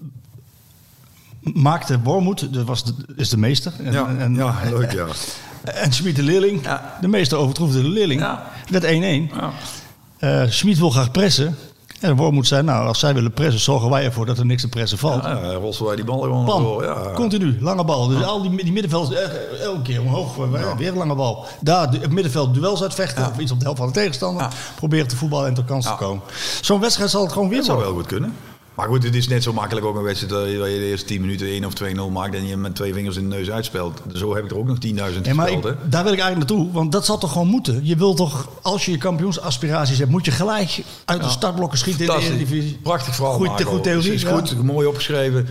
[SPEAKER 2] maakte Wormoed, dat was de, is de meester. En,
[SPEAKER 3] Ja,
[SPEAKER 2] en-
[SPEAKER 3] ja, leuk ja.
[SPEAKER 2] En Schmid de Leerling,
[SPEAKER 3] Ja.
[SPEAKER 2] de meeste overtroefde de Leerling,
[SPEAKER 3] Ja.
[SPEAKER 2] werd 1-1.
[SPEAKER 3] Ja.
[SPEAKER 2] Eh Schmid wil graag pressen. En de Wormoed zei, nou, als zij willen pressen, zorgen wij ervoor dat er niks te pressen valt.
[SPEAKER 3] Ja, rossen wij die bal gewoon
[SPEAKER 2] Bam,
[SPEAKER 3] door. Ja.
[SPEAKER 2] continu, lange bal. Dus al die, die middenvelders, eh, elke keer omhoog, eh, weer lange bal. Daar, het middenveld duels uitvechten, of iets op de helft van de tegenstander. Proberen te voetballen en tot kans te komen. Zo'n wedstrijd zal het gewoon weer
[SPEAKER 3] Dat zou wel goed kunnen. Maar goed, het is net zo makkelijk ook een wedstrijd waar je de eerste 10 minuten 1 of 2-0 maakt en je met twee vingers in de neus uitspeelt. Zo heb ik er ook nog 10.000
[SPEAKER 2] Ja, maar
[SPEAKER 3] gespeeld. hè.
[SPEAKER 2] daar wil ik eigenlijk naartoe, want dat zal toch gewoon moeten. Je wilt toch, als je je kampioensaspiraties hebt, moet je gelijk uit de startblokken schieten in de. Eredivisie.
[SPEAKER 3] Prachtig verhaal.
[SPEAKER 2] Goed,
[SPEAKER 3] Marco.
[SPEAKER 2] goed theorie,
[SPEAKER 3] Is goed, mooi opgeschreven.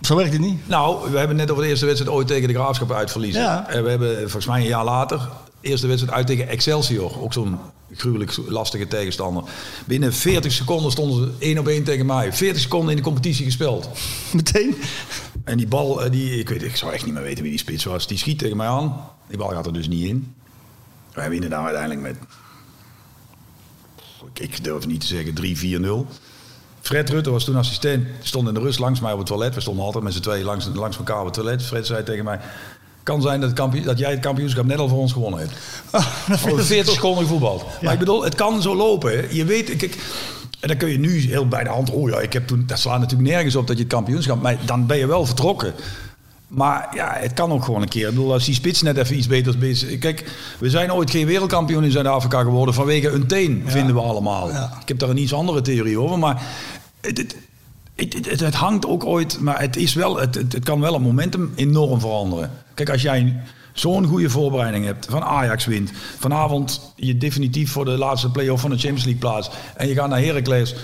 [SPEAKER 2] Zo werkt het niet.
[SPEAKER 3] Nou, we hebben net over de eerste wedstrijd ooit tegen de Graafschap uitverliezen.
[SPEAKER 2] Ja.
[SPEAKER 3] En we hebben volgens mij een jaar later de eerste wedstrijd uit tegen Excelsior. Ook zo'n gruwelijk lastige tegenstander. Binnen 40 seconden stonden ze één op één tegen mij. 40 seconden in de competitie gespeeld.
[SPEAKER 2] Meteen.
[SPEAKER 3] En die bal, eh, die, ik, weet, ik zou echt niet meer weten wie die spits was. Die schiet tegen mij aan. Die bal gaat er dus niet in. Wij winnen daar uiteindelijk met, ik- durf niet te zeggen, 3-4-0. Fred Rutte was toen assistent, stond in de rust langs mij op het toilet. We stonden altijd met z'n tweeën langs, langs elkaar op het toilet. Fred zei tegen mij, kan zijn dat, kampioen, dat jij het kampioenschap net al voor ons gewonnen hebt. Over 40 seconden gevoetbald. Maar ik bedoel, het kan zo lopen. Hè. Je weet, kijk, en dan kun je nu heel bij de hand, oh ja, ik heb toen, dat slaat natuurlijk nergens op dat je het kampioenschap, maar dan ben je wel vertrokken. Maar ja, het kan ook gewoon een keer. Ik bedoel, als die spits net even iets beters is. Kijk, we zijn ooit geen wereldkampioen in Zuid-Afrika geworden vanwege een teen, vinden we allemaal. Ik heb daar een iets andere theorie over, maar het, het, het, hangt ook ooit, maar het, is wel, het, het, het kan wel het momentum enorm veranderen. Kijk, als jij zo'n goede voorbereiding hebt, van Ajax wint, vanavond je definitief voor de laatste play-off van de Champions League plaats en je gaat naar Heracles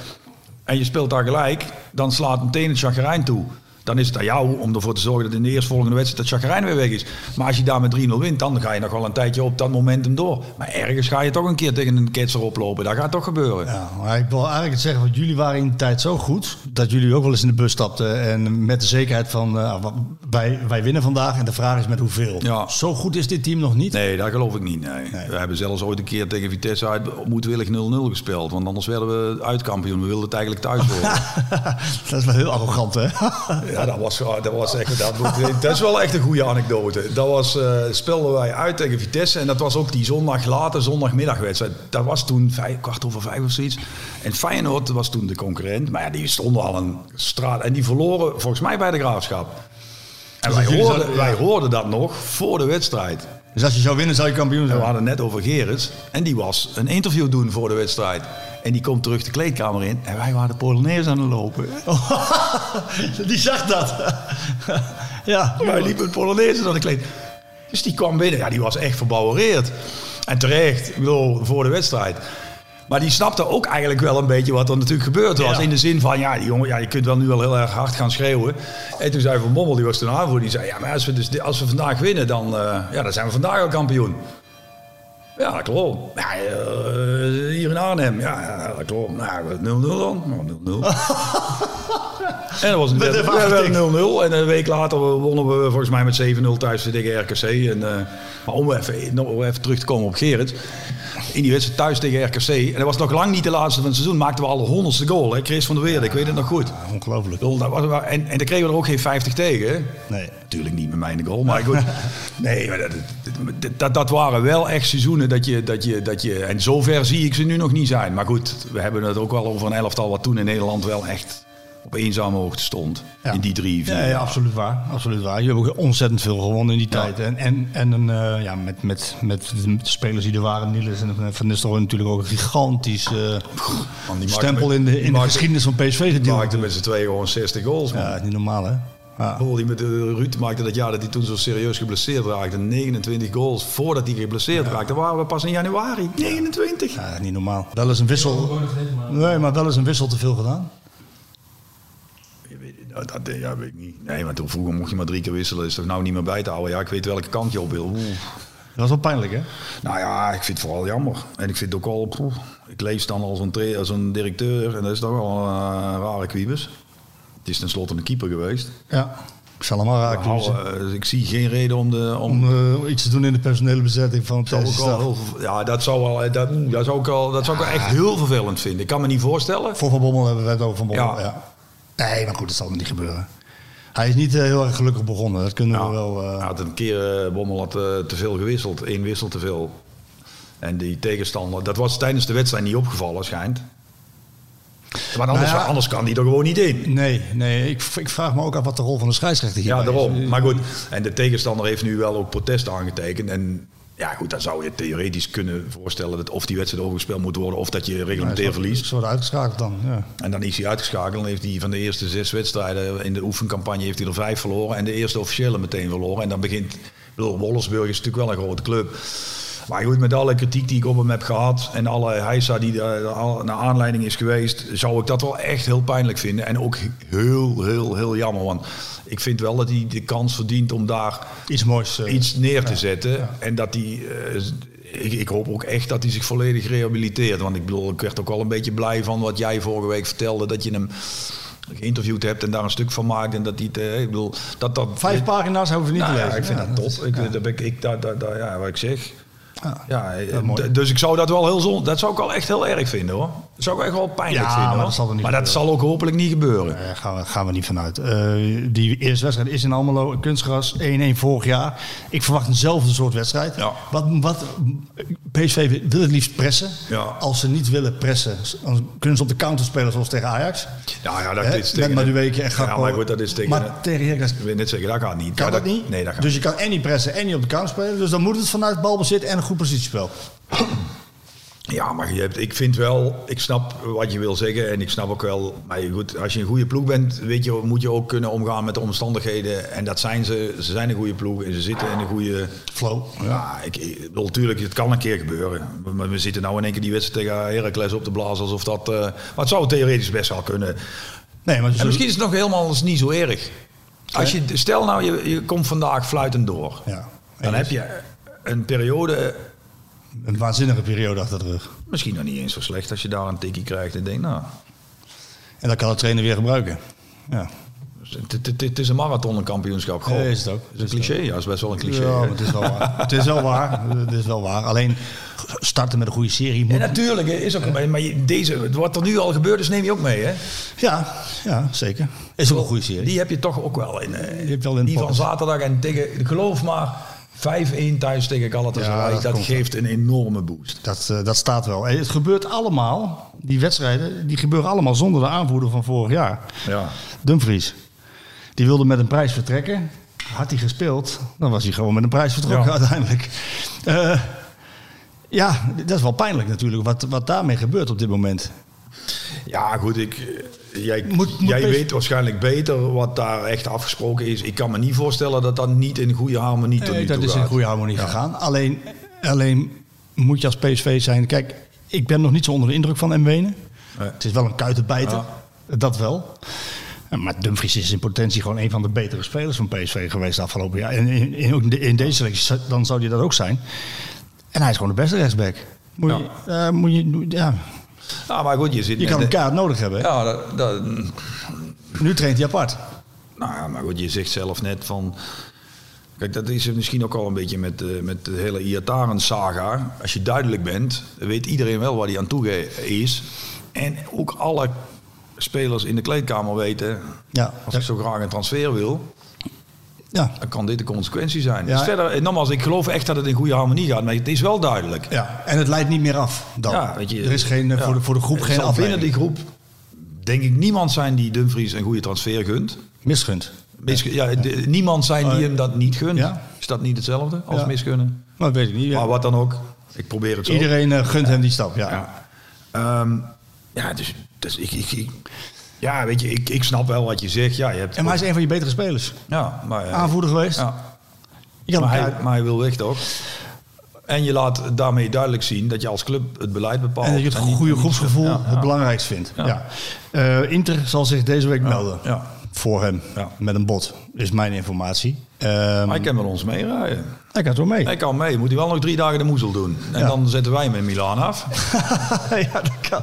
[SPEAKER 3] en je speelt daar gelijk, dan slaat meteen het chagrijn toe. Dan is het aan jou om ervoor te zorgen dat in de eerstvolgende wedstrijd dat chagrijn weer weg is. Maar als je daar met 3-0 wint, dan ga je nog wel een tijdje op dat momentum door. Maar ergens ga je toch een keer tegen een ketser oplopen. Dat gaat toch gebeuren.
[SPEAKER 2] Ja, maar ik wil eigenlijk het zeggen, want jullie waren in de tijd zo goed dat jullie ook wel eens in de bus stapten en met de zekerheid van eh, wa- wij, wij winnen vandaag en de vraag is met hoeveel.
[SPEAKER 3] Ja.
[SPEAKER 2] Zo goed is dit team nog niet.
[SPEAKER 3] Nee, dat geloof ik niet. Nee. We hebben zelfs ooit een keer tegen Vitesse uit moedwillig 0-0 gespeeld. Want anders werden we uitkampioen. We wilden het eigenlijk thuis worden.
[SPEAKER 2] dat is wel heel arrogant, hè?
[SPEAKER 3] Ja, dat was, dat was echt. Dat, dat is wel echt een goede anekdote. Dat was, eh, speelden wij uit tegen Vitesse. En dat was ook die zondag later, zondagmiddagwedstrijd. Dat was toen vijf, kwart over vijf of zoiets. En Feyenoord was toen de concurrent. Maar ja, die stonden al een straat. En die verloren volgens mij bij de graafschap. En wij hoorden, wij hoorden dat nog voor de wedstrijd.
[SPEAKER 2] Dus als je zou winnen, zou je kampioen
[SPEAKER 3] En
[SPEAKER 2] zijn.
[SPEAKER 3] we hadden net over Gerrits. En die was een interview doen voor de wedstrijd. En die komt terug de kleedkamer in. En wij waren de Polonaise aan het lopen.
[SPEAKER 2] Die zag dat. ja.
[SPEAKER 3] Wij liepen een Polonaise naar de kleed. Dus die kwam binnen. Ja, die was echt verbouwereerd. En terecht, ik bedoel, voor de wedstrijd. Maar die snapte ook eigenlijk wel een beetje wat er natuurlijk gebeurd was.
[SPEAKER 2] Ja.
[SPEAKER 3] In de zin van, ja, die jongen, ja, je kunt wel nu wel heel erg hard gaan schreeuwen. En toen zei Van Bommel, die was toen aanvoer, die zei... Ja, maar als we, dus, als we vandaag winnen, dan, eh, ja, dan zijn we vandaag al kampioen. Ja, dat klopt. Ja, eh, hier in Arnhem. Ja, dat klopt. Nou, 0-0 dan. Nou, 0-0. En dat was een
[SPEAKER 2] Werd even
[SPEAKER 3] ja,
[SPEAKER 2] afgetikt.
[SPEAKER 3] 0-0. En een week later wonnen we volgens mij met 7-0 thuis tegen RKC. En, eh, maar om even, nog even terug te komen op Gerrit. In die wedstrijd thuis tegen RKC. En dat was nog lang niet de laatste van het seizoen. Maakten we al de honderdste goal. Hè? Chris van der Weerde, ik weet het nog goed.
[SPEAKER 2] Ongelooflijk.
[SPEAKER 3] En, en dan kregen we er ook geen 50 tegen. hè?
[SPEAKER 2] Nee.
[SPEAKER 3] Natuurlijk niet met mij in de goal, maar goed. Nee, maar dat, dat, dat, dat waren wel echt seizoenen dat je, dat, je, dat je... En zover zie ik ze nu nog niet zijn. Maar goed, we hebben het ook wel over een elftal... wat toen in Nederland wel echt op eenzame hoogte stond.
[SPEAKER 2] Ja.
[SPEAKER 3] In die drie, vier
[SPEAKER 2] Ja, absoluut waar. Absoluut waar. Je hebt ook ontzettend veel gewonnen in die
[SPEAKER 3] Ja.
[SPEAKER 2] tijd. En, en, en een, eh, ja, met, met, met de spelers die er waren, Niels en Van Nistelrooy natuurlijk ook een gigantisch eh,
[SPEAKER 3] Man, die
[SPEAKER 2] stempel in de,
[SPEAKER 3] die
[SPEAKER 2] in de geschiedenis van PSV
[SPEAKER 3] Die
[SPEAKER 2] gedeeld.
[SPEAKER 3] maakte met z'n tweeën gewoon 60 goals. Man.
[SPEAKER 2] Ja, niet normaal hè. Ja.
[SPEAKER 3] Die met de Ruud maakte dat jaar dat hij toen zo serieus geblesseerd raakte. 29 goals voordat hij geblesseerd raakte. waren we pas in januari. 29.
[SPEAKER 2] Ja, niet normaal. Wel eens een wissel. Nee, maar wel eens een wissel te veel gedaan.
[SPEAKER 3] Weet- Dat, dat, ja, weet ik niet. Nee, maar toen vroeger mocht je maar drie keer wisselen. Is toch nou niet meer bij te houden? Ja, ik weet welke kant je op wil. Oeh.
[SPEAKER 2] Dat was wel pijnlijk hè.
[SPEAKER 3] Nou ja, ik vind het vooral jammer. En ik vind het ook wel... poeh, ik lees dan als een, als een directeur. En dat is toch wel een eh, rare kwiebus. Het is tenslotte een keeper geweest.
[SPEAKER 2] Ja. Ik zal hem maar raken. Dus,
[SPEAKER 3] eh, ik zie geen reden om... De, om
[SPEAKER 2] om eh, iets te doen in de personele bezetting van het
[SPEAKER 3] ook ver- ja, dat zou wel, dat, dat zou ik wel, dat zou ik wel echt heel vervelend vinden. Ik kan me niet voorstellen.
[SPEAKER 2] Voor Van Bommel hebben we het over Van Bommel.
[SPEAKER 3] Ja.
[SPEAKER 2] Ja. Nee, maar goed, dat zal niet gebeuren. Hij is niet eh, heel erg gelukkig begonnen. Dat kunnen we wel... eh,
[SPEAKER 3] Hij had een keer, eh, Bommel had eh, te veel gewisseld. één wissel te veel. En die tegenstander, dat was tijdens de wedstrijd niet opgevallen, schijnt. Maar anders,
[SPEAKER 2] Nou ja.
[SPEAKER 3] anders kan die er gewoon niet in.
[SPEAKER 2] Nee, nee ik, ik vraag me ook af wat de rol van de scheidsrechter hier
[SPEAKER 3] Ja,
[SPEAKER 2] is.
[SPEAKER 3] daarom. Maar goed, en de tegenstander heeft nu wel ook protest aangetekend. En ja, goed, dan zou je theoretisch kunnen voorstellen dat of die wedstrijd overgespeeld moet worden of dat je reglementair verliest.
[SPEAKER 2] Ze worden uitgeschakeld dan, ja.
[SPEAKER 3] En dan is hij uitgeschakeld. Dan heeft hij van de eerste zes wedstrijden in de oefencampagne heeft hij er vijf verloren. En de eerste officiële meteen verloren. En dan begint. Ik bedoel, Wolfsburg is natuurlijk wel een grote club. Maar goed, met alle kritiek die ik op hem heb gehad. En alle heisa die er naar aanleiding is geweest. Zou ik dat wel echt heel pijnlijk vinden. En ook heel, heel, heel jammer. Want ik vind wel dat hij de kans verdient om daar
[SPEAKER 2] Iets moois. eh,
[SPEAKER 3] iets neer te zetten. En dat hij. eh, ik, ik hoop ook echt dat hij zich volledig rehabiliteert. Want ik bedoel, ik werd ook wel een beetje blij van wat jij vorige week vertelde. Dat je hem geïnterviewd hebt en daar een stuk van maakt. En dat het, eh, ik bedoel, dat dat.
[SPEAKER 2] Vijf pagina's hoeven we niet
[SPEAKER 3] Nou
[SPEAKER 2] te
[SPEAKER 3] ja, ik vind
[SPEAKER 2] Ja,
[SPEAKER 3] dat top. Ik,
[SPEAKER 2] ja.
[SPEAKER 3] dat ben ik, ik, daar, daar- ja, wat ik zeg.
[SPEAKER 2] Ja.
[SPEAKER 3] Ja, eh,
[SPEAKER 2] Ja,
[SPEAKER 3] d- dus ik zou dat wel heel zon, dat zou ik wel echt heel erg vinden hoor. Dat zou ik echt wel pijnlijk
[SPEAKER 2] Ja,
[SPEAKER 3] vinden.
[SPEAKER 2] maar
[SPEAKER 3] hoor.
[SPEAKER 2] dat zal niet
[SPEAKER 3] maar dat
[SPEAKER 2] gebeuren.
[SPEAKER 3] zal ook hopelijk niet gebeuren.
[SPEAKER 2] Daar gaan we, gaan we niet vanuit. Eh die eerste wedstrijd is in Almelo, kunstgras, 1-1 vorig jaar. Ik verwacht eenzelfde soort wedstrijd. Wat, wat, PSV wil het liefst pressen. Als ze niet willen pressen, dan kunnen ze op de counter spelen zoals tegen Ajax.
[SPEAKER 3] Ja, ja, dat
[SPEAKER 2] Hè,
[SPEAKER 3] is
[SPEAKER 2] met
[SPEAKER 3] tegen...
[SPEAKER 2] Madueke en Gakpo.
[SPEAKER 3] Ja, maar goed, dat is tegen...
[SPEAKER 2] Maar tegen Heracles
[SPEAKER 3] ik wil net zeggen, dat gaat niet.
[SPEAKER 2] kan dat niet.
[SPEAKER 3] Nee, dat gaat
[SPEAKER 2] dus je kan en niet pressen en niet op de counter spelen. Dus dan moet het vanuit balbezit en goed positiespel.
[SPEAKER 3] Ja, maar je hebt, ik vind wel, ik snap wat je wil zeggen en ik snap ook wel, maar goed, als je een goede ploeg bent, weet je, moet je ook kunnen omgaan met de omstandigheden. En dat zijn ze, ze zijn een goede ploeg en ze zitten in een goede
[SPEAKER 2] Flow.
[SPEAKER 3] Ja, ik, ik bedoel, natuurlijk, het kan een keer gebeuren. Maar we zitten nou in één keer die wedstrijd tegen Heracles op te blazen alsof dat, eh, maar het zou theoretisch best wel kunnen.
[SPEAKER 2] Nee, maar
[SPEAKER 3] En misschien is het nog helemaal niet zo erg. Als je, stel nou, je, je komt vandaag fluitend door.
[SPEAKER 2] Ja.
[SPEAKER 3] Dan heb je een periode,
[SPEAKER 2] Een waanzinnige periode achter de rug.
[SPEAKER 3] misschien nog niet eens zo slecht, als je daar een tikkie krijgt en denkt, nou,
[SPEAKER 2] En dat kan de trainer weer gebruiken. Ja.
[SPEAKER 3] het, het, het- het is een marathon, een kampioenschap. Goh,
[SPEAKER 2] is het ook.
[SPEAKER 3] Is een cliché, ja, is best wel een cliché.
[SPEAKER 2] Ja, maar het is wel waar. het is wel waar. Het is wel waar. Alleen starten met een goede serie
[SPEAKER 3] Ja, natuurlijk, is ook. Maar deze, wat er nu al gebeurd is, neem je ook mee, hè?
[SPEAKER 2] Ja, ja, zeker. Is ook een goede serie.
[SPEAKER 3] Die heb je toch ook wel in. eh,
[SPEAKER 2] Die heb je wel in
[SPEAKER 3] die van zaterdag en tegen, geloof maar, 5-1 thuis tegen Galatasaray.
[SPEAKER 2] Ja, dat
[SPEAKER 3] dat geeft een enorme boost.
[SPEAKER 2] Dat, eh, dat staat wel. En het gebeurt allemaal, die wedstrijden, die gebeuren allemaal zonder de aanvoerder van vorig jaar.
[SPEAKER 3] Ja.
[SPEAKER 2] Dumfries. Die wilde met een prijs vertrekken. Had hij gespeeld, dan was hij gewoon met een prijs vertrokken
[SPEAKER 3] Ja.
[SPEAKER 2] uiteindelijk. Eh, ja, dat is wel pijnlijk natuurlijk, wat, wat daarmee gebeurt op dit moment.
[SPEAKER 3] Ja, goed, ik, jij,
[SPEAKER 2] Moet- moet
[SPEAKER 3] jij
[SPEAKER 2] PSV
[SPEAKER 3] weet waarschijnlijk beter wat daar echt afgesproken is. Ik kan me niet voorstellen dat dat niet in goede harmonie tot
[SPEAKER 2] Nee, dat is in goede harmonie gegaan. Alleen, alleen moet je als PSV zijn. Kijk, ik ben nog niet zo onder de indruk van Mwene.
[SPEAKER 3] Nee.
[SPEAKER 2] Het is wel een kuitenbijter. Dat wel. Maar Dumfries is in potentie gewoon een van de betere spelers van PSV geweest afgelopen jaar. En in, in, ook in de- in deze selectie, dan zou hij dat ook zijn. En hij is gewoon de beste rechtsback. Moet je, eh, moet je, ja,
[SPEAKER 3] Ja, maar goed, je zit
[SPEAKER 2] je kan een kaart nodig hebben. hè?
[SPEAKER 3] Ja, dat, dat,
[SPEAKER 2] Nu traint hij apart.
[SPEAKER 3] Nou ja, maar goed, je zegt zelf net van... Kijk, dat is misschien ook al een beetje met, eh, met de hele Iataren-saga. Als je duidelijk bent, weet iedereen wel waar hij aan toe is. En ook alle spelers in de kleedkamer weten...
[SPEAKER 2] Ja,
[SPEAKER 3] Als ik zo graag een transfer wil,
[SPEAKER 2] ja,
[SPEAKER 3] dan kan dit de consequentie zijn.
[SPEAKER 2] Ja.
[SPEAKER 3] Dus verder, eh, nogmaals, ik geloof echt dat het in goede harmonie gaat. Maar het is wel duidelijk.
[SPEAKER 2] ja. En het leidt niet meer af dan.
[SPEAKER 3] Ja, weet je,
[SPEAKER 2] er is geen, eh,
[SPEAKER 3] ja.
[SPEAKER 2] voor, de, voor de groep
[SPEAKER 3] Er
[SPEAKER 2] geen
[SPEAKER 3] zal binnen
[SPEAKER 2] afleiding.
[SPEAKER 3] die groep, denk ik, niemand zijn die Dumfries een goede transfer gunt.
[SPEAKER 2] Misgund.
[SPEAKER 3] Mis- ja, de- niemand zijn die hem dat niet gunt.
[SPEAKER 2] Ja.
[SPEAKER 3] Is dat niet hetzelfde als
[SPEAKER 2] Ja.
[SPEAKER 3] misgunnen?
[SPEAKER 2] Maar dat weet ik niet. ja.
[SPEAKER 3] Maar wat dan ook, ik probeer het zo.
[SPEAKER 2] Iedereen eh, gunt hem die stap, ja.
[SPEAKER 3] Ja, Ehm, ja dus, dus ik, ik, ik- ja, weet je, ik, ik snap wel wat je zegt. Ja, je hebt
[SPEAKER 2] En hij is een van je betere spelers.
[SPEAKER 3] ja, maar, eh,
[SPEAKER 2] Aanvoerder geweest.
[SPEAKER 3] Ja.
[SPEAKER 2] Je
[SPEAKER 3] Maar, hij, maar hij wil weg toch? En je laat daarmee duidelijk zien dat je als club het beleid bepaalt.
[SPEAKER 2] en dat je het goede
[SPEAKER 3] niet-
[SPEAKER 2] groepsgevoel
[SPEAKER 3] Ja,
[SPEAKER 2] het belangrijkst vindt. Ja. Eh, Inter zal zich deze week melden.
[SPEAKER 3] ja.
[SPEAKER 2] Voor hem.
[SPEAKER 3] Ja.
[SPEAKER 2] Met een bot. Is mijn informatie. Ehm,
[SPEAKER 3] Hij kan met ons meerijden.
[SPEAKER 2] hij gaat wel mee.
[SPEAKER 3] Hij kan mee. Moet hij wel nog drie dagen de moezel doen. En
[SPEAKER 2] Ja.
[SPEAKER 3] dan zetten wij hem in Milaan af.
[SPEAKER 2] ja, dat kan.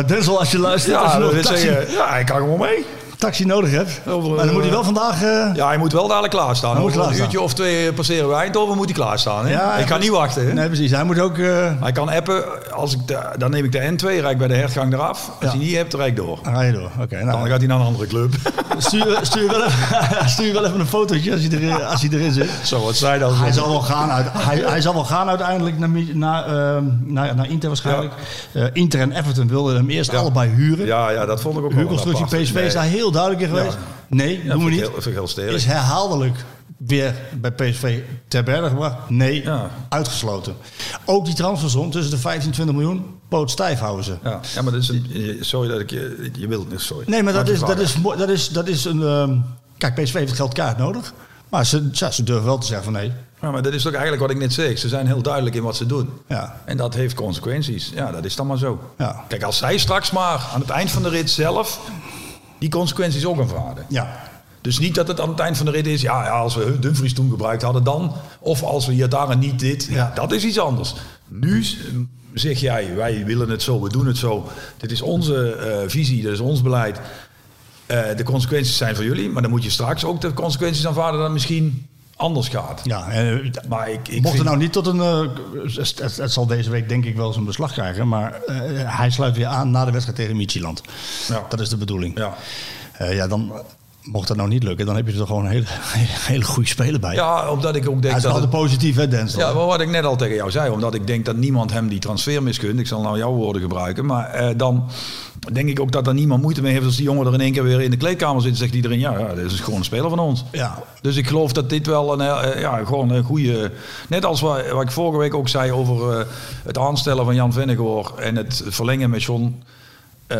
[SPEAKER 2] Uh, Denzel, als je luistert. als
[SPEAKER 3] Ja,
[SPEAKER 2] je
[SPEAKER 3] wil
[SPEAKER 2] taxi-
[SPEAKER 3] zeggen, ja, hij kan gewoon mee.
[SPEAKER 2] Taxi nodig hebt. Maar dan moet hij
[SPEAKER 3] eh,
[SPEAKER 2] wel vandaag... eh,
[SPEAKER 3] Ja, hij moet wel dadelijk klaarstaan. Een uurtje of twee passeren we Eindhoven, moet hij klaarstaan. Hè?
[SPEAKER 2] Ja,
[SPEAKER 3] ik ga
[SPEAKER 2] moet-
[SPEAKER 3] niet wachten. Hè?
[SPEAKER 2] Nee, precies. Hij moet ook... eh
[SPEAKER 3] Hij kan appen, als ik de- dan neem ik de N2, rijd ik bij de hertgang eraf. Als
[SPEAKER 2] Ja.
[SPEAKER 3] hij niet hebt, dan rijd ik door.
[SPEAKER 2] dan ga je door. Oké, nou,
[SPEAKER 3] Dan gaat hij naar een andere club.
[SPEAKER 2] stuur, stuur, wel even, stuur wel even een fotootje als hij, er, als hij erin zit.
[SPEAKER 3] Zo, wat zei dat?
[SPEAKER 2] Hij zal wel gaan, uit, hij, hij zal wel gaan uiteindelijk naar, ehm, naar, naar Inter waarschijnlijk. Eh, Inter en Everton wilden hem eerst allebei huren.
[SPEAKER 3] Ja, ja, dat vond ik ook wel
[SPEAKER 2] Huurconstructie. PSV is daar heel duidelijk in geweest. Nee,
[SPEAKER 3] Ja,
[SPEAKER 2] doen we niet.
[SPEAKER 3] heel- heel.
[SPEAKER 2] Is herhaaldelijk weer bij PSV ter berde gebracht? Nee,
[SPEAKER 3] Ja.
[SPEAKER 2] uitgesloten. Ook die transfersom tussen de 15 en 20 miljoen, poot stijf houden ze.
[SPEAKER 3] Ja, ja, maar dat is een, sorry dat ik je, je wilt niet, sorry.
[SPEAKER 2] Nee, maar dat is, dat, is, dat, is, dat is een... ehm, kijk, PSV heeft het geld kaart nodig. Maar ze, ja, ze durven wel te zeggen van nee.
[SPEAKER 3] Ja, maar dat is toch eigenlijk wat ik net zeg. Ze zijn heel duidelijk in wat ze doen.
[SPEAKER 2] Ja.
[SPEAKER 3] En dat heeft consequenties. Ja, dat is dan maar zo.
[SPEAKER 2] Ja.
[SPEAKER 3] Kijk, als zij straks maar aan het eind van de rit zelf die consequenties ook aanvaarden.
[SPEAKER 2] Ja,
[SPEAKER 3] Dus niet dat het aan het eind van de rit is, ja, ja als we Dumfries toen gebruikt hadden dan, of als we hier daar en niet dit, ja. Dat is iets anders. Nu zeg jij, wij willen het zo, we doen het zo. Dit is onze eh, visie, dit is ons beleid. Eh, de consequenties zijn voor jullie, maar dan moet je straks ook de consequenties aanvaarden dat het misschien anders gaat.
[SPEAKER 2] ja. En, eh,
[SPEAKER 3] Maar ik, ik
[SPEAKER 2] Mocht
[SPEAKER 3] vind-
[SPEAKER 2] er nou niet tot een. eh, het, zal deze week denk ik wel zijn beslag krijgen. Maar eh, hij sluit weer aan na de wedstrijd tegen Michieland.
[SPEAKER 3] Ja.
[SPEAKER 2] Dat is de bedoeling.
[SPEAKER 3] Ja.
[SPEAKER 2] Ja, dan. Mocht dat nou niet lukken, dan heb je er toch gewoon een hele, hele goede speler bij.
[SPEAKER 3] ja, omdat ik ook
[SPEAKER 2] hij
[SPEAKER 3] denk
[SPEAKER 2] is
[SPEAKER 3] dat
[SPEAKER 2] altijd
[SPEAKER 3] het,
[SPEAKER 2] positief, hè, Denzel?
[SPEAKER 3] Ja, maar wat ik net al tegen jou zei, omdat ik denk dat niemand hem die transfer miskunt. Ik zal nou jouw woorden gebruiken. Maar eh, dan denk ik ook dat er niemand moeite mee heeft als die jongen er in één keer weer in de kleedkamer zit. Zegt iedereen, ja, ja dit is gewoon een speler van ons.
[SPEAKER 2] Ja.
[SPEAKER 3] Dus ik geloof dat dit wel een, eh, ja, gewoon een goede... Net als wat, wat ik vorige week ook zei over eh, het aanstellen van Jan Vennegoor en het verlengen met John... Eh,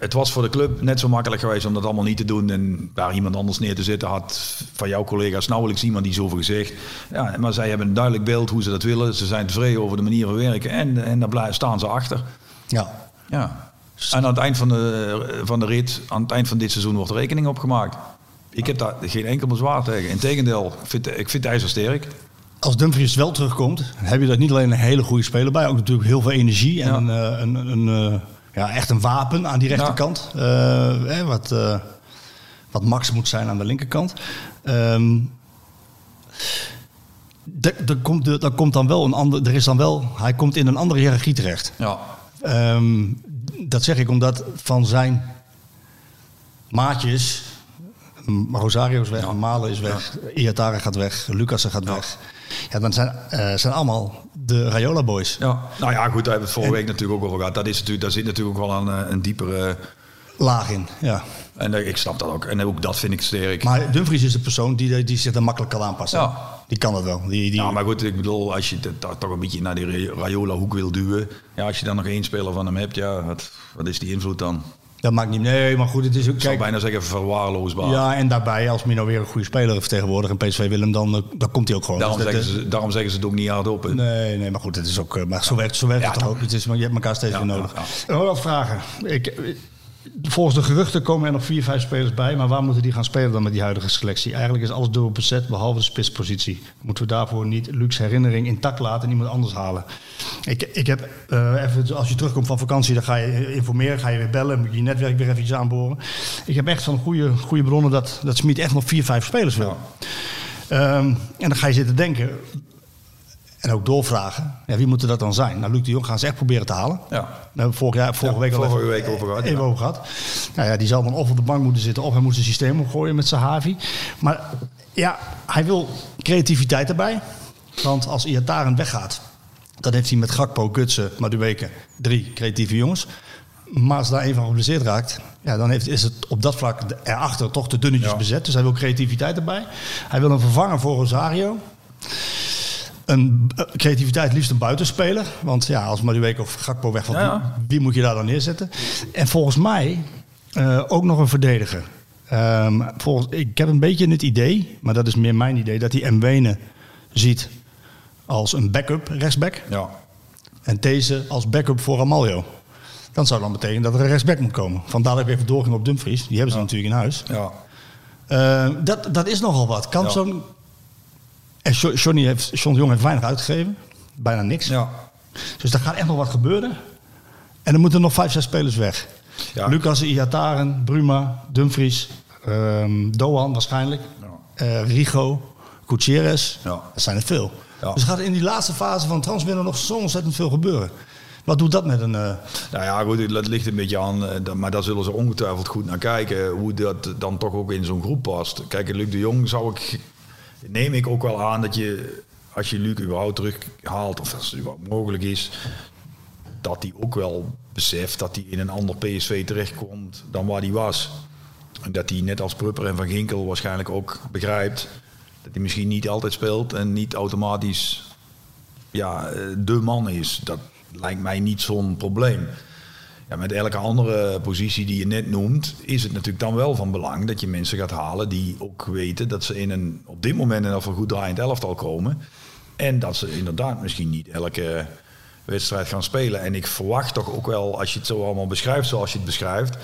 [SPEAKER 3] het was voor de club net zo makkelijk geweest om dat allemaal niet te doen en daar iemand anders neer te zetten. Had van jouw collega's nauwelijks iemand die zoveel gezegd. Ja, maar zij hebben een duidelijk beeld hoe ze dat willen. Ze zijn tevreden over de manier van werken en, en daar staan ze achter.
[SPEAKER 2] ja.
[SPEAKER 3] Ja. En aan het eind van de, van de rit, aan het eind van dit seizoen wordt rekening opgemaakt. Ik heb daar geen enkel bezwaar tegen. Integendeel, ik vind, ik vind IJzersterk.
[SPEAKER 2] Als Dumfries wel terugkomt, heb je daar niet alleen een hele goede speler bij, ook natuurlijk heel veel energie en
[SPEAKER 3] Ja.
[SPEAKER 2] een, eh, een, een, eh, ja, echt een wapen aan die rechterkant. Eh, wat, eh, wat max moet zijn aan de linkerkant. Er, er komt, er, komt dan wel een ander, er is dan wel, hij komt in een andere hiërarchie terecht.
[SPEAKER 3] Ja.
[SPEAKER 2] Ehm, dat zeg ik omdat van zijn maatjes, Rosario is weg, Malen is weg, Iatara gaat weg, Lucassen gaat weg. Ja, dan zijn, eh, zijn allemaal de Rayola boys.
[SPEAKER 3] ja. Nou ja, goed, daar hebben we het vorige week natuurlijk ook over gehad. Dat is natuurlijk, daar zit natuurlijk ook wel een, eh, een diepere...
[SPEAKER 2] Laag in, ja.
[SPEAKER 3] En eh, ik snap dat ook. En ook dat vind ik sterk.
[SPEAKER 2] Maar Dumfries is de persoon die, die zich er makkelijk kan aanpassen.
[SPEAKER 3] Ja.
[SPEAKER 2] Die kan dat wel. Die, die,
[SPEAKER 3] Ja, maar goed, ik bedoel, als je toch een beetje naar die Rayola-hoek wil duwen... Ja, als je dan nog één speler van hem hebt, ja, wat, wat is die invloed dan?
[SPEAKER 2] Dat maakt niet... Nee, maar goed, het is ook...
[SPEAKER 3] Ik zou bijna zeggen verwaarloosbaar.
[SPEAKER 2] ja, en daarbij, als Mino weer een goede speler vertegenwoordigt en PSV wil hem, dan, eh, dan komt hij ook gewoon.
[SPEAKER 3] Daarom,
[SPEAKER 2] Dus
[SPEAKER 3] zeggen ze, daarom zeggen ze het ook niet hardop. hè.
[SPEAKER 2] Nee, nee, maar goed, het is ook. eh, Maar zo werkt, zo werkt
[SPEAKER 3] Ja,
[SPEAKER 2] het toch ook. Het is, maar je hebt elkaar steeds
[SPEAKER 3] Ja,
[SPEAKER 2] weer nodig.
[SPEAKER 3] ja,
[SPEAKER 2] wat vragen. Ik, volgens de geruchten komen er nog vier, vijf spelers bij. Maar waar moeten die gaan spelen dan met die huidige selectie? Eigenlijk is alles dubbel bezet, behalve de spitspositie. Moeten we daarvoor niet Lucs herinnering intact laten en iemand anders halen? Ik, ik heb eh, even, als je terugkomt van vakantie, dan ga je informeren, ga je weer bellen, moet je je netwerk weer even aanboren. Ik heb echt van goede, goede bronnen dat, dat Smit echt nog vier, vijf spelers wil. Ehm, en dan ga je zitten denken, en ook doorvragen. Ja, wie moet er dat dan zijn? Nou, Luc de Jong gaan ze echt proberen te halen.
[SPEAKER 3] Ja.
[SPEAKER 2] Daar hebben we vorig jaar, vorige
[SPEAKER 3] Ja,
[SPEAKER 2] week al
[SPEAKER 3] vorige week over gehad,
[SPEAKER 2] even
[SPEAKER 3] ja.
[SPEAKER 2] over gehad. Nou ja, die zal dan of op de bank moeten zitten... of hij moet zijn systeem opgooien met Sahavi. Maar ja, hij wil creativiteit erbij. Want als Iataren weggaat... dan heeft hij met Gakpo, Gutsen, Madueke... drie creatieve jongens. Maar als daar een van geblesseerd raakt... Ja, dan heeft, is het op dat vlak erachter toch te dunnetjes
[SPEAKER 3] Ja.
[SPEAKER 2] bezet. Dus hij wil creativiteit erbij. Hij wil een vervanger voor Rosario een eh, creativiteit liefst een buitenspeler. Want ja, als Madueke of Gakpo wegvalt,
[SPEAKER 3] Ja,
[SPEAKER 2] wie, moet je daar dan neerzetten? En volgens mij eh, ook nog een verdediger. Ehm, volgens, ik heb een beetje het idee, maar dat is meer mijn idee, dat hij Mwene ziet als een backup rechtsback.
[SPEAKER 3] Ja.
[SPEAKER 2] En deze als backup voor Amaljo. Dan zou dan betekenen dat er een rechtsback moet komen. Vandaar dat ik even doorging op Dumfries. Die hebben ze natuurlijk in huis.
[SPEAKER 3] Ja.
[SPEAKER 2] Eh, dat, dat is nogal wat. Kan
[SPEAKER 3] Ja.
[SPEAKER 2] zo'n... En Jo- Johnny heeft, John Jong heeft weinig uitgegeven. Bijna niks.
[SPEAKER 3] ja.
[SPEAKER 2] Dus daar gaat echt nog wat gebeuren. En er moeten nog vijf, zes spelers weg.
[SPEAKER 3] Ja.
[SPEAKER 2] Lucas, Iataren, Bruma, Dumfries, ehm, Doan waarschijnlijk, eh, Rigo, Gutierrez.
[SPEAKER 3] Ja.
[SPEAKER 2] Dat zijn er veel.
[SPEAKER 3] Ja.
[SPEAKER 2] Dus gaat in die laatste fase van transfer nog zo ontzettend veel gebeuren. Wat doet dat met een... eh,
[SPEAKER 3] Nou ja, goed, dat ligt een beetje aan. eh, Maar daar zullen ze ongetwijfeld goed naar kijken. Hoe dat dan toch ook in zo'n groep past. Kijk, Luc de Jong zou ik. Neem ik ook wel aan dat je. Als je Luc überhaupt terughaalt, of als het überhaupt mogelijk is. Dat hij ook wel beseft dat hij in een ander PSV terechtkomt dan waar hij was. En dat hij net als Prupper en Van Ginkel waarschijnlijk ook begrijpt. Dat hij misschien niet altijd speelt en niet automatisch ja, eh, de man is. Dat lijkt mij niet zo'n probleem. Ja, met elke andere positie die je net noemt, is het natuurlijk dan wel van belang dat je mensen gaat halen die ook weten dat ze in een, op dit moment in een goed draaiend elftal komen. En dat ze inderdaad misschien niet elke wedstrijd gaan spelen. En ik verwacht toch ook wel, als je het zo allemaal beschrijft zoals je het beschrijft,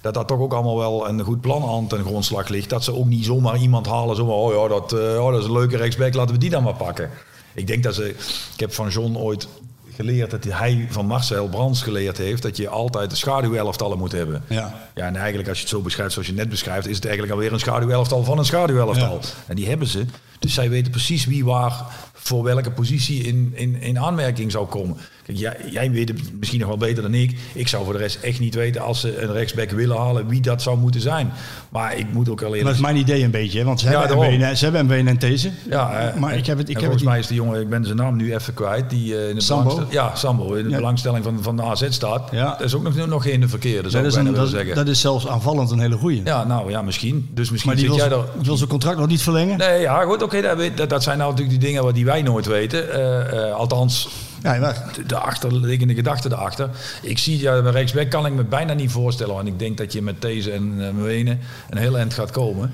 [SPEAKER 3] dat dat toch ook allemaal wel een goed plan aan ten grondslag ligt. Dat ze ook niet zomaar iemand halen, zomaar, oh ja, dat, eh, oh, dat is een leuke rechtsback, laten we die dan maar pakken. Ik denk dat ze, ik heb van John ooit geleerd dat hij van Marcel Brands geleerd heeft dat je altijd de schaduwelftallen moet hebben.
[SPEAKER 2] Ja.
[SPEAKER 3] Ja, en eigenlijk als je het zo beschrijft zoals je net beschrijft, is het eigenlijk alweer een schaduwelftal van een schaduwelftal.
[SPEAKER 2] Ja.
[SPEAKER 3] En die hebben ze. Dus zij weten precies wie waar voor welke positie in, in, in aanmerking zou komen. Kijk, jij, jij weet het misschien nog wel beter dan ik. Ik zou voor de rest echt niet weten als ze een rechtsback willen halen wie dat zou moeten zijn. Maar ik moet ook al
[SPEAKER 2] dat is mijn idee een beetje, want ze
[SPEAKER 3] Ja,
[SPEAKER 2] hebben. MWN, ze hebben en These.
[SPEAKER 3] Ja, eh,
[SPEAKER 2] maar ik heb het... Ik heb
[SPEAKER 3] volgens mij is de jongen, ik ben zijn naam nu even kwijt, die eh, in de
[SPEAKER 2] Sambo?
[SPEAKER 3] ja, Sambo, in de
[SPEAKER 2] Ja.
[SPEAKER 3] belangstelling van, van de AZ staat.
[SPEAKER 2] Ja.
[SPEAKER 3] Dat is ook nog, nog geen verkeerde, zou
[SPEAKER 2] dat, is een, dat,
[SPEAKER 3] zeggen.
[SPEAKER 2] dat is zelfs aanvallend een hele goeie.
[SPEAKER 3] ja, nou ja, misschien. Dus misschien
[SPEAKER 2] maar die
[SPEAKER 3] zit
[SPEAKER 2] wil,
[SPEAKER 3] jij er...
[SPEAKER 2] wil zijn contract nog niet verlengen?
[SPEAKER 3] Nee, ja, goed, oké, dat, dat, dat zijn nou natuurlijk die dingen wat die wij nooit weten. Eh, eh, althans,
[SPEAKER 2] Ja, maar,
[SPEAKER 3] de, de achterliggende gedachte erachter. Ik zie, ja, bij rechtsback kan ik me bijna niet voorstellen. Want ik denk dat je met deze en uh, Mwene een heel eind gaat komen.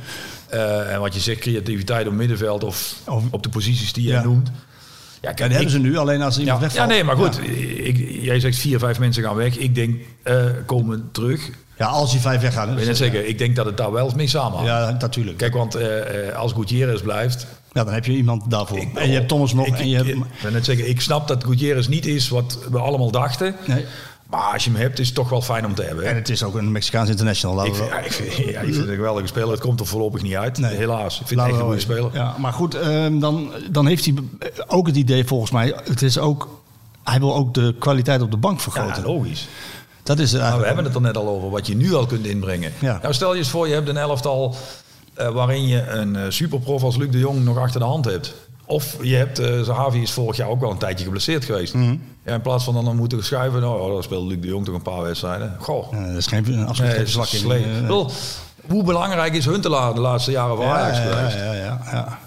[SPEAKER 3] Eh, en wat je zegt, creativiteit op middenveld of
[SPEAKER 2] Of-
[SPEAKER 3] op de posities die je
[SPEAKER 2] Ja.
[SPEAKER 3] noemt. Ja,
[SPEAKER 2] die hebben ze nu, alleen als iemand
[SPEAKER 3] ja,
[SPEAKER 2] wegvalt.
[SPEAKER 3] ja, nee, maar goed. Ik, jij zegt vier, vijf mensen gaan weg. Ik denk, eh, komen terug.
[SPEAKER 2] Ja, als die vijf weggaan.
[SPEAKER 3] Wil je net zeggen, ik denk dat het daar wel mee samenhangt.
[SPEAKER 2] Ja, natuurlijk.
[SPEAKER 3] Kijk, want eh, eh, als Gutierrez blijft...
[SPEAKER 2] Ja, dan heb je iemand daarvoor.
[SPEAKER 3] Ik-
[SPEAKER 2] en je hebt Thomas nog.
[SPEAKER 3] Ik,
[SPEAKER 2] en je hebt,
[SPEAKER 3] ik, net zeggen, ik snap dat Gutierrez niet is wat we allemaal dachten.
[SPEAKER 2] nee.
[SPEAKER 3] Maar als je hem hebt, is het toch wel fijn om te hebben. hè?
[SPEAKER 2] En het is ook een Mexicaans international.
[SPEAKER 3] Ik vind, ja, ik, vind, ja, ik vind het een geweldige speler. Het komt er voorlopig niet uit.
[SPEAKER 2] Nee.
[SPEAKER 3] Helaas. Ik vind het echt een goede speler.
[SPEAKER 2] Ja, maar goed, ehm, dan, dan heeft hij ook het idee volgens mij. Het is ook, hij wil ook de kwaliteit op de bank
[SPEAKER 3] Ja,
[SPEAKER 2] vergroten.
[SPEAKER 3] logisch.
[SPEAKER 2] Dat is
[SPEAKER 3] we hebben het er net al over, wat je nu al kunt inbrengen.
[SPEAKER 2] Ja.
[SPEAKER 3] Nou, stel je eens voor, je hebt een elftal eh, waarin je een eh, superprof als Luc de Jong nog achter de hand hebt. Of je hebt, eh Zahavi is vorig jaar ook wel een tijdje geblesseerd geweest.
[SPEAKER 2] Mhm.
[SPEAKER 3] ja, in plaats van dan, moeten schuiven, nou, oh, dan speelt Luc de Jong toch een paar wedstrijden. Goh,
[SPEAKER 2] Ja, dat is geen een absoluut
[SPEAKER 3] nee,
[SPEAKER 2] in.
[SPEAKER 3] hoe belangrijk is Huntelaar de laatste jaren
[SPEAKER 2] ja,
[SPEAKER 3] Ajax
[SPEAKER 2] ja,
[SPEAKER 3] geweest?
[SPEAKER 2] ja, ja, ja.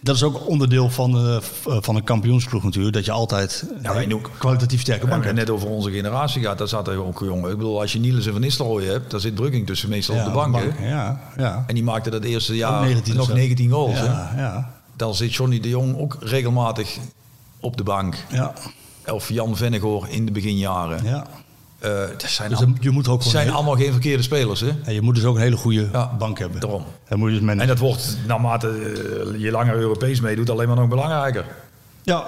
[SPEAKER 2] Dat is ook onderdeel van, eh, eh, van een kampioensploeg natuurlijk. Dat je altijd
[SPEAKER 3] Ja,
[SPEAKER 2] een
[SPEAKER 3] ook-
[SPEAKER 2] kwalitatief sterke bank hebt.
[SPEAKER 3] net over onze generatie gehad, daar zat er ook jongen. Ik bedoel, als je Niels en Van Nistelrooy hebt, daar zit Brugking tussen meestal op de bank.
[SPEAKER 2] Ja, ja.
[SPEAKER 3] En die maakte dat eerste jaar
[SPEAKER 2] 19
[SPEAKER 3] nog
[SPEAKER 2] of zo.
[SPEAKER 3] 19 goals. hè?
[SPEAKER 2] Ja,
[SPEAKER 3] Dan zit Johnny de Jong ook regelmatig op de bank.
[SPEAKER 2] ja,
[SPEAKER 3] Of Jan Vennegoor in de beginjaren.
[SPEAKER 2] ja.
[SPEAKER 3] Eh, dat zijn,
[SPEAKER 2] Dus
[SPEAKER 3] al-
[SPEAKER 2] je moet ook
[SPEAKER 3] zijn
[SPEAKER 2] heel-
[SPEAKER 3] allemaal geen verkeerde spelers. Hè?
[SPEAKER 2] En je moet dus ook een hele goede
[SPEAKER 3] Ja,
[SPEAKER 2] bank hebben.
[SPEAKER 3] daarom.
[SPEAKER 2] Dan moet je dus
[SPEAKER 3] En dat wordt naarmate eh, je langer Europees meedoet alleen maar nog belangrijker.
[SPEAKER 2] Ja,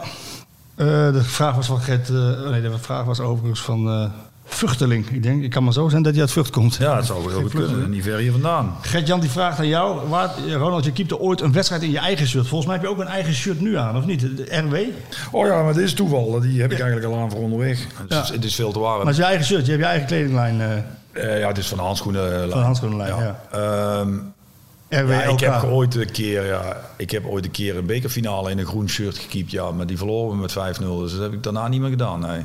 [SPEAKER 2] Eh, de vraag was van Gert. eh, nee, de vraag was overigens van eh Vuchteling. Ik denk, ik kan maar zo zijn dat hij uit Vught komt.
[SPEAKER 3] Ja, dat zou wel goed kunnen. Niet ver hier vandaan.
[SPEAKER 2] Gert-Jan die vraagt aan jou. Waar, Ronald, je keepte ooit een wedstrijd in je eigen shirt. Volgens mij heb je ook een eigen shirt nu aan, of niet? De RW?
[SPEAKER 3] Oh ja, maar dit is toeval. Die heb ik eigenlijk al aan voor onderweg. Het, is,
[SPEAKER 2] Ja.
[SPEAKER 3] het is veel te warm.
[SPEAKER 2] Maar het is je eigen shirt. Je hebt je eigen kledinglijn eh,
[SPEAKER 3] Eh, ja, het is van de handschoenen.
[SPEAKER 2] van de handschoenenlijn. Ja.
[SPEAKER 3] Ehm,
[SPEAKER 2] RW
[SPEAKER 3] ja, ik heb ooit een keer, ja, ik heb ooit een keer een bekerfinale in een groen shirt gekiept, ja, maar die verloren we met 5-0, dus dat heb ik daarna niet meer gedaan, nee.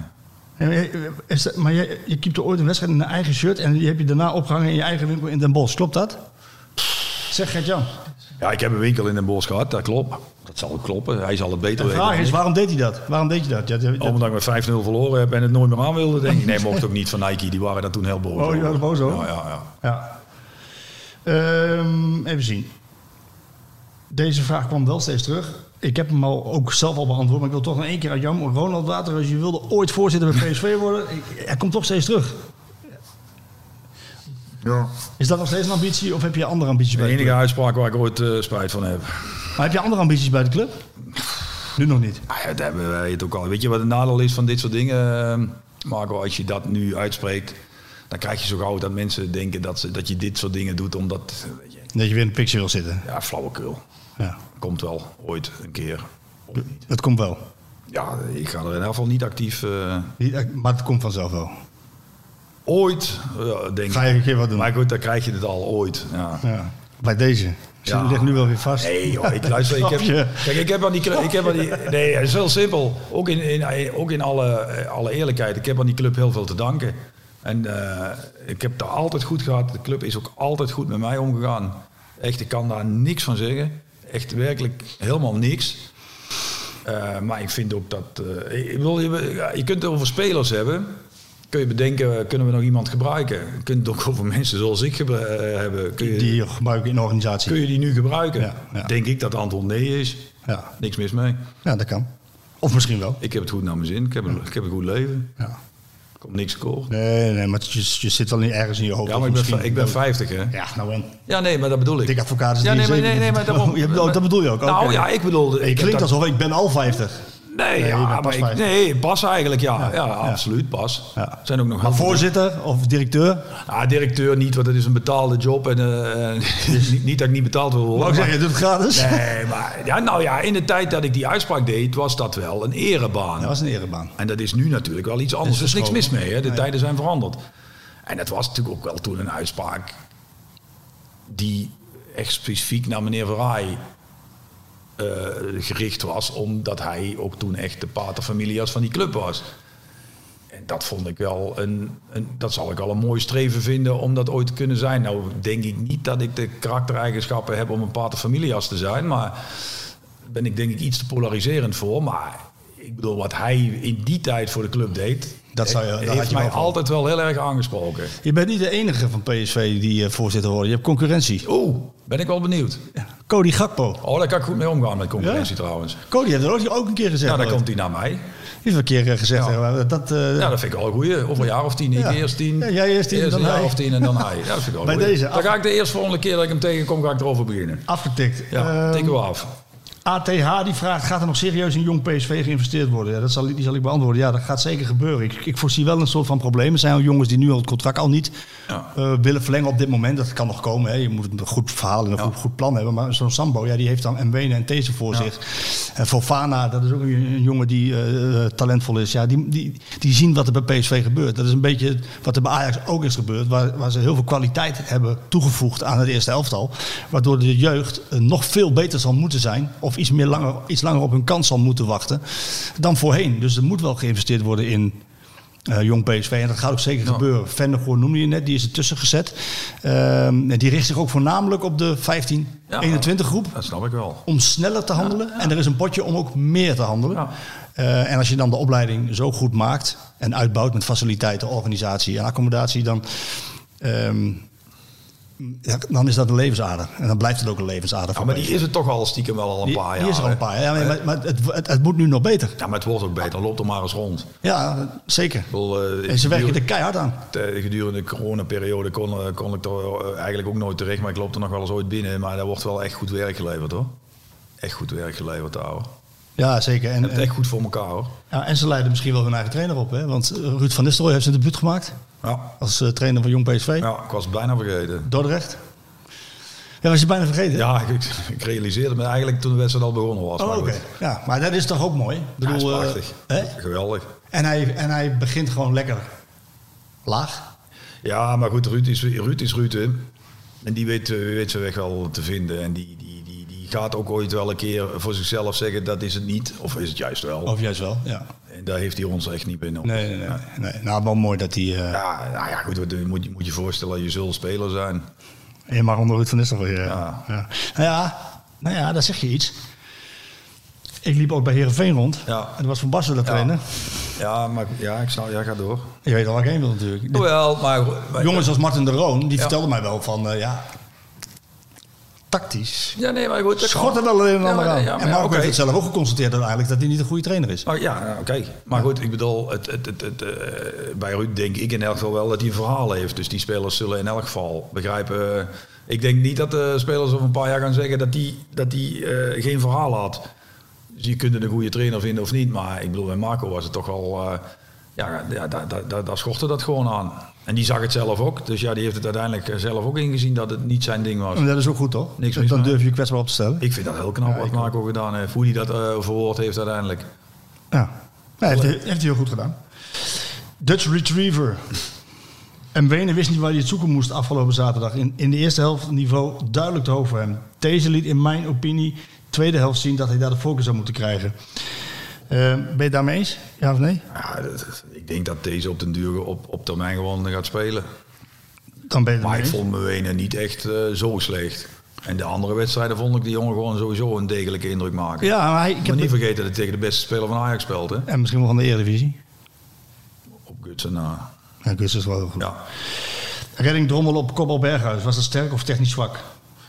[SPEAKER 2] En, eh, dat- maar je, je keepte ooit een wedstrijd in een eigen shirt. En die heb je daarna opgehangen in je eigen winkel in Den Bosch. Klopt dat? Zeg Gert-Jan.
[SPEAKER 3] Ja, ik heb een winkel in Den Bosch gehad, dat klopt. Dat zal ook kloppen, hij zal het beter
[SPEAKER 2] De
[SPEAKER 3] weten.
[SPEAKER 2] vraag
[SPEAKER 3] dan
[SPEAKER 2] is, waarom deed hij dat? Waarom deed je dat? Ja, dat- dat-
[SPEAKER 3] Omdat ik met 5-0 verloren heb en het nooit meer aan wilde, denk ik. Nee, mocht ook niet van Nike, die waren daar toen heel boos
[SPEAKER 2] Oh, die waren boos over?
[SPEAKER 3] Ja, ja, ja.
[SPEAKER 2] Ja. Ehm, even zien. Deze vraag kwam wel steeds terug. Ik heb hem al ook zelf al beantwoord, maar ik wil toch nog één keer uit jou. Ronald Water, als je wilde ooit voorzitter bij PSV worden, ik- hij komt toch steeds terug.
[SPEAKER 3] ja.
[SPEAKER 2] Is dat nog steeds een ambitie of heb je andere ambities
[SPEAKER 3] De
[SPEAKER 2] bij de
[SPEAKER 3] enige
[SPEAKER 2] club?
[SPEAKER 3] uitspraak waar ik ooit eh, spijt van heb.
[SPEAKER 2] Maar heb je andere ambities bij de club? Nu nog niet.
[SPEAKER 3] Ah ja, daar hebben wij het ook al. Weet je wat het nadeel is van dit soort dingen, eh, Marco? Als je dat nu uitspreekt, dan krijg je zo gauw dat mensen denken dat, ze, dat je dit soort dingen doet omdat... weet je,
[SPEAKER 2] Dat je weer in de picture wil zitten.
[SPEAKER 3] Ja, flauwekul.
[SPEAKER 2] Ja.
[SPEAKER 3] Komt wel, ooit, een keer. Of niet.
[SPEAKER 2] Dat komt wel.
[SPEAKER 3] Ja, ik ga er in ieder geval niet actief... eh,
[SPEAKER 2] Die- Maar het komt vanzelf wel.
[SPEAKER 3] ooit, ja, denk ik.
[SPEAKER 2] Ga je een keer wat doen.
[SPEAKER 3] Maar goed, dan krijg je het al ooit. Ja.
[SPEAKER 2] Ja. Bij deze. Ze
[SPEAKER 3] Ja.
[SPEAKER 2] ligt nu wel weer vast.
[SPEAKER 3] Nee joh, ik luister, ik heb, kijk, ik heb aan die, club- ik heb aan die, nee, het is heel simpel. Ook in, in, ook in alle, eh, alle eerlijkheid, ik heb aan die club heel veel te danken. En eh, ik heb daar altijd goed gehad. De club is ook altijd goed met mij omgegaan. Echt, ik kan daar niks van zeggen. Echt werkelijk helemaal niks. Eh, maar ik vind ook dat... eh, ik bedoel, je, je kunt het over spelers hebben. Kun je bedenken, kunnen we nog iemand gebruiken? Je kunt het ook over mensen zoals ik eh, hebben. Kun je,
[SPEAKER 2] Die je gebruikt in de organisatie.
[SPEAKER 3] kun je die nu gebruiken?
[SPEAKER 2] Ja, ja.
[SPEAKER 3] Denk ik dat het antwoord nee is.
[SPEAKER 2] Ja.
[SPEAKER 3] Niks mis mee.
[SPEAKER 2] ja, dat kan. Of misschien wel.
[SPEAKER 3] Ik heb het goed naar mijn zin. Ik heb een, ik heb een goed leven.
[SPEAKER 2] Ja.
[SPEAKER 3] Komt niks kort.
[SPEAKER 2] Nee, nee, maar je, je zit wel niet ergens in je hoofd.
[SPEAKER 3] Ja, maar ik ben,
[SPEAKER 2] misschien-
[SPEAKER 3] ik ben 50 hè.
[SPEAKER 2] Ja, nou en.
[SPEAKER 3] Ja, nee, maar dat bedoel ik.
[SPEAKER 2] Dik advocaat is
[SPEAKER 3] Ja, nee, maar,
[SPEAKER 2] 73.
[SPEAKER 3] nee, nee, maar daarom.
[SPEAKER 2] Je dat bedoel je ook?
[SPEAKER 3] Nou ja, ik bedoelde...
[SPEAKER 2] Je
[SPEAKER 3] ik
[SPEAKER 2] klinkt alsof ik ben al 50.
[SPEAKER 3] Nee,
[SPEAKER 2] Nee,
[SPEAKER 3] ja, maar
[SPEAKER 2] pas
[SPEAKER 3] ik,
[SPEAKER 2] 50.
[SPEAKER 3] nee, pas eigenlijk, ja. Ja, absoluut, pas.
[SPEAKER 2] Ja.
[SPEAKER 3] Zijn ook nog
[SPEAKER 2] Maar
[SPEAKER 3] heel veel-
[SPEAKER 2] voorzitter of directeur?
[SPEAKER 3] Ah, directeur niet, want het is een betaalde job. En eh, niet, niet dat ik niet betaald wil worden.
[SPEAKER 2] Wou ik zeggen, je doet het gratis?
[SPEAKER 3] Nee, maar ja, nou ja, in de tijd dat ik die uitspraak deed, was dat wel een erebaan.
[SPEAKER 2] Dat was een erebaan.
[SPEAKER 3] En dat is nu natuurlijk wel iets anders. Er is niks mis mee, hè? de tijden zijn veranderd. En dat was natuurlijk ook wel toen een uitspraak die echt specifiek naar meneer Verraai eh, gericht was, omdat hij ook toen echt de paterfamilias van die club was. En dat vond ik wel een, een, dat zal ik wel een mooi streven vinden om dat ooit te kunnen zijn. Nou denk ik niet dat ik de karaktereigenschappen heb om een paterfamilias te zijn, maar ben ik denk ik iets te polariserend voor. Maar ik bedoel, wat hij in die tijd voor de club deed,
[SPEAKER 2] Dat zou je- daar had je
[SPEAKER 3] mij
[SPEAKER 2] van.
[SPEAKER 3] altijd wel heel erg aangesproken.
[SPEAKER 2] Je bent niet de enige van PSV die eh, voorzitter wordt. Je hebt concurrentie.
[SPEAKER 3] Oeh, ben ik wel benieuwd.
[SPEAKER 2] Cody Gakpo.
[SPEAKER 3] Oh, daar kan ik goed mee omgaan met concurrentie trouwens.
[SPEAKER 2] Cody heeft er ook, een keer gezegd.
[SPEAKER 3] Ja, dan
[SPEAKER 2] ooit.
[SPEAKER 3] komt hij naar mij.
[SPEAKER 2] Die heeft een keer eh, gezegd.
[SPEAKER 3] Ja.
[SPEAKER 2] eh, Dat,
[SPEAKER 3] Ja, dat vind ik wel een goeie. Over een jaar of tien. Ik
[SPEAKER 2] Ja.
[SPEAKER 3] eerst tien.
[SPEAKER 2] Ja, jij eerst tien,
[SPEAKER 3] Eerst
[SPEAKER 2] dan
[SPEAKER 3] een jaar
[SPEAKER 2] hij.
[SPEAKER 3] of tien en dan hij. Ja, dat vind ik wel
[SPEAKER 2] Bij
[SPEAKER 3] goeie.
[SPEAKER 2] deze,
[SPEAKER 3] Dan
[SPEAKER 2] af-
[SPEAKER 3] ga ik de eerste volgende keer dat ik hem tegenkom, ga ik erover beginnen.
[SPEAKER 2] Afgetikt.
[SPEAKER 3] Ja,
[SPEAKER 2] Ehm,
[SPEAKER 3] tikken we af.
[SPEAKER 2] ATH die vraagt, gaat er nog serieus in jong PSV geïnvesteerd worden? Ja, dat zal, die zal ik beantwoorden. Ja, dat gaat zeker gebeuren. Ik, ik voorzie wel een soort van probleem. Er zijn al jongens die nu al het contract al niet
[SPEAKER 3] Ja.
[SPEAKER 2] eh, willen verlengen op dit moment. Dat kan nog komen. Hè. Je moet een goed verhaal en een
[SPEAKER 3] Ja.
[SPEAKER 2] goed, goed plan hebben. Maar zo'n Sambo, ja, die heeft dan Mwene en These voor zich. En Fofana, dat is ook een, een jongen die eh, talentvol is. Ja, die, die, die zien wat er bij PSV gebeurt. Dat is een beetje wat er bij Ajax ook is gebeurd. Waar, waar ze heel veel kwaliteit hebben toegevoegd aan het eerste elftal. Waardoor de jeugd eh, nog veel beter zal moeten zijn. Of iets, meer langer, iets langer op hun kans zal moeten wachten. Dan voorheen. Dus er moet wel geïnvesteerd worden in eh, jong PSV. En dat gaat ook zeker gebeuren. Vennegoor noemde je net, die is ertussen gezet. Ehm, en die richt zich ook voornamelijk op de 15,
[SPEAKER 3] Ja,
[SPEAKER 2] 21 groep.
[SPEAKER 3] Dat snap ik wel.
[SPEAKER 2] Om sneller te handelen. En er is een potje om ook meer te handelen.
[SPEAKER 3] Ja.
[SPEAKER 2] Eh, en als je dan de opleiding zo goed maakt en uitbouwt met faciliteiten, organisatie en accommodatie, dan, ehm, ja, dan is dat een levensader. En dan blijft het ook een levensader.
[SPEAKER 3] Ja, maar die is het toch al stiekem wel al een
[SPEAKER 2] Die-
[SPEAKER 3] paar
[SPEAKER 2] die
[SPEAKER 3] jaar.
[SPEAKER 2] is er al een paar jaar. Ja, maar, maar het, het, het moet nu nog beter.
[SPEAKER 3] Ja, maar het wordt ook beter. Loopt er maar eens rond.
[SPEAKER 2] Ja, zeker.
[SPEAKER 3] Bedoel, eh,
[SPEAKER 2] En ze werken er keihard aan.
[SPEAKER 3] de- Gedurende de coronaperiode kon, eh, kon ik er eh, eigenlijk ook nooit terecht. Maar ik loop er nog wel eens ooit binnen. Maar daar wordt wel echt goed werk geleverd hoor. Echt goed werk geleverd hoor.
[SPEAKER 2] Ja, zeker. En,
[SPEAKER 3] het echt goed voor elkaar hoor.
[SPEAKER 2] ja, en ze leiden misschien wel hun eigen trainer op. Hè? Want Ruud van Nistelrooy heeft zijn debuut gemaakt
[SPEAKER 3] Ja,
[SPEAKER 2] als eh, trainer van Jong PSV.
[SPEAKER 3] ja ik was het bijna vergeten.
[SPEAKER 2] Dordrecht. Ja, was je bijna vergeten?
[SPEAKER 3] Ja, ik, ik realiseerde me eigenlijk toen de wedstrijd al begonnen was.
[SPEAKER 2] Oh,
[SPEAKER 3] maar
[SPEAKER 2] oké. Ja, maar dat is toch ook mooi? Ik
[SPEAKER 3] Ja, dat is
[SPEAKER 2] bedoel, eh,
[SPEAKER 3] prachtig.
[SPEAKER 2] hè?
[SPEAKER 3] Geweldig.
[SPEAKER 2] En, hij, en hij begint gewoon lekker laag.
[SPEAKER 3] Ja, maar goed, Ruud is Ruud, is Ruud hè. En die weet, eh, weet zijn weg wel te vinden. En die, die, die, die gaat ook ooit wel een keer voor zichzelf zeggen dat is het niet. Of is het juist wel.
[SPEAKER 2] Of juist wel, ja.
[SPEAKER 3] En daar heeft hij ons echt niet bij nodig.
[SPEAKER 2] Nee, nee, nee. Nou, wel mooi dat hij... eh,
[SPEAKER 3] Ja, nou ja, goed, wat- moet je moet je voorstellen, je zult speler zijn.
[SPEAKER 2] Je mag onder Ruud van Nistelrooy. Ja.
[SPEAKER 3] Ja.
[SPEAKER 2] Ja. Nou ja, nou ja, daar zeg je iets. Ik liep ook bij Herenveen rond.
[SPEAKER 3] Ja.
[SPEAKER 2] En er was Van Basten dat
[SPEAKER 3] Ja.
[SPEAKER 2] trainer.
[SPEAKER 3] Ja, maar ja, ik snap, ja, ga door.
[SPEAKER 2] Je weet al waar ik heen wil natuurlijk.
[SPEAKER 3] Hoewel, maar... maar-
[SPEAKER 2] jongens als Martin de Roon, die
[SPEAKER 3] Ja.
[SPEAKER 2] vertelden mij wel van... eh, ja, tactisch.
[SPEAKER 3] Ja, nee, maar goed.
[SPEAKER 2] Schot er wel een
[SPEAKER 3] Ja,
[SPEAKER 2] ander
[SPEAKER 3] maar-
[SPEAKER 2] aan.
[SPEAKER 3] ja, maar
[SPEAKER 2] en Marco heeft het zelf ook geconstateerd uiteindelijk... dat hij niet een goede trainer is.
[SPEAKER 3] Oh, ja, ja, oké. Maar goed, ik bedoel, het, het, het, het, eh, bij Ruud denk ik in elk geval wel dat hij een verhaal heeft. Dus die spelers zullen in elk geval begrijpen. eh, ik denk niet dat de spelers over een paar jaar gaan zeggen dat die, dat die eh, geen verhaal had. Dus je kunt een goede trainer vinden of niet. Maar ik bedoel, bij Marco was het toch al... Ja, ja daar, daar, schortte dat gewoon aan. En die zag het zelf ook. Dus ja, die heeft het uiteindelijk eh, zelf ook ingezien dat het niet zijn ding was.
[SPEAKER 2] En dat is ook goed, toch?
[SPEAKER 3] Niks
[SPEAKER 2] dan durf je je kwetsbaar op te stellen.
[SPEAKER 3] Ik vind dat heel knap wat Marco gedaan heeft. Hoe hij dat eh, verwoord heeft uiteindelijk.
[SPEAKER 2] Ja, ja heeft, hij- heeft hij heel goed gedaan. Dutch Retriever. En Wenen wist niet waar hij het zoeken moest afgelopen zaterdag. In, in de eerste helft niveau duidelijk te hoog voor hem. Deze liet in mijn opinie tweede helft zien dat hij daar de focus zou moeten krijgen. Eh, ben je daarmee eens? Ja of nee?
[SPEAKER 3] Ja, dat- ik denk dat deze op den duur op, op termijn gewoon gaat spelen.
[SPEAKER 2] Dan ben je
[SPEAKER 3] Maar ik vond Mwene niet echt eh, zo slecht. En de andere wedstrijden vond ik die jongen gewoon sowieso een degelijke indruk maken.
[SPEAKER 2] Ja, maar hij, ik heb
[SPEAKER 3] moet niet vergeten dat hij tegen de beste speler van Ajax speelt. Hè?
[SPEAKER 2] En misschien wel van de Eredivisie.
[SPEAKER 3] Op Gutsen na.
[SPEAKER 2] Ja, Gus is wel goed.
[SPEAKER 3] Ja.
[SPEAKER 2] Redding Drommel op Koppel Berghuis. Was dat sterk of technisch zwak?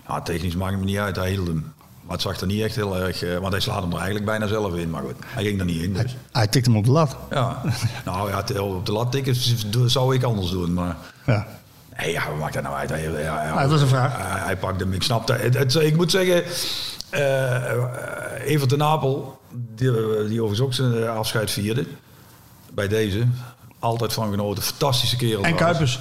[SPEAKER 3] ja, technisch maakt het me niet uit. Hij hield hem. Maar het zag er niet echt heel erg... eh, want hij slaat hem er eigenlijk bijna zelf in. Maar goed, hij ging er niet in. Dus.
[SPEAKER 2] Hij tikte hem op de lat.
[SPEAKER 3] Ja. nou ja, op de lat tikken zou ik anders doen. Maar
[SPEAKER 2] Ja.
[SPEAKER 3] nee, ja, wat maakt dat nou uit? Hij, ja,
[SPEAKER 2] Ah, dat was een vraag.
[SPEAKER 3] Hij, hij pakte hem. Ik snap dat. Het, het- ik moet zeggen... eh Evert de Napel, die, die overigens ook zijn eh, afscheid vierde. Bij deze. Altijd van genoten. Fantastische kerel.
[SPEAKER 2] En. Kuipers.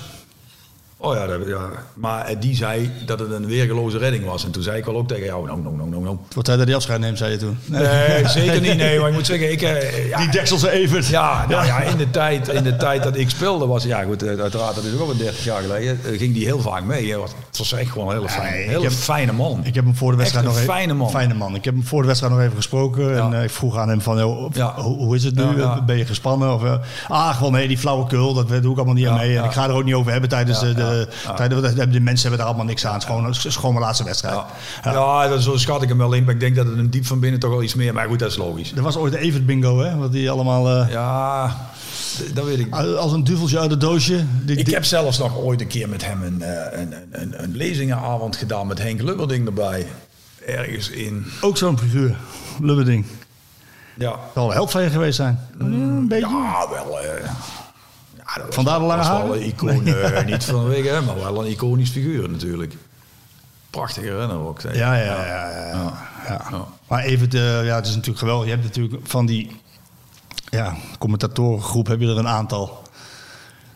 [SPEAKER 3] Oh ja, dat, ja, maar eh, die zei dat het een weergeloze redding was. En toen zei ik wel ook tegen jou, nou, nou, nou, nou, nou.
[SPEAKER 2] Wordt hij dat die afscheid neemt, zei je toen?
[SPEAKER 3] Nee, zeker niet. Nee, maar ik moet zeggen, ik... eh, ja,
[SPEAKER 2] Die Dekselse Evert.
[SPEAKER 3] ja, nou ja, in de, tijd, in de tijd dat ik speelde was... Ja, goed, eh, uiteraard, dat is ook al 30 jaar geleden. eh, ging die heel vaak mee. hè. Het was echt gewoon een hele
[SPEAKER 2] Nee, ik
[SPEAKER 3] hele
[SPEAKER 2] heb-
[SPEAKER 3] fijne man.
[SPEAKER 2] Ik heb hem voor de wedstrijd nog even...
[SPEAKER 3] fijne man.
[SPEAKER 2] Fijne man. Ik heb hem voor de wedstrijd nog even gesproken. En eh, ik vroeg aan hem van, hoe, hoe is het nu? Ben je gespannen? Of, eh, ah, gewoon nee, die flauwekul, dat doe ik allemaal niet aan mee. En ik ga er ook niet over hebben tijdens de... de, tijdens de, de mensen hebben er allemaal niks aan. Het is gewoon, het is gewoon mijn laatste wedstrijd.
[SPEAKER 3] Ja, dat, zo schat ik hem wel in. Maar ik denk dat het hem diep van binnen toch wel iets meer... Maar goed, dat is logisch.
[SPEAKER 2] Er was ooit Evert bingo, hè? Wat die allemaal... eh,
[SPEAKER 3] Ja, dat weet ik.
[SPEAKER 2] Als een duveltje uit het doosje. Die,
[SPEAKER 3] Ik
[SPEAKER 2] die-
[SPEAKER 3] heb zelfs nog ooit een keer met hem een, eh, een, een, een, een lezingenavond gedaan met Henk Lubberding erbij. Ergens in...
[SPEAKER 2] Ook zo'n figuur. Lubberding.
[SPEAKER 3] Ja,
[SPEAKER 2] Zal held van je geweest zijn. Een beetje.
[SPEAKER 3] ja wel... eh, ja,
[SPEAKER 2] Vandaar de lange
[SPEAKER 3] wel
[SPEAKER 2] haren?
[SPEAKER 3] een icoon, eh, niet vanwege hem, maar wel een iconisch figuur natuurlijk. Prachtige renner ook. zeg.
[SPEAKER 2] Ja, ja, ja. ja, ja.
[SPEAKER 3] Ja.
[SPEAKER 2] Ja.
[SPEAKER 3] Ja.
[SPEAKER 2] Maar even, de, ja, het is natuurlijk geweldig. Je hebt natuurlijk van die ja, commentatorengroep heb je er een aantal.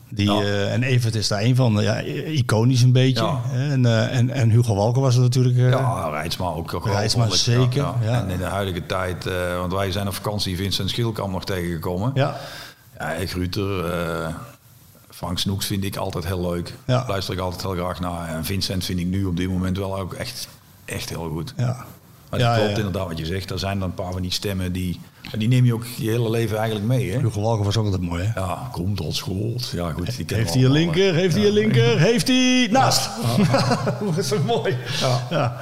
[SPEAKER 2] Die,
[SPEAKER 3] Ja.
[SPEAKER 2] eh, en Evert is daar een van. Ja, iconisch een beetje.
[SPEAKER 3] Ja.
[SPEAKER 2] En, eh, en, en Hugo Walker was er natuurlijk. eh,
[SPEAKER 3] Ja, Rijtsma ook. ook
[SPEAKER 2] Rijtsma zeker, ja.
[SPEAKER 3] En in de huidige tijd, want wij zijn op vakantie Vincent Schielkamp nog tegengekomen.
[SPEAKER 2] ja.
[SPEAKER 3] Ja, ik Ruter, eh, Frank Snoeks vind ik altijd heel leuk.
[SPEAKER 2] Ja.
[SPEAKER 3] Luister ik altijd heel graag naar. En Vincent vind ik nu op dit moment wel ook echt, echt heel goed.
[SPEAKER 2] ja.
[SPEAKER 3] Maar
[SPEAKER 2] Ja,
[SPEAKER 3] dat klopt inderdaad wat je zegt. Er zijn dan een paar van die stemmen die... en die neem je ook je hele leven eigenlijk mee, hè?
[SPEAKER 2] Hugo Walker was ook altijd mooi. Hè?
[SPEAKER 3] Ja, komt tot school. Ja, goed. Die
[SPEAKER 2] Heeft hij een linker? Heeft hij
[SPEAKER 3] Ja.
[SPEAKER 2] een linker? Heeft hij naast? Dat is zo mooi. Ja.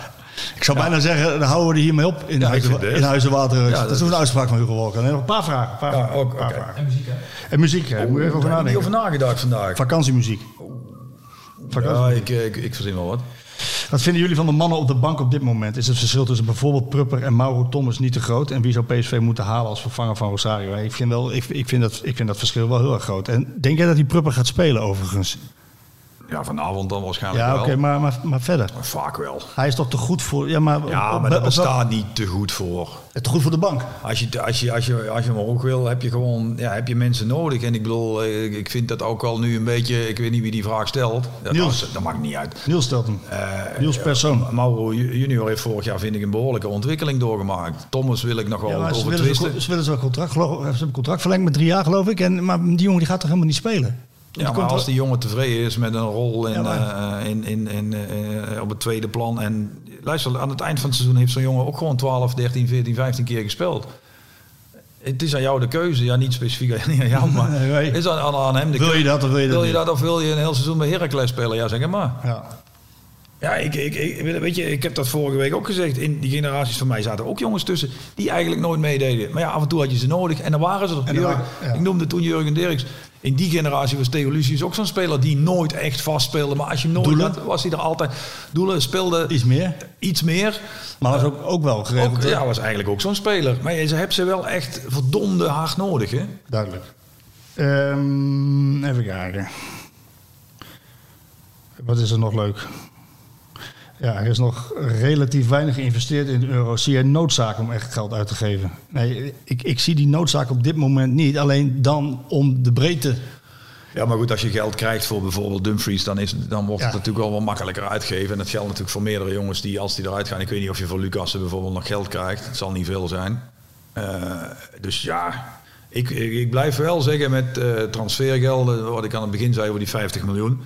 [SPEAKER 2] Ik zou bijna zeggen, dan houden we er hiermee op in,
[SPEAKER 3] Ja,
[SPEAKER 2] Huizen, in Huizenwater.
[SPEAKER 3] Ja,
[SPEAKER 2] dat,
[SPEAKER 3] dat
[SPEAKER 2] is een uitspraak van Hugo Walker. Een paar vragen. Een paar,
[SPEAKER 3] Ja,
[SPEAKER 2] vragen,
[SPEAKER 3] ook,
[SPEAKER 2] paar vragen. En muziek, hè? En muziek, hè? Moet je even over
[SPEAKER 3] ik
[SPEAKER 2] nadenken.
[SPEAKER 3] over nagedacht vandaag.
[SPEAKER 2] Vakantiemuziek.
[SPEAKER 3] Ja, ik, ik, ik verzin wel wat.
[SPEAKER 2] Wat vinden jullie van de mannen op de bank op dit moment? Is het verschil tussen bijvoorbeeld Prupper en Mauro Thomas niet te groot? En wie zou PSV moeten halen als vervanger van Rosario? Ik vind, wel, ik, ik, vind dat, ik vind dat verschil wel heel erg groot. En denk jij dat die Prupper gaat spelen overigens?
[SPEAKER 3] Ja, vanavond dan waarschijnlijk
[SPEAKER 2] Ja,
[SPEAKER 3] wel.
[SPEAKER 2] oké, maar, maar, maar verder.
[SPEAKER 3] Maar vaak wel.
[SPEAKER 2] Hij is toch te goed voor... Ja, maar,
[SPEAKER 3] Ja,
[SPEAKER 2] op-
[SPEAKER 3] maar dat bestaat niet te goed voor.
[SPEAKER 2] Te goed voor de bank.
[SPEAKER 3] Als je, als je, als je, als je omhoog wil, heb je gewoon ja, heb je mensen nodig. En ik bedoel, eh, ik vind dat ook wel nu een beetje... Ik weet niet wie die vraag stelt. Dat,
[SPEAKER 2] Niels.
[SPEAKER 3] dat, dat maakt niet uit.
[SPEAKER 2] Niels stelt hem.
[SPEAKER 3] Eh,
[SPEAKER 2] Niels persoon.
[SPEAKER 3] Mauro junior heeft vorig jaar, vind ik, een behoorlijke ontwikkeling doorgemaakt. Thomas wil ik nog wel
[SPEAKER 2] Ja,
[SPEAKER 3] over
[SPEAKER 2] willen,
[SPEAKER 3] twisten.
[SPEAKER 2] ze, ze willen zo'n contract, geloof, ze hebben een contract verlengd met drie jaar, geloof ik. En, maar die jongen die gaat toch helemaal niet spelen?
[SPEAKER 3] Ja, maar als die jongen tevreden is met een rol in,
[SPEAKER 2] Ja,
[SPEAKER 3] eh, in, in, in, eh, op het tweede plan. En luister, aan het eind van het seizoen heeft zo'n jongen ook gewoon 12, 13, 14, 15 keer gespeeld. Het is aan jou de keuze. Ja, niet specifiek niet aan jou, maar
[SPEAKER 2] Nee, nee.
[SPEAKER 3] het is aan, aan, hem de
[SPEAKER 2] Wil je
[SPEAKER 3] keuze.
[SPEAKER 2] dat of wil je dat
[SPEAKER 3] wil je
[SPEAKER 2] niet?
[SPEAKER 3] dat of wil je een heel seizoen bij Heracles spelen? Ja, zeg maar.
[SPEAKER 2] Ja.
[SPEAKER 3] Ja, ik, ik, ik, weet je, ik heb dat vorige week ook gezegd. In die generaties van mij zaten ook jongens tussen die eigenlijk nooit meededen. Maar ja, af en toe had je ze nodig en dan waren ze er. Jurgen-
[SPEAKER 2] ja.
[SPEAKER 3] Ik noemde toen Jurgen Dirks. In die generatie was Theo Lucius ook zo'n speler die nooit echt vast speelde. Maar als je hem nodig
[SPEAKER 2] Doelen?
[SPEAKER 3] had, was hij er altijd. Doelen speelde
[SPEAKER 2] Iets meer.
[SPEAKER 3] iets meer.
[SPEAKER 2] Maar was ook, ook wel geregeld.
[SPEAKER 3] Ja, was eigenlijk ook zo'n speler. Maar je hebt ze wel echt verdomde hard nodig, hè?
[SPEAKER 2] Duidelijk. Ehm, even kijken. Wat is er nog leuk? Ja, er is nog relatief weinig geïnvesteerd in de euro. Zie jij noodzaak om echt geld uit te geven? Nee, ik, ik zie die noodzaak op dit moment niet. Alleen dan om de breedte.
[SPEAKER 3] Ja, maar goed, als je geld krijgt voor bijvoorbeeld Dumfries, dan, is, dan wordt het
[SPEAKER 2] Ja.
[SPEAKER 3] natuurlijk wel wat makkelijker uitgeven. En dat geldt natuurlijk voor meerdere jongens die, als die eruit gaan, ik weet niet of je voor Lucassen bijvoorbeeld nog geld krijgt. Het zal niet veel zijn. Eh, dus ja, ik, ik, ik blijf wel zeggen met eh, transfergelden, wat ik aan het begin zei over die 50 miljoen.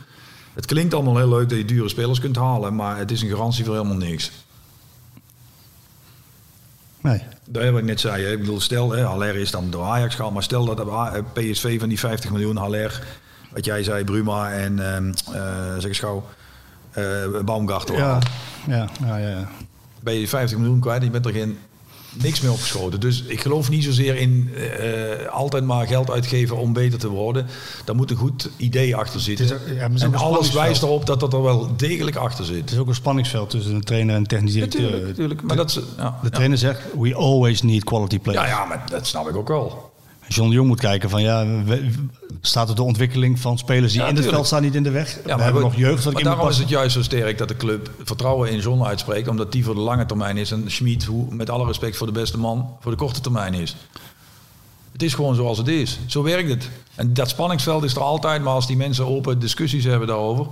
[SPEAKER 3] Het klinkt allemaal heel leuk dat je dure spelers kunt halen, maar het is een garantie voor helemaal niks.
[SPEAKER 2] Nee.
[SPEAKER 3] Dat heb ik net zei. Hè. Ik bedoel, stel, hè, Haller is dan door Ajax gehaald, maar stel dat de PSV van die 50 miljoen Haller, wat jij zei, Bruma en ehm eh, zeg eens gauw, eh Baumgartel.
[SPEAKER 2] Ja, ja, ja, ja.
[SPEAKER 3] Ben je 50 miljoen kwijt je bent er geen niks meer opgeschoten. Dus ik geloof niet zozeer in eh, altijd maar geld uitgeven om beter te worden. Daar moet een goed idee achter zitten.
[SPEAKER 2] Ook- ja,
[SPEAKER 3] en alles wijst erop dat dat er wel degelijk achter zit.
[SPEAKER 2] Het is ook een spanningsveld tussen een trainer en een technisch directeur.
[SPEAKER 3] Natuurlijk, natuurlijk. Maar dat is, ja,
[SPEAKER 2] De trainer zegt, we always need quality players.
[SPEAKER 3] ja, ja, maar dat snap ik ook wel.
[SPEAKER 2] John de Jong moet kijken van, ja, we- staat er de ontwikkeling van spelers die
[SPEAKER 3] Ja,
[SPEAKER 2] in het veld staan niet in de weg?
[SPEAKER 3] Ja,
[SPEAKER 2] we hebben nog jeugd dat ik
[SPEAKER 3] maar daarom is het juist zo sterk dat de club vertrouwen in John uitspreekt. Omdat die voor de lange termijn is. En Schmid, hoe, met alle respect voor de beste man, voor de korte termijn is. Het is gewoon zoals het is. Zo werkt het. En dat spanningsveld is er altijd. Maar als die mensen open discussies hebben daarover,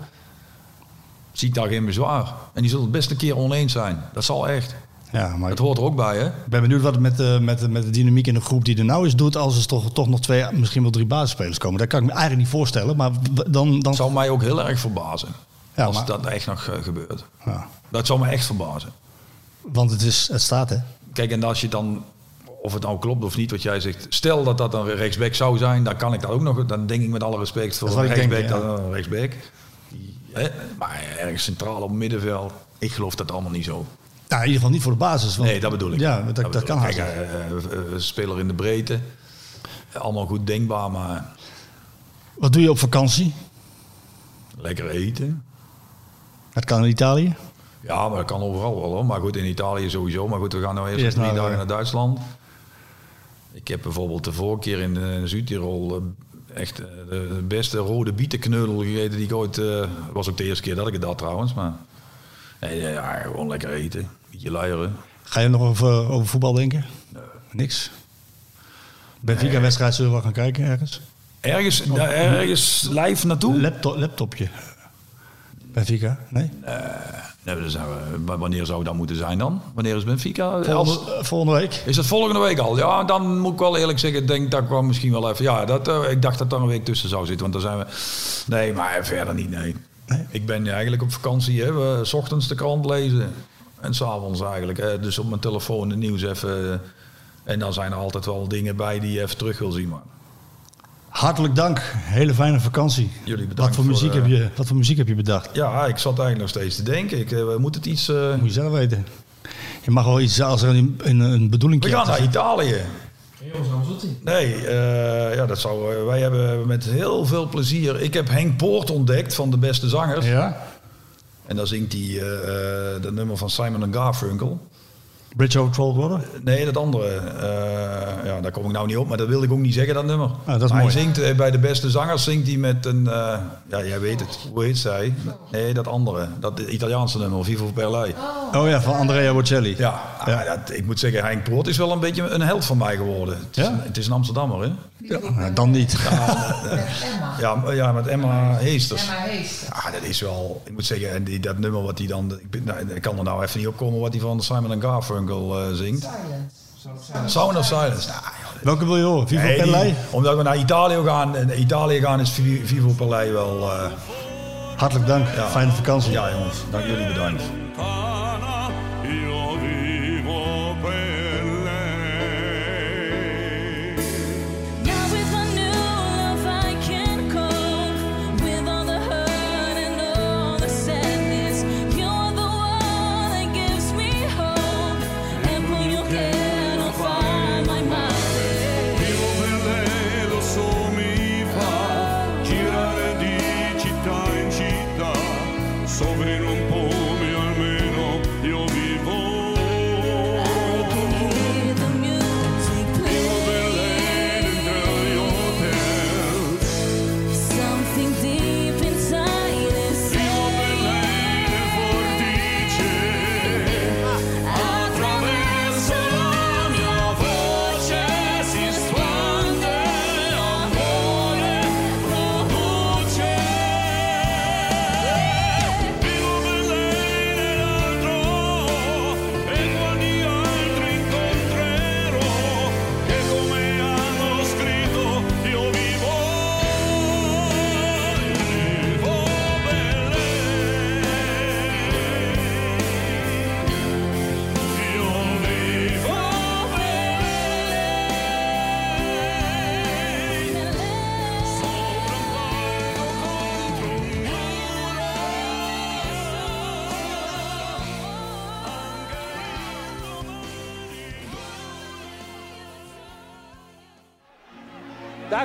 [SPEAKER 3] zie ik daar geen bezwaar. En die zullen het best een keer oneens zijn. Dat zal echt.
[SPEAKER 2] Ja, maar
[SPEAKER 3] Het hoort er ook bij, hè?
[SPEAKER 2] ik ben benieuwd wat het met de, met, de, met de dynamiek in de groep die er nou is doet... als er toch, toch nog twee, misschien wel drie basisspelers komen. Dat kan ik me eigenlijk niet voorstellen, maar dan... dan
[SPEAKER 3] zou mij ook heel erg verbazen.
[SPEAKER 2] Ja,
[SPEAKER 3] als
[SPEAKER 2] maar-
[SPEAKER 3] dat echt nog eh, gebeurt.
[SPEAKER 2] ja,
[SPEAKER 3] Dat zou me echt verbazen.
[SPEAKER 2] want het, is, het staat, hè?
[SPEAKER 3] Kijk, en als je dan, of het nou klopt of niet wat jij zegt, stel dat dat een rechtsback zou zijn, dan kan ik dat ook nog, dan denk ik met alle respect voor een rechtsback,
[SPEAKER 2] denk, ja.
[SPEAKER 3] dat een rechtsback. Die, hè, maar ergens centraal op middenveld, ik geloof dat allemaal niet zo.
[SPEAKER 2] Nou, in ieder geval niet voor de basis. Want,
[SPEAKER 3] Nee, dat bedoel ik.
[SPEAKER 2] Ja, dat, dat, kan.
[SPEAKER 3] Kijk, eh, speler in de breedte, allemaal goed denkbaar, maar
[SPEAKER 2] Wat doe je op vakantie?
[SPEAKER 3] lekker eten.
[SPEAKER 2] Dat kan in Italië.
[SPEAKER 3] Ja, maar dat kan overal wel hoor. Maar goed, in Italië sowieso. Maar goed, we gaan nou eerst,
[SPEAKER 2] Eerst
[SPEAKER 3] drie dagen naar Duitsland. Ik heb bijvoorbeeld de vorige keer in Zuid-Tirol echt de, beste rode bietenkneudel gegeten die ik ooit... was ook de eerste keer dat ik het had trouwens, maar... Nee, ja, gewoon lekker eten. Beetje luieren.
[SPEAKER 2] Ga je nog over, over voetbal denken? Niks. Benfica-wedstrijd zullen we wel gaan kijken ergens?
[SPEAKER 3] Ergens, ja, ergens live naartoe?
[SPEAKER 2] Laptop, laptopje. Benfica? Nee?
[SPEAKER 3] Nee, dan zijn we, maar wanneer zou dat moeten zijn dan? Wanneer is Benfica? Als-
[SPEAKER 2] Volgende, eh, volgende week?
[SPEAKER 3] Is dat volgende week al? Ja, dan moet ik wel eerlijk zeggen, ik denk dat ik wel misschien wel even... Ja, dat, eh, ik dacht dat er een week tussen zou zitten, want dan zijn we... Nee, maar verder niet, nee. Ik ben eigenlijk op vakantie, hè. We, 's ochtends de krant lezen en s'avonds eigenlijk. Hè. Dus op mijn telefoon het nieuws even... eh, En dan zijn er altijd wel dingen bij die je even terug wil zien, maar...
[SPEAKER 2] Hartelijk dank. Hele fijne vakantie.
[SPEAKER 3] Jullie bedankt
[SPEAKER 2] Wat voor,
[SPEAKER 3] voor,
[SPEAKER 2] muziek
[SPEAKER 3] eh,
[SPEAKER 2] heb je, wat voor muziek heb je bedacht?
[SPEAKER 3] Ja, ik zat eigenlijk nog steeds te denken. Ik eh, moet het iets...
[SPEAKER 2] Moet je zelf weten. Je mag wel iets als er een, een, een bedoeling
[SPEAKER 3] We gaan naar Italië. Nee, eh, ja, dat zou, eh, wij hebben met heel veel plezier. Ik heb Henk Poort ontdekt van de beste zangers.
[SPEAKER 2] Ja?
[SPEAKER 3] En dan zingt hij eh, eh, dat nummer van Simon Garfunkel.
[SPEAKER 2] Bridge over Troubled Water?
[SPEAKER 3] Nee, dat andere. eh, ja, daar kom ik nou niet op, maar dat wilde ik ook niet zeggen, dat nummer.
[SPEAKER 2] Ah, dat is
[SPEAKER 3] maar
[SPEAKER 2] mooi.
[SPEAKER 3] hij zingt eh, bij de beste zangers zingt hij met een. eh, ja, jij weet het. Hoe heet zij? Nee, dat andere. Dat Italiaanse nummer, Vivo per Lei.
[SPEAKER 2] Oh ja, van Andrea Bocelli.
[SPEAKER 3] Ja, ah, dat, ik moet zeggen, Henk Poort is wel een beetje een held van mij geworden. Het is,
[SPEAKER 2] Ja?
[SPEAKER 3] een, het is een Amsterdammer, hè?
[SPEAKER 2] Nou, dan niet.
[SPEAKER 4] Met Emma.
[SPEAKER 3] Ja, maar- ja met Emma Heesters.
[SPEAKER 4] Emma Heest.
[SPEAKER 3] Ja, dat is wel. Ik moet zeggen, en die, dat nummer wat hij dan. Ik, ben- nou, ik kan er nou even niet op komen wat hij van Simon Garfunkel eh, zingt.
[SPEAKER 4] Silence.
[SPEAKER 3] Sound of Silence. Nou, joh,
[SPEAKER 2] Welke wil je horen? Vivo
[SPEAKER 3] nee, omdat we naar Italië gaan. En Italië gaan is Vi- Vivo Lei wel. eh,
[SPEAKER 2] Hartelijk dank.
[SPEAKER 3] Ja.
[SPEAKER 2] Fijne vakantie.
[SPEAKER 3] ja, jongens. Dank jullie bedankt.